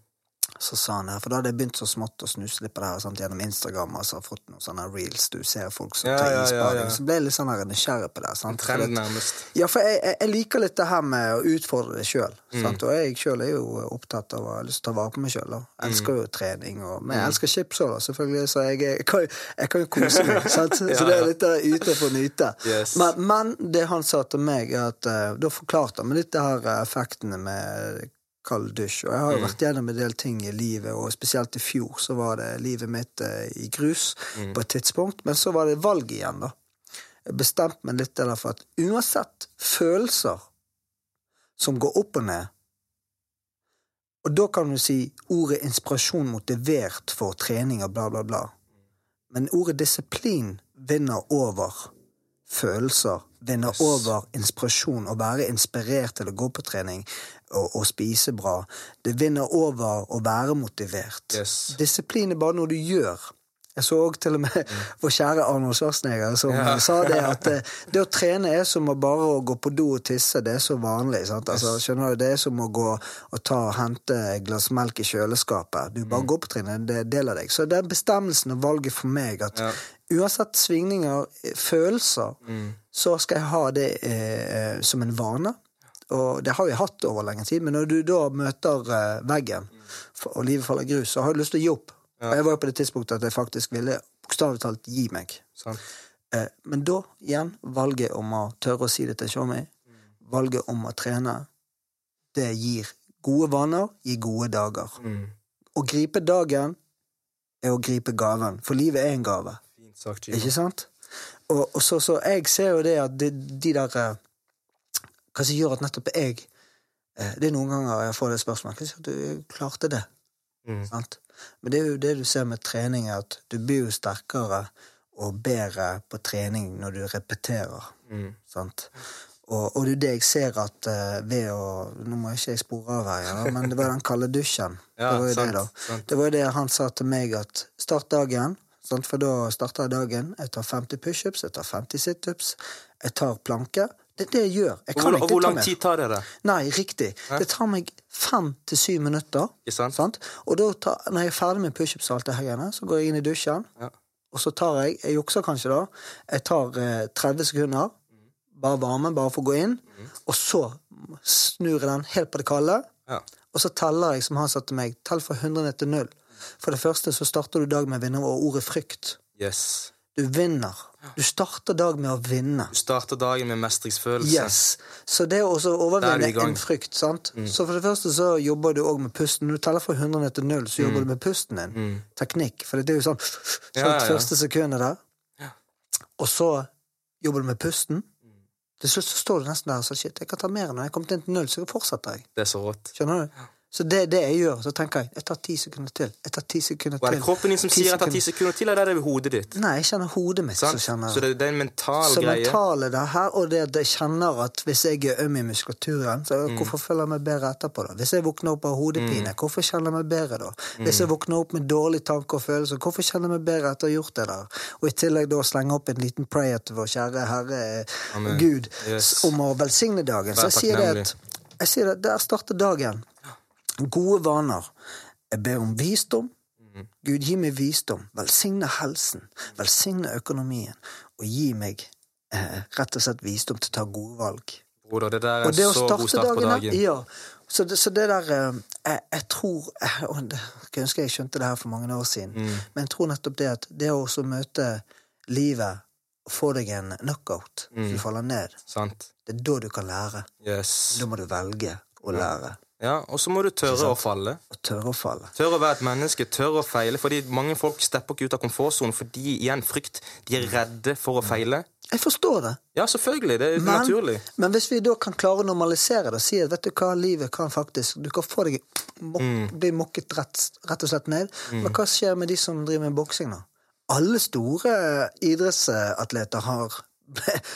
så sa han her, For da hadde jeg begynt så smått å snuse litt på det her sant, gjennom Instagram. Altså fått noen sånne reels du ser folk som ja, tar ja, isbading. Ja, så ble jeg litt sånn nysgjerrig på det. Sant? Trend, nærmest. Ja, for jeg, jeg, jeg, liker litt det her med å utfordre det sjøl. Mm. Og jeg sjøl er jo opptatt av å ha lyst til å ta vare på meg sjøl. Jeg elsker jo trening, og, men jeg mm. elsker chips òg, selvfølgelig, så jeg, jeg, kan, jeg kan jo kose meg. <laughs> sant? Så det er litt der ute for å nyte. Yes. Men, men, det han sa til meg, at uh, da forklarte han meg litt det her effektene med kald dusj. Og jeg har jo mm. vært gjennom en del ting i livet, og spesielt i fjor så var det livet mitt eh, i grus mm. på et tidspunkt. Men så var det valg igjen, da. Jeg bestemte meg litt for at uansett følelser som går opp og ned Og da kan du si ordet inspirasjon motivert for trening og bla, bla, bla. Men ordet disiplin vinner over følelser, vinner yes. over inspirasjon, å være inspirert til å gå på trening, å, å spise bra. Det vinner over å være motivert. Yes. Disiplin er bare noe du gjør. Jeg så også til og med <laughs> vår kjære Arnold Schwarzenegger som sa det at <laughs> eh, det å trene er som å bare å gå på do og tisse. Det er så vanlig. Altså, skjønner du? Det er som å gå og ta og hente et glass melk i kjøleskapet. Du bare går på trinnet, det er del av deg. Så det er bestemmelsen og valget for meg at uansett svingninger, følelser, følelser, så skal jeg ha det eh, som en vane. Og det har vi hatt over lenge tid, men når du da møter eh, veggen, og livet faller grus, så har du lyst til å gi opp. Og jeg var jo på det tidspunktet at jeg faktisk ville bokstavelig talt gi meg. Eh, men da, igjen, valget om å tørre å si det til Shawmy, valget om å trene, det gir gode vaner, gir gode dager. Mm. Å gripe dagen er å gripe gaven, for livet er en gave. Sagt, Ikke sant? Og, og så, så jeg ser jo det at de, de der eh, Hva som gjør at nettopp jeg eh, Det er noen ganger jeg får det spørsmålet. Hva som gjør at du klarte det? Mm. Sant? Men det er jo det du ser med trening, at du blir jo sterkere og bedre på trening når du repeterer. Mm. Sant? Og, og det er det jeg ser at eh, ved å Nå må jeg ikke jeg spore av her, ja, men det var den kalde dusjen. <laughs> Ja, det var jo sant, det, da. sant. Det var jo det han sa til meg, at start dagen. Sant? For da starter jeg dagen. Jeg tar 50 pushups, jeg tar 50 situps, jeg tar planke. Det det jeg gjør. Jeg hvor, ikke hvor lang tid tar det? det? Nei, riktig. Det tar meg fem til syv minutter. Sant? sant? Og da tar, når jeg er ferdig med pushups og alt det her, greiene, så går jeg inn i dusjen. Ja. Og så tar jeg Jeg jukser kanskje, da. Jeg tar eh, 30 sekunder. Bare varme, bare for å gå inn. Og så snur jeg den helt på det kalde. Ja. Og så teller jeg, som han sa til meg, tell fra 100 ned til 0. For det første så starter du dag med å vinne over ordet frykt. Yes. Du vinner. Du starter dag med å vinne. Du starter dagen med mestringsfølelse. Yes. Så det å er overvinne. Mm. en frykt, sant? Så for det første så jobber du òg med pusten. Når du teller fra 100 til 0, så jobber du med pusten din. Teknikk. For det er jo sånn, sånn Mm. Ja, ja, ja. første sekundet der. Og så jobber du med pusten. Til slutt så står du nesten der og sier shit, jeg kan ta mer når jeg har kommet inn til null, så fortsetter jeg. Det er så rått. Skjønner du? Så det er det jeg gjør. Så tenker jeg jeg tar ti sekunder til. Jeg tar ti sekunder til. Og er det kroppen din som sier at tar ti sekunder. til, eller er det hodet ditt? Nei, jeg kjenner hodet mitt Sant? Så, kjenner Så det, det er en mental så greie. mentale det her, og det at jeg kjenner at hvis jeg er øm i muskulaturen, så Mm. hvorfor føler jeg meg bedre etterpå? da? Hvis jeg våkner opp av hodepine, hvorfor kjenner jeg meg bedre da? Hvis Mm. jeg våkner opp med dårlige tanker og følelser, hvorfor kjenner jeg meg bedre etter å ha gjort det der? Og i tillegg da slenge opp en liten prayer til vår kjære Herre Amen. Gud Yes. om å velsigne dagen. Så jeg sier det at jeg sier det, der starter dagen. Gode vaner. Jeg ber om visdom. Mm. Gud, gi meg visdom. Velsigne helsen. Velsigne økonomien. Og gi meg eh, rett og slett visdom til å ta gode valg. Broder, det der er Og det å så god starte start på dagen, dagen. Ja. Så det, så det der eh, jeg, jeg tror jeg, og det, Jeg ønsker jeg skjønte det her for mange år siden, Mm. men jeg tror nettopp det at det å også møte livet og få deg en knockout, Mm. du faller ned, Sant. det er da du kan lære. Yes. Da må du velge å lære. Ja, og så må du tørre å falle. Og tørre å falle. Tørre å være et menneske, tørre å feile. Fordi mange folk stepper ikke ut av komfortsonen fordi igjen frykt. De er redde for å feile. Jeg forstår det. Ja, selvfølgelig. Det er Men, naturlig. men hvis vi da kan klare å normalisere det si at vet du hva, livet kan faktisk Du kan få deg mok Mm. bli mokket rett, rett og slett ned. Men hva skjer med de som driver med boksing, da? Alle store idrettsatleter har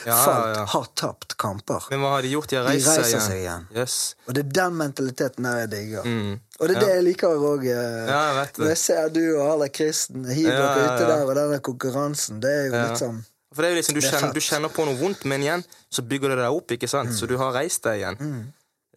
Ja, falt, har tapt kamper. Men hva har de gjort? De har De reiser seg igjen. Yes. Og det er den mentaliteten der jeg digger. Mm. Og det er det jeg liker òg. Når jeg ser du og Arla Kristen hiver Ja, ute der, og denne konkurransen, det er jo litt sånn For det er jo liksom, du, er kjenner, du kjenner på noe vondt, men igjen så bygger det deg opp. ikke sant? Så du har reist deg igjen.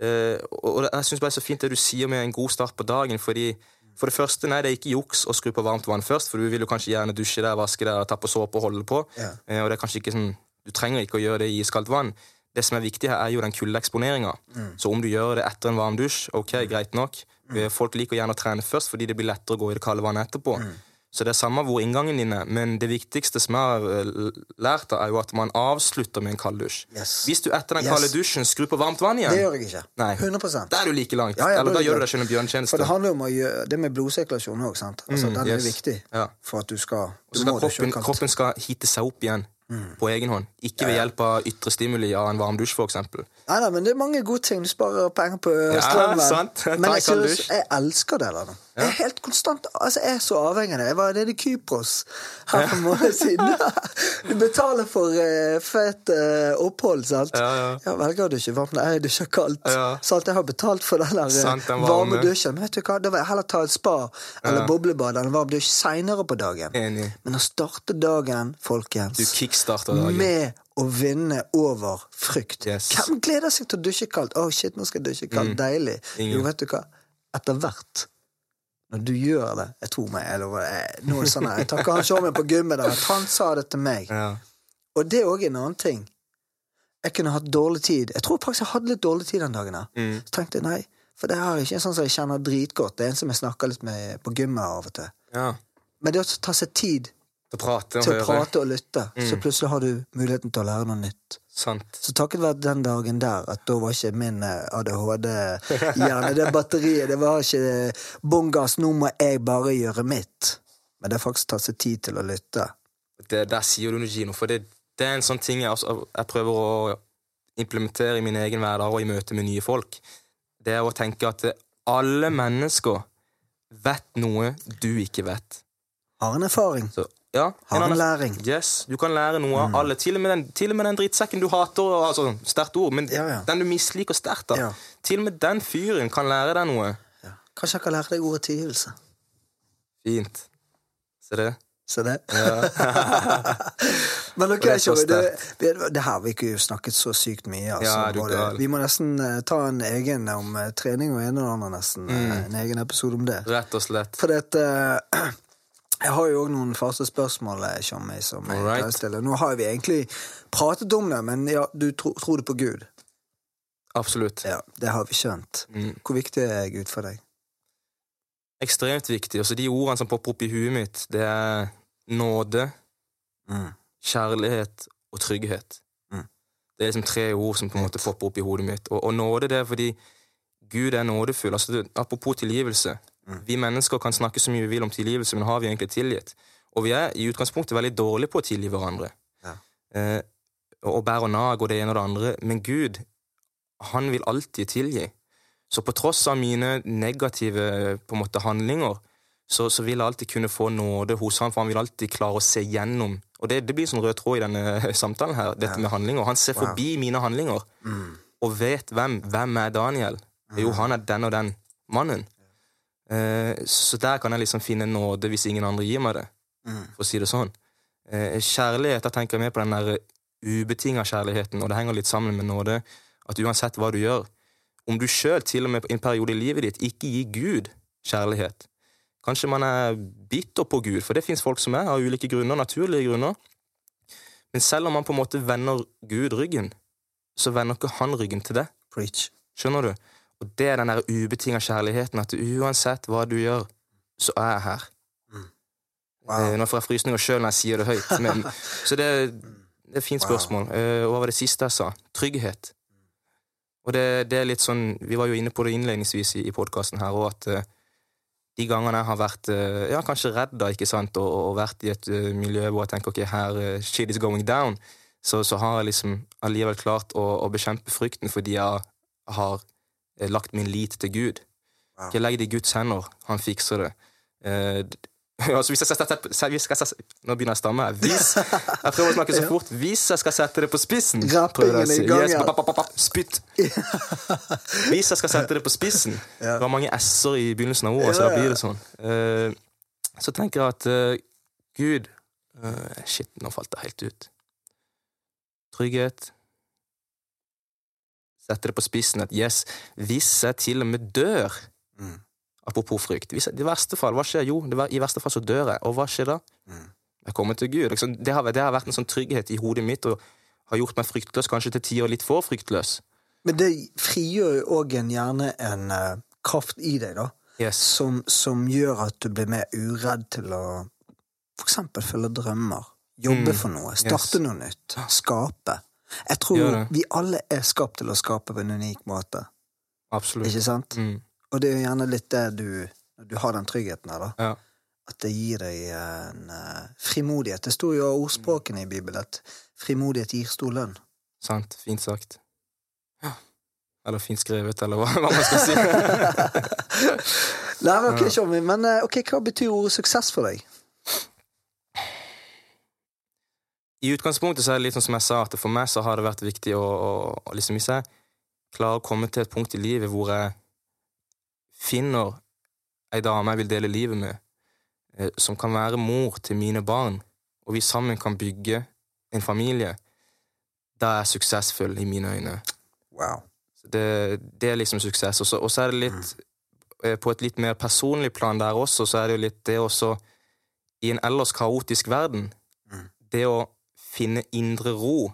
Eh, og og jeg syns bare det er så fint det du sier med en god start på dagen. fordi For det første, nei, det er ikke juks å skru på varmt vann først, for du vil jo kanskje gjerne dusje der, vaske der, ta på såpe og holde på. Ja. Eh, og det er kanskje ikke sånn, Du trenger ikke å gjøre det i iskaldt vann. Det som er viktig her, er jo den kuldeeksponeringa. Så om du gjør det etter en varm dusj, ok, greit nok. Mm. Folk liker gjerne å trene først fordi det blir lettere å gå i det kalde vannet etterpå. Så det er samme hvor inngangen din er, men det viktigste som jeg har eh, lært, er jo at man avslutter med en kald dusj. Yes. Hvis du etter den Yes. kalde dusjen skrur på varmt vann igjen, Det gjør jeg ikke. Nei. 100 da er du like langt. Ja, ja, Eller da gjør du det deg selv en For det handler jo om gjøre det med blodsirkulasjon òg, sant. Altså, Mm, den er viktig Ja. for at du skal du skal kroppen, kroppen skal hite seg opp igjen. På egen hånd. Ikke ved hjelp av ytre stimuli av en varm dusj, eksempel. Nei, nei, men det er mange gode ting. Du sparer penger på Ja, sant. Men jeg, synes, jeg elsker det. Eller? Jeg er helt konstant Altså, jeg er så avhengig av det. Jeg var nede i Kypros her for en måned siden. <laughs> Du betaler for uh, fett uh, opphold, sant? Ja, ja. ja velger du ikke varmt jeg dusjer kaldt. Ja. Sant? Jeg har betalt for den der eh, Sant, den varme varme. dusjen. Men vet du hva, da vil jeg heller ta et spa eller Ja. boblebad eller varm dusj seinere på dagen. Enig. Men å starte dagen, folkens Du kickstarter dagen. med å vinne over frykt. Yes. Hvem gleder seg til å dusje kaldt? Å, shit, nå skal jeg dusje kaldt. Deilig. Mm. Ingen. Jo, vet du hva? Etter hvert, når du gjør det Jeg tror meg, jeg lover er det sånn Jeg takker han showmen på gymmet der, at han sa det til meg. Ja. Og det er òg en annen ting. Jeg kunne hatt dårlig tid. Jeg tror faktisk jeg hadde litt dårlig tid den dagen. Da. Mm. Så tenkte jeg nei, for det er ikke en sånn som jeg kjenner dritgodt. Det er en som jeg snakker litt med på gymmet av og til. ja. Men det å ta seg tid Til å prate og til å høre. prate og lytte, så Mm. plutselig har du muligheten til å lære noe nytt. Sant. Så takket være den dagen der, at da var ikke min eh, ADHD-hjerne det batteriet. Det var ikke bånn gass, nå må jeg bare gjøre mitt. Men det har faktisk tatt seg tid til å lytte. det, der sier du noe, Gino, for det, det er en sånn ting jeg, også, jeg prøver å implementere i min egen hverdag og i møte med nye folk. Det er å tenke at alle mennesker vet noe du ikke vet. Har en erfaring. Så, ja, Har en læring. Yes, Du kan lære noe av alle. Til og, med den, til og med den drittsekken du hater, altså, sterkt ord, men Ja, ja. den du misliker sterkt. da. Til og med den fyren kan lære deg noe. Ja. Kanskje jeg kan lære deg ordet tilgivelse. Fint. Se det. Se det. <laughs> Men ok, det det, vi- det her vi ikke snakket så sykt mye. Altså, Ja, vi må nesten uh, ta en egen om uh, trening og en og annen, nesten. Mm. Uh, En egen episode om det. Rett og slett. For det, eh, <clears throat> jeg har jo òg noen faste spørsmål Kjommi, som jeg right. kan stille. Nå har vi egentlig pratet om det, men ja, du tro, tror du på Gud? Absolutt. Ja, Det har vi skjønt. Mm. Hvor viktig er Gud for deg? Ekstremt viktig. Også de ordene som popper opp i huet mitt, det er nåde, Mm. kjærlighet og trygghet. Mm. Det er liksom tre ord som på en måte popper opp i hodet mitt. Og, og nåde det er fordi Gud er nådefull. Altså, apropos tilgivelse. Mm. Vi mennesker kan snakke så mye vi vil om tilgivelse, men har vi egentlig tilgitt? Og vi er i utgangspunktet veldig dårlige på å tilgi hverandre. Ja. Eh, og, og nag og det ene og det andre. Men Gud, han vil alltid tilgi. Så på tross av mine negative måte, handlinger, så, så vil jeg alltid kunne få nåde hos ham, for han vil alltid klare å se gjennom. Og det, det blir sånn rød tråd i denne <laughs> samtalen her, dette Ja. med handlinger. Han ser Wow. forbi mine handlinger, Mm. og vet hvem. Hvem er Daniel? Jo, han er den og den mannen. Eh, så der kan jeg liksom finne nåde hvis ingen andre gir meg det, Mm. for å si det sånn. Eh, kjærlighet, da tenker jeg mer på den der ubetinga kjærligheten, og det henger litt sammen med nåde, at uansett hva du gjør, om du sjøl til og med i en periode i livet ditt ikke gir Gud kjærlighet Kanskje man er bitter på Gud, for det fins folk som er av ulike grunner, naturlige grunner. Men selv om man på en måte vender Gud ryggen, så vender ikke han ryggen til deg. Preach. Skjønner du? Og det er den der ubetinga kjærligheten, at uansett hva du gjør, så er jeg her. Wow. Eh, Nå får jeg frysninger sjøl når jeg sier det høyt, <laughs> men, så det, det er et fint spørsmål. Wow. Og hva var det siste jeg sa? Trygghet. Og det, det er litt sånn Vi var jo inne på det innledningsvis i, i podkasten her, og at eh, de gangene jeg har vært eh, ja, kanskje redd da, ikke sant, og, og vært i et uh, miljø hvor jeg tenker ok, her uh, shit is going down, så, så har jeg liksom allikevel klart å, å bekjempe frykten fordi jeg har eh, lagt min lit til Gud. Wow. Ikke legg det i Guds hender, han fikser det. Eh, <laughs> altså hvis jeg skal sette, hvis jeg skal Nå begynner jeg å stamme. Hvis, <laughs> jeg prøver å snakke så fort. Hvis jeg skal sette det på spissen Rappingen jeg i gang, Yes, Spytt. <laughs> Hvis jeg skal sette det på spissen Det var mange s-er i begynnelsen av ordet, så da blir det sånn. Eh, så tenker jeg at eh, Gud eh, Shit, nå falt det helt ut. Trygghet. Sette det på spissen at yes, hvis jeg til og med dør Mm. Apropos frykt. Hvis I verste fall, hva skjer? Jo, det, var- i verste fall så dør jeg. Og hva skjer da? Mm. Jeg kommer til Gud. Liksom, det, har, det har vært en sånn trygghet i hodet mitt og har gjort meg fryktløs, kanskje til tider litt for fryktløs. Men det frigjør jo òg gjerne en uh, kraft i deg, da. Yes. Som, som gjør at du blir mer uredd til å for eksempel følge drømmer. Jobbe Mm, for noe. Starte yes. noe nytt. Skape. Jeg tror vi alle er skapt til å skape på en unik måte. Absolutt. Ikke sant? Mm. Og det er jo gjerne litt det du du har den tryggheten her, da. Ja. at det gir deg en uh, frimodighet. Det står jo av ordspråkene i Bibelen at frimodighet gir stor lønn. Sant. Fint sagt. Ja. Eller fint skrevet, eller hva, <laughs> hva man skal si. <laughs> Nei, ok, Tjommi, men eh, ok, hva betyr ordet suksess for deg? I utgangspunktet så er det litt sånn som jeg sa, at for meg så har det vært viktig å, å, å liksom hvis jeg klarer å komme til et punkt i livet hvor jeg finner ei dame jeg vil dele livet med, eh, som kan være mor til mine barn, og vi sammen kan bygge en familie, da er jeg suksessfull i mine øyne. Wow. Det, det er liksom suksess. Og så- er det litt mm. På et litt mer personlig plan der også, så er det jo litt det også I en ellers kaotisk verden, det å finne indre ro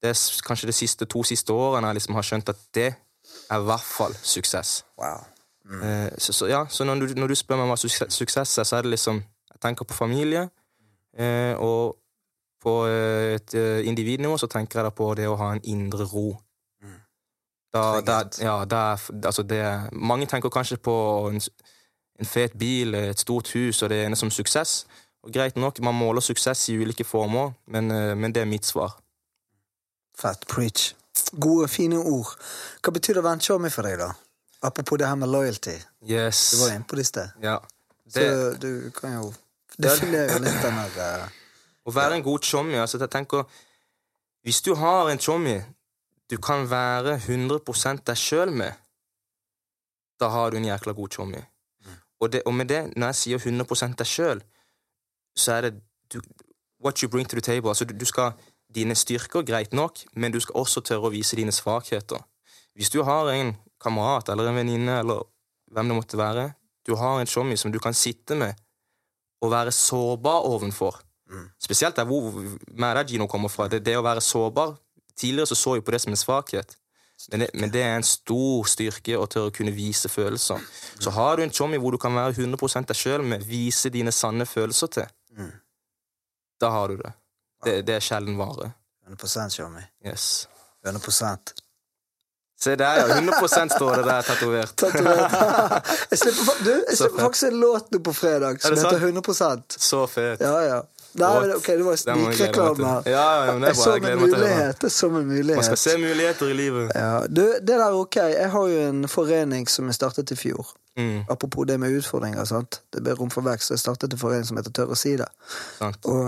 Det er kanskje de siste, to siste årene jeg liksom har skjønt at det er i hvert fall suksess. wow. Eh, så, så, ja, så når du, når du spør meg hva suksess, suksess er, så er det liksom Jeg tenker på familie, eh, og på eh, et eh, individnivå så tenker jeg da på det å ha en indre ro. Da, da, ja, da, altså det, mange tenker kanskje på en, en fet bil, et stort hus og det ene som suksess. Og Greit nok, man måler suksess i ulike former, men, eh, men det er mitt svar. Fat Preach. Gode, fine ord. Hva betyr det å være en Tjommi for deg, da? Apropos det her med loyalty. Yes. Du var inne på det i sted. Ja. Så Det, du kan jo definere litt den der eh, <laughs> Å være en god chommy altså jeg tenker, Hvis du har en chommy du kan være 100% deg sjøl med, da har du en jækla god chommy. Og, og med det, når jeg sier 100% deg sjøl, så er det du, what you bring to the table. Altså, du, du skal Dine styrker, greit nok, men du skal også tørre å vise dine svakheter. Hvis du har en kamerat eller en venninne eller hvem det måtte være, du har en chommy som du kan sitte med og være sårbar ovenfor. Spesielt der hvor Madagino kommer fra. Det, det å være sårbar Tidligere så så jeg på det som en svakhet, men det, men det er en stor styrke å tørre å kunne vise følelser. Så har du en chommy hvor du kan være 100 deg sjøl med, vise dine sanne følelser til, da har du det. Det, det er sjelden vare. 100 Tjommi. Yes. 100% Se der, ja. 100 står det der tatovert. Tatovert. <laughs> jeg slipper, du, jeg slipper faktisk en låt nå på fredag som Er heter sant? 100 Så fet. Ja, ja. Nei, ok, det var snikreklame snikreklame. Ja, ja, det Jeg så en mulighet. Jeg så en mulighet. Man skal se muligheter i livet. Ja, du, det der er ok. Jeg har jo en forening som jeg startet i fjor. Mm, Apropos det med utfordringer. sant? Det ble rom for vekst. Jeg startet en forening som heter Tør å si det. sant. Og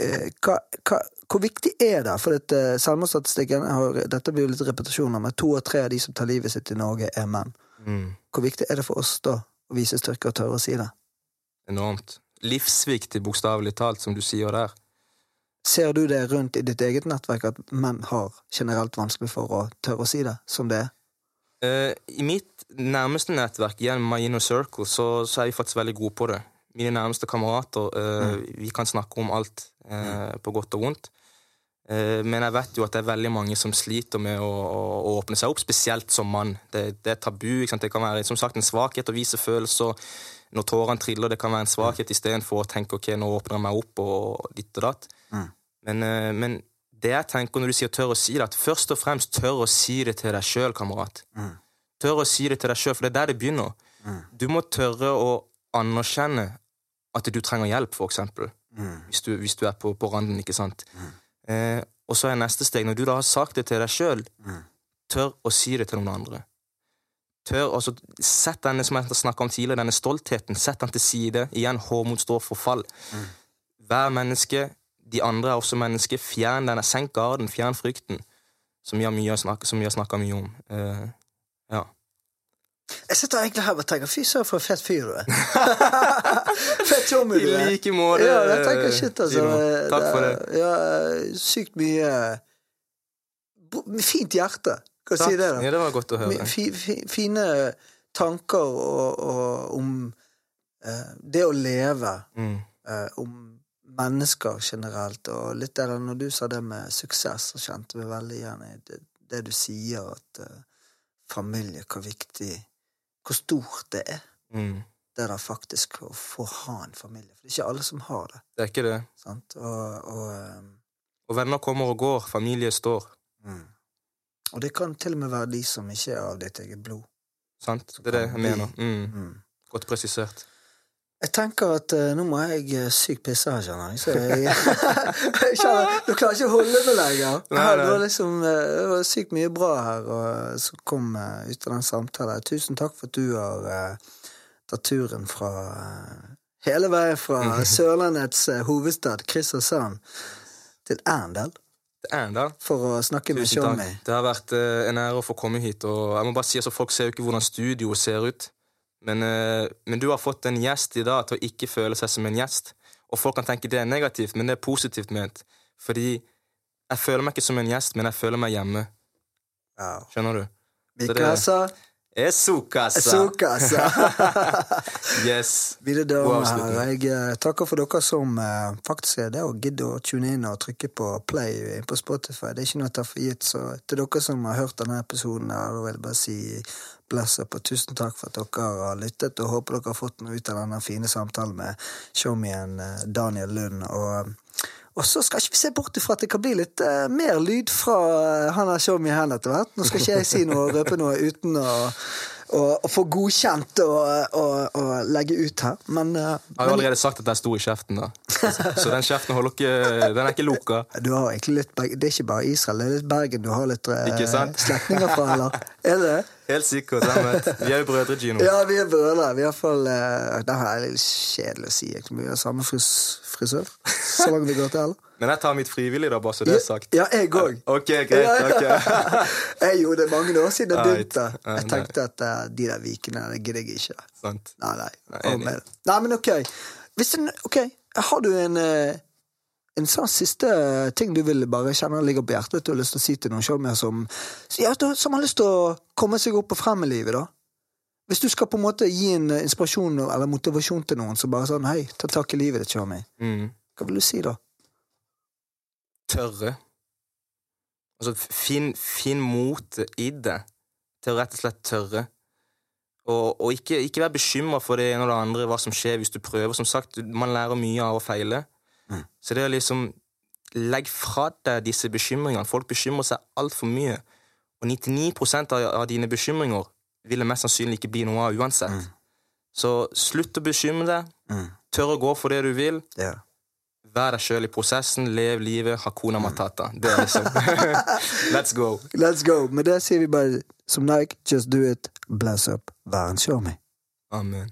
eh, hva, hva, Hvor viktig er det? For dette, eh, selvmordsstatistikken har, Dette blir jo litt repetisjoner, men to av tre av de som tar livet sitt i Norge, er menn. Mm, Hvor viktig er det for oss da å vise styrke og tørre å si det? enormt. Livsviktig, bokstavelig talt, som du sier der. Ser du det rundt i ditt eget nettverk at menn har generelt vanskelig for å tørre å si det som det er? Uh, I mitt nærmeste nettverk, gjennom My Inner Circle, så, så er vi faktisk veldig gode på det. Mine nærmeste kamerater, eh, vi kan snakke om alt, eh, på godt og vondt. Men jeg vet jo at det er veldig mange som sliter med å, å, å åpne seg opp, spesielt som mann. Det, det er tabu. Ikke sant? Det kan være som sagt en svakhet å vise følelser. Når tårene triller, det kan være en svakhet istedenfor å tenke ok, nå åpner jeg meg opp og ditt og datt. Men, eh, men det jeg tenker når du sier tør å si det, at først og fremst tør å si det til deg sjøl, kamerat. Tør å si det til deg sjøl, for det er der det begynner. Du må tørre å anerkjenne at du trenger hjelp, for eksempel. Hvis, du, hvis du er på, på randen, ikke sant. Eh, og så er neste steg, når du da har sagt det til deg sjøl, tør å si det til noen andre. Tør, altså, Sett denne som jeg snakka om tidligere, denne stoltheten, sett den til side. Igjen, hårmot står for fall. hver menneske, de andre er også mennesker. Fjern denne, senk garden, fjern frykten, som vi har, snakke, som vi har snakka mye om. Uh, ja. Jeg sitter egentlig her og tenker fy søren for en fet fyr du er. <laughs> Fett tjommi du I er. like måte. Ja, jeg tenker shit, altså. Takk for det. Ja, sykt mye Fint hjerte. Hva Takk. sier det, da? Ja, det var godt å høre. Fine tanker og, og om eh, det å leve. Mm. eh, om mennesker generelt, og litt der når du sa det med suksess, så kjente vi veldig igjen i det, det du sier, at eh, familie, hvor viktig Hvor stort det er, Mm. det der faktisk å få ha en familie. For det er ikke alle som har det. Det er ikke det. sant? Og, og, eh, Og venner kommer og går, familie står. mm. Og det kan til og med være de som ikke er av ditt eget blod. Sant? Det er det jeg mener. Mm. Mm. Godt presisert. Jeg tenker at uh, nå må jeg eh, sykt pisse her, kjenner jeg. Så jeg, <laughs> jeg kjenner, Du klarer ikke å holde meg lenger. Nei, nei. det var liksom uh, Det var sykt mye bra her og, som kom ut av den samtalen. Tusen takk for at du har tatt turen fra hele veien fra <laughs> Sørlandets hovedstad, Kristiansand, til Arendal Er for å snakke med. Tjommi. Det har vært uh, en ære å få komme hit. Og jeg må bare si altså, Folk ser jo ikke hvordan studioet ser ut. Men, uh, men du har fått en gjest i dag til å ikke føle seg som en gjest. Og folk kan tenke det er negativt, men det er positivt ment. Fordi jeg føler meg ikke som en gjest, men jeg føler meg hjemme. Skjønner du? Så det- Esukasa! Sukasa. <laughs> yes. Mine God damer her, jeg eh, takker for dere som eh, faktisk er det og gidder å tune inn og trykke på play på Spotify. Det er ikke noe å ta for gitt, så til dere som har hørt denne episoden, her, vil jeg bare si bless up og tusen takk for at dere har lyttet, og håper dere har fått noe ut av denne fine samtalen med showmien eh, Daniel Lund. og og så skal ikke vi se bort ifra at det kan bli litt uh, mer lyd fra uh, han der me hand etter hvert. Nå skal ikke jeg si noe og røpe noe uten å, å, å få godkjent og, og, og legge ut her, men, eh, Jeg har jo allerede sagt at jeg sto i kjeften, da. Så den kjeften holder ikke Den er ikke lukka. Du har egentlig litt Det er ikke bare Israel, det er litt Bergen du har litt eh, slektninger fra, eller? Er det? Helt sikkert. Vi er jo brødre, Gino. Ja, vi er brødre. Vi er fall, uh, Det her er litt kjedelig å si. Vi har samme fris frisør, så langt vi går til, eller? Men jeg tar mitt frivillig, da, bare så det er sagt. Ja, jeg òg. Ok, greit. ok <laughs> jeg gjorde det mange år siden jeg begynte. Jeg tenkte at uh, de der vikene, gidder jeg ikke. Sant. Nei, nei. Nei, Nei, men ok. En, ok, har du en uh, en sånn siste ting du vil bare kjenne ligger på hjertet du har lyst til å si til noen showmer som, ja, som har lyst til å komme seg opp og frem i livet, da? Hvis du skal på en måte gi en inspirasjon eller motivasjon til noen som bare sånn Hei, ta tak i livet ditt, showmer. Mm. Hva vil du si da? Tørre. Altså, finn, finn motet i det til å rett og slett tørre. Og, og ikke, ikke være bekymra for det ene og det andre, hva som skjer hvis du prøver. Som sagt, man lærer mye av å feile. Mm. Så det er liksom Legg fra deg disse bekymringene. Folk bekymrer seg altfor mye. Og 99 av, av dine bekymringer vil det mest sannsynlig ikke bli noe av uansett. Mm. Så slutt å bekymre deg. Mm. Tør å gå for det du vil. Ja. Vær deg sjøl i prosessen, lev livet, hakuna matata. Det er liksom <laughs> Let's go. Let's go. Med det sier vi bare som Nike, just do it, bless up, vær en showme. Amen.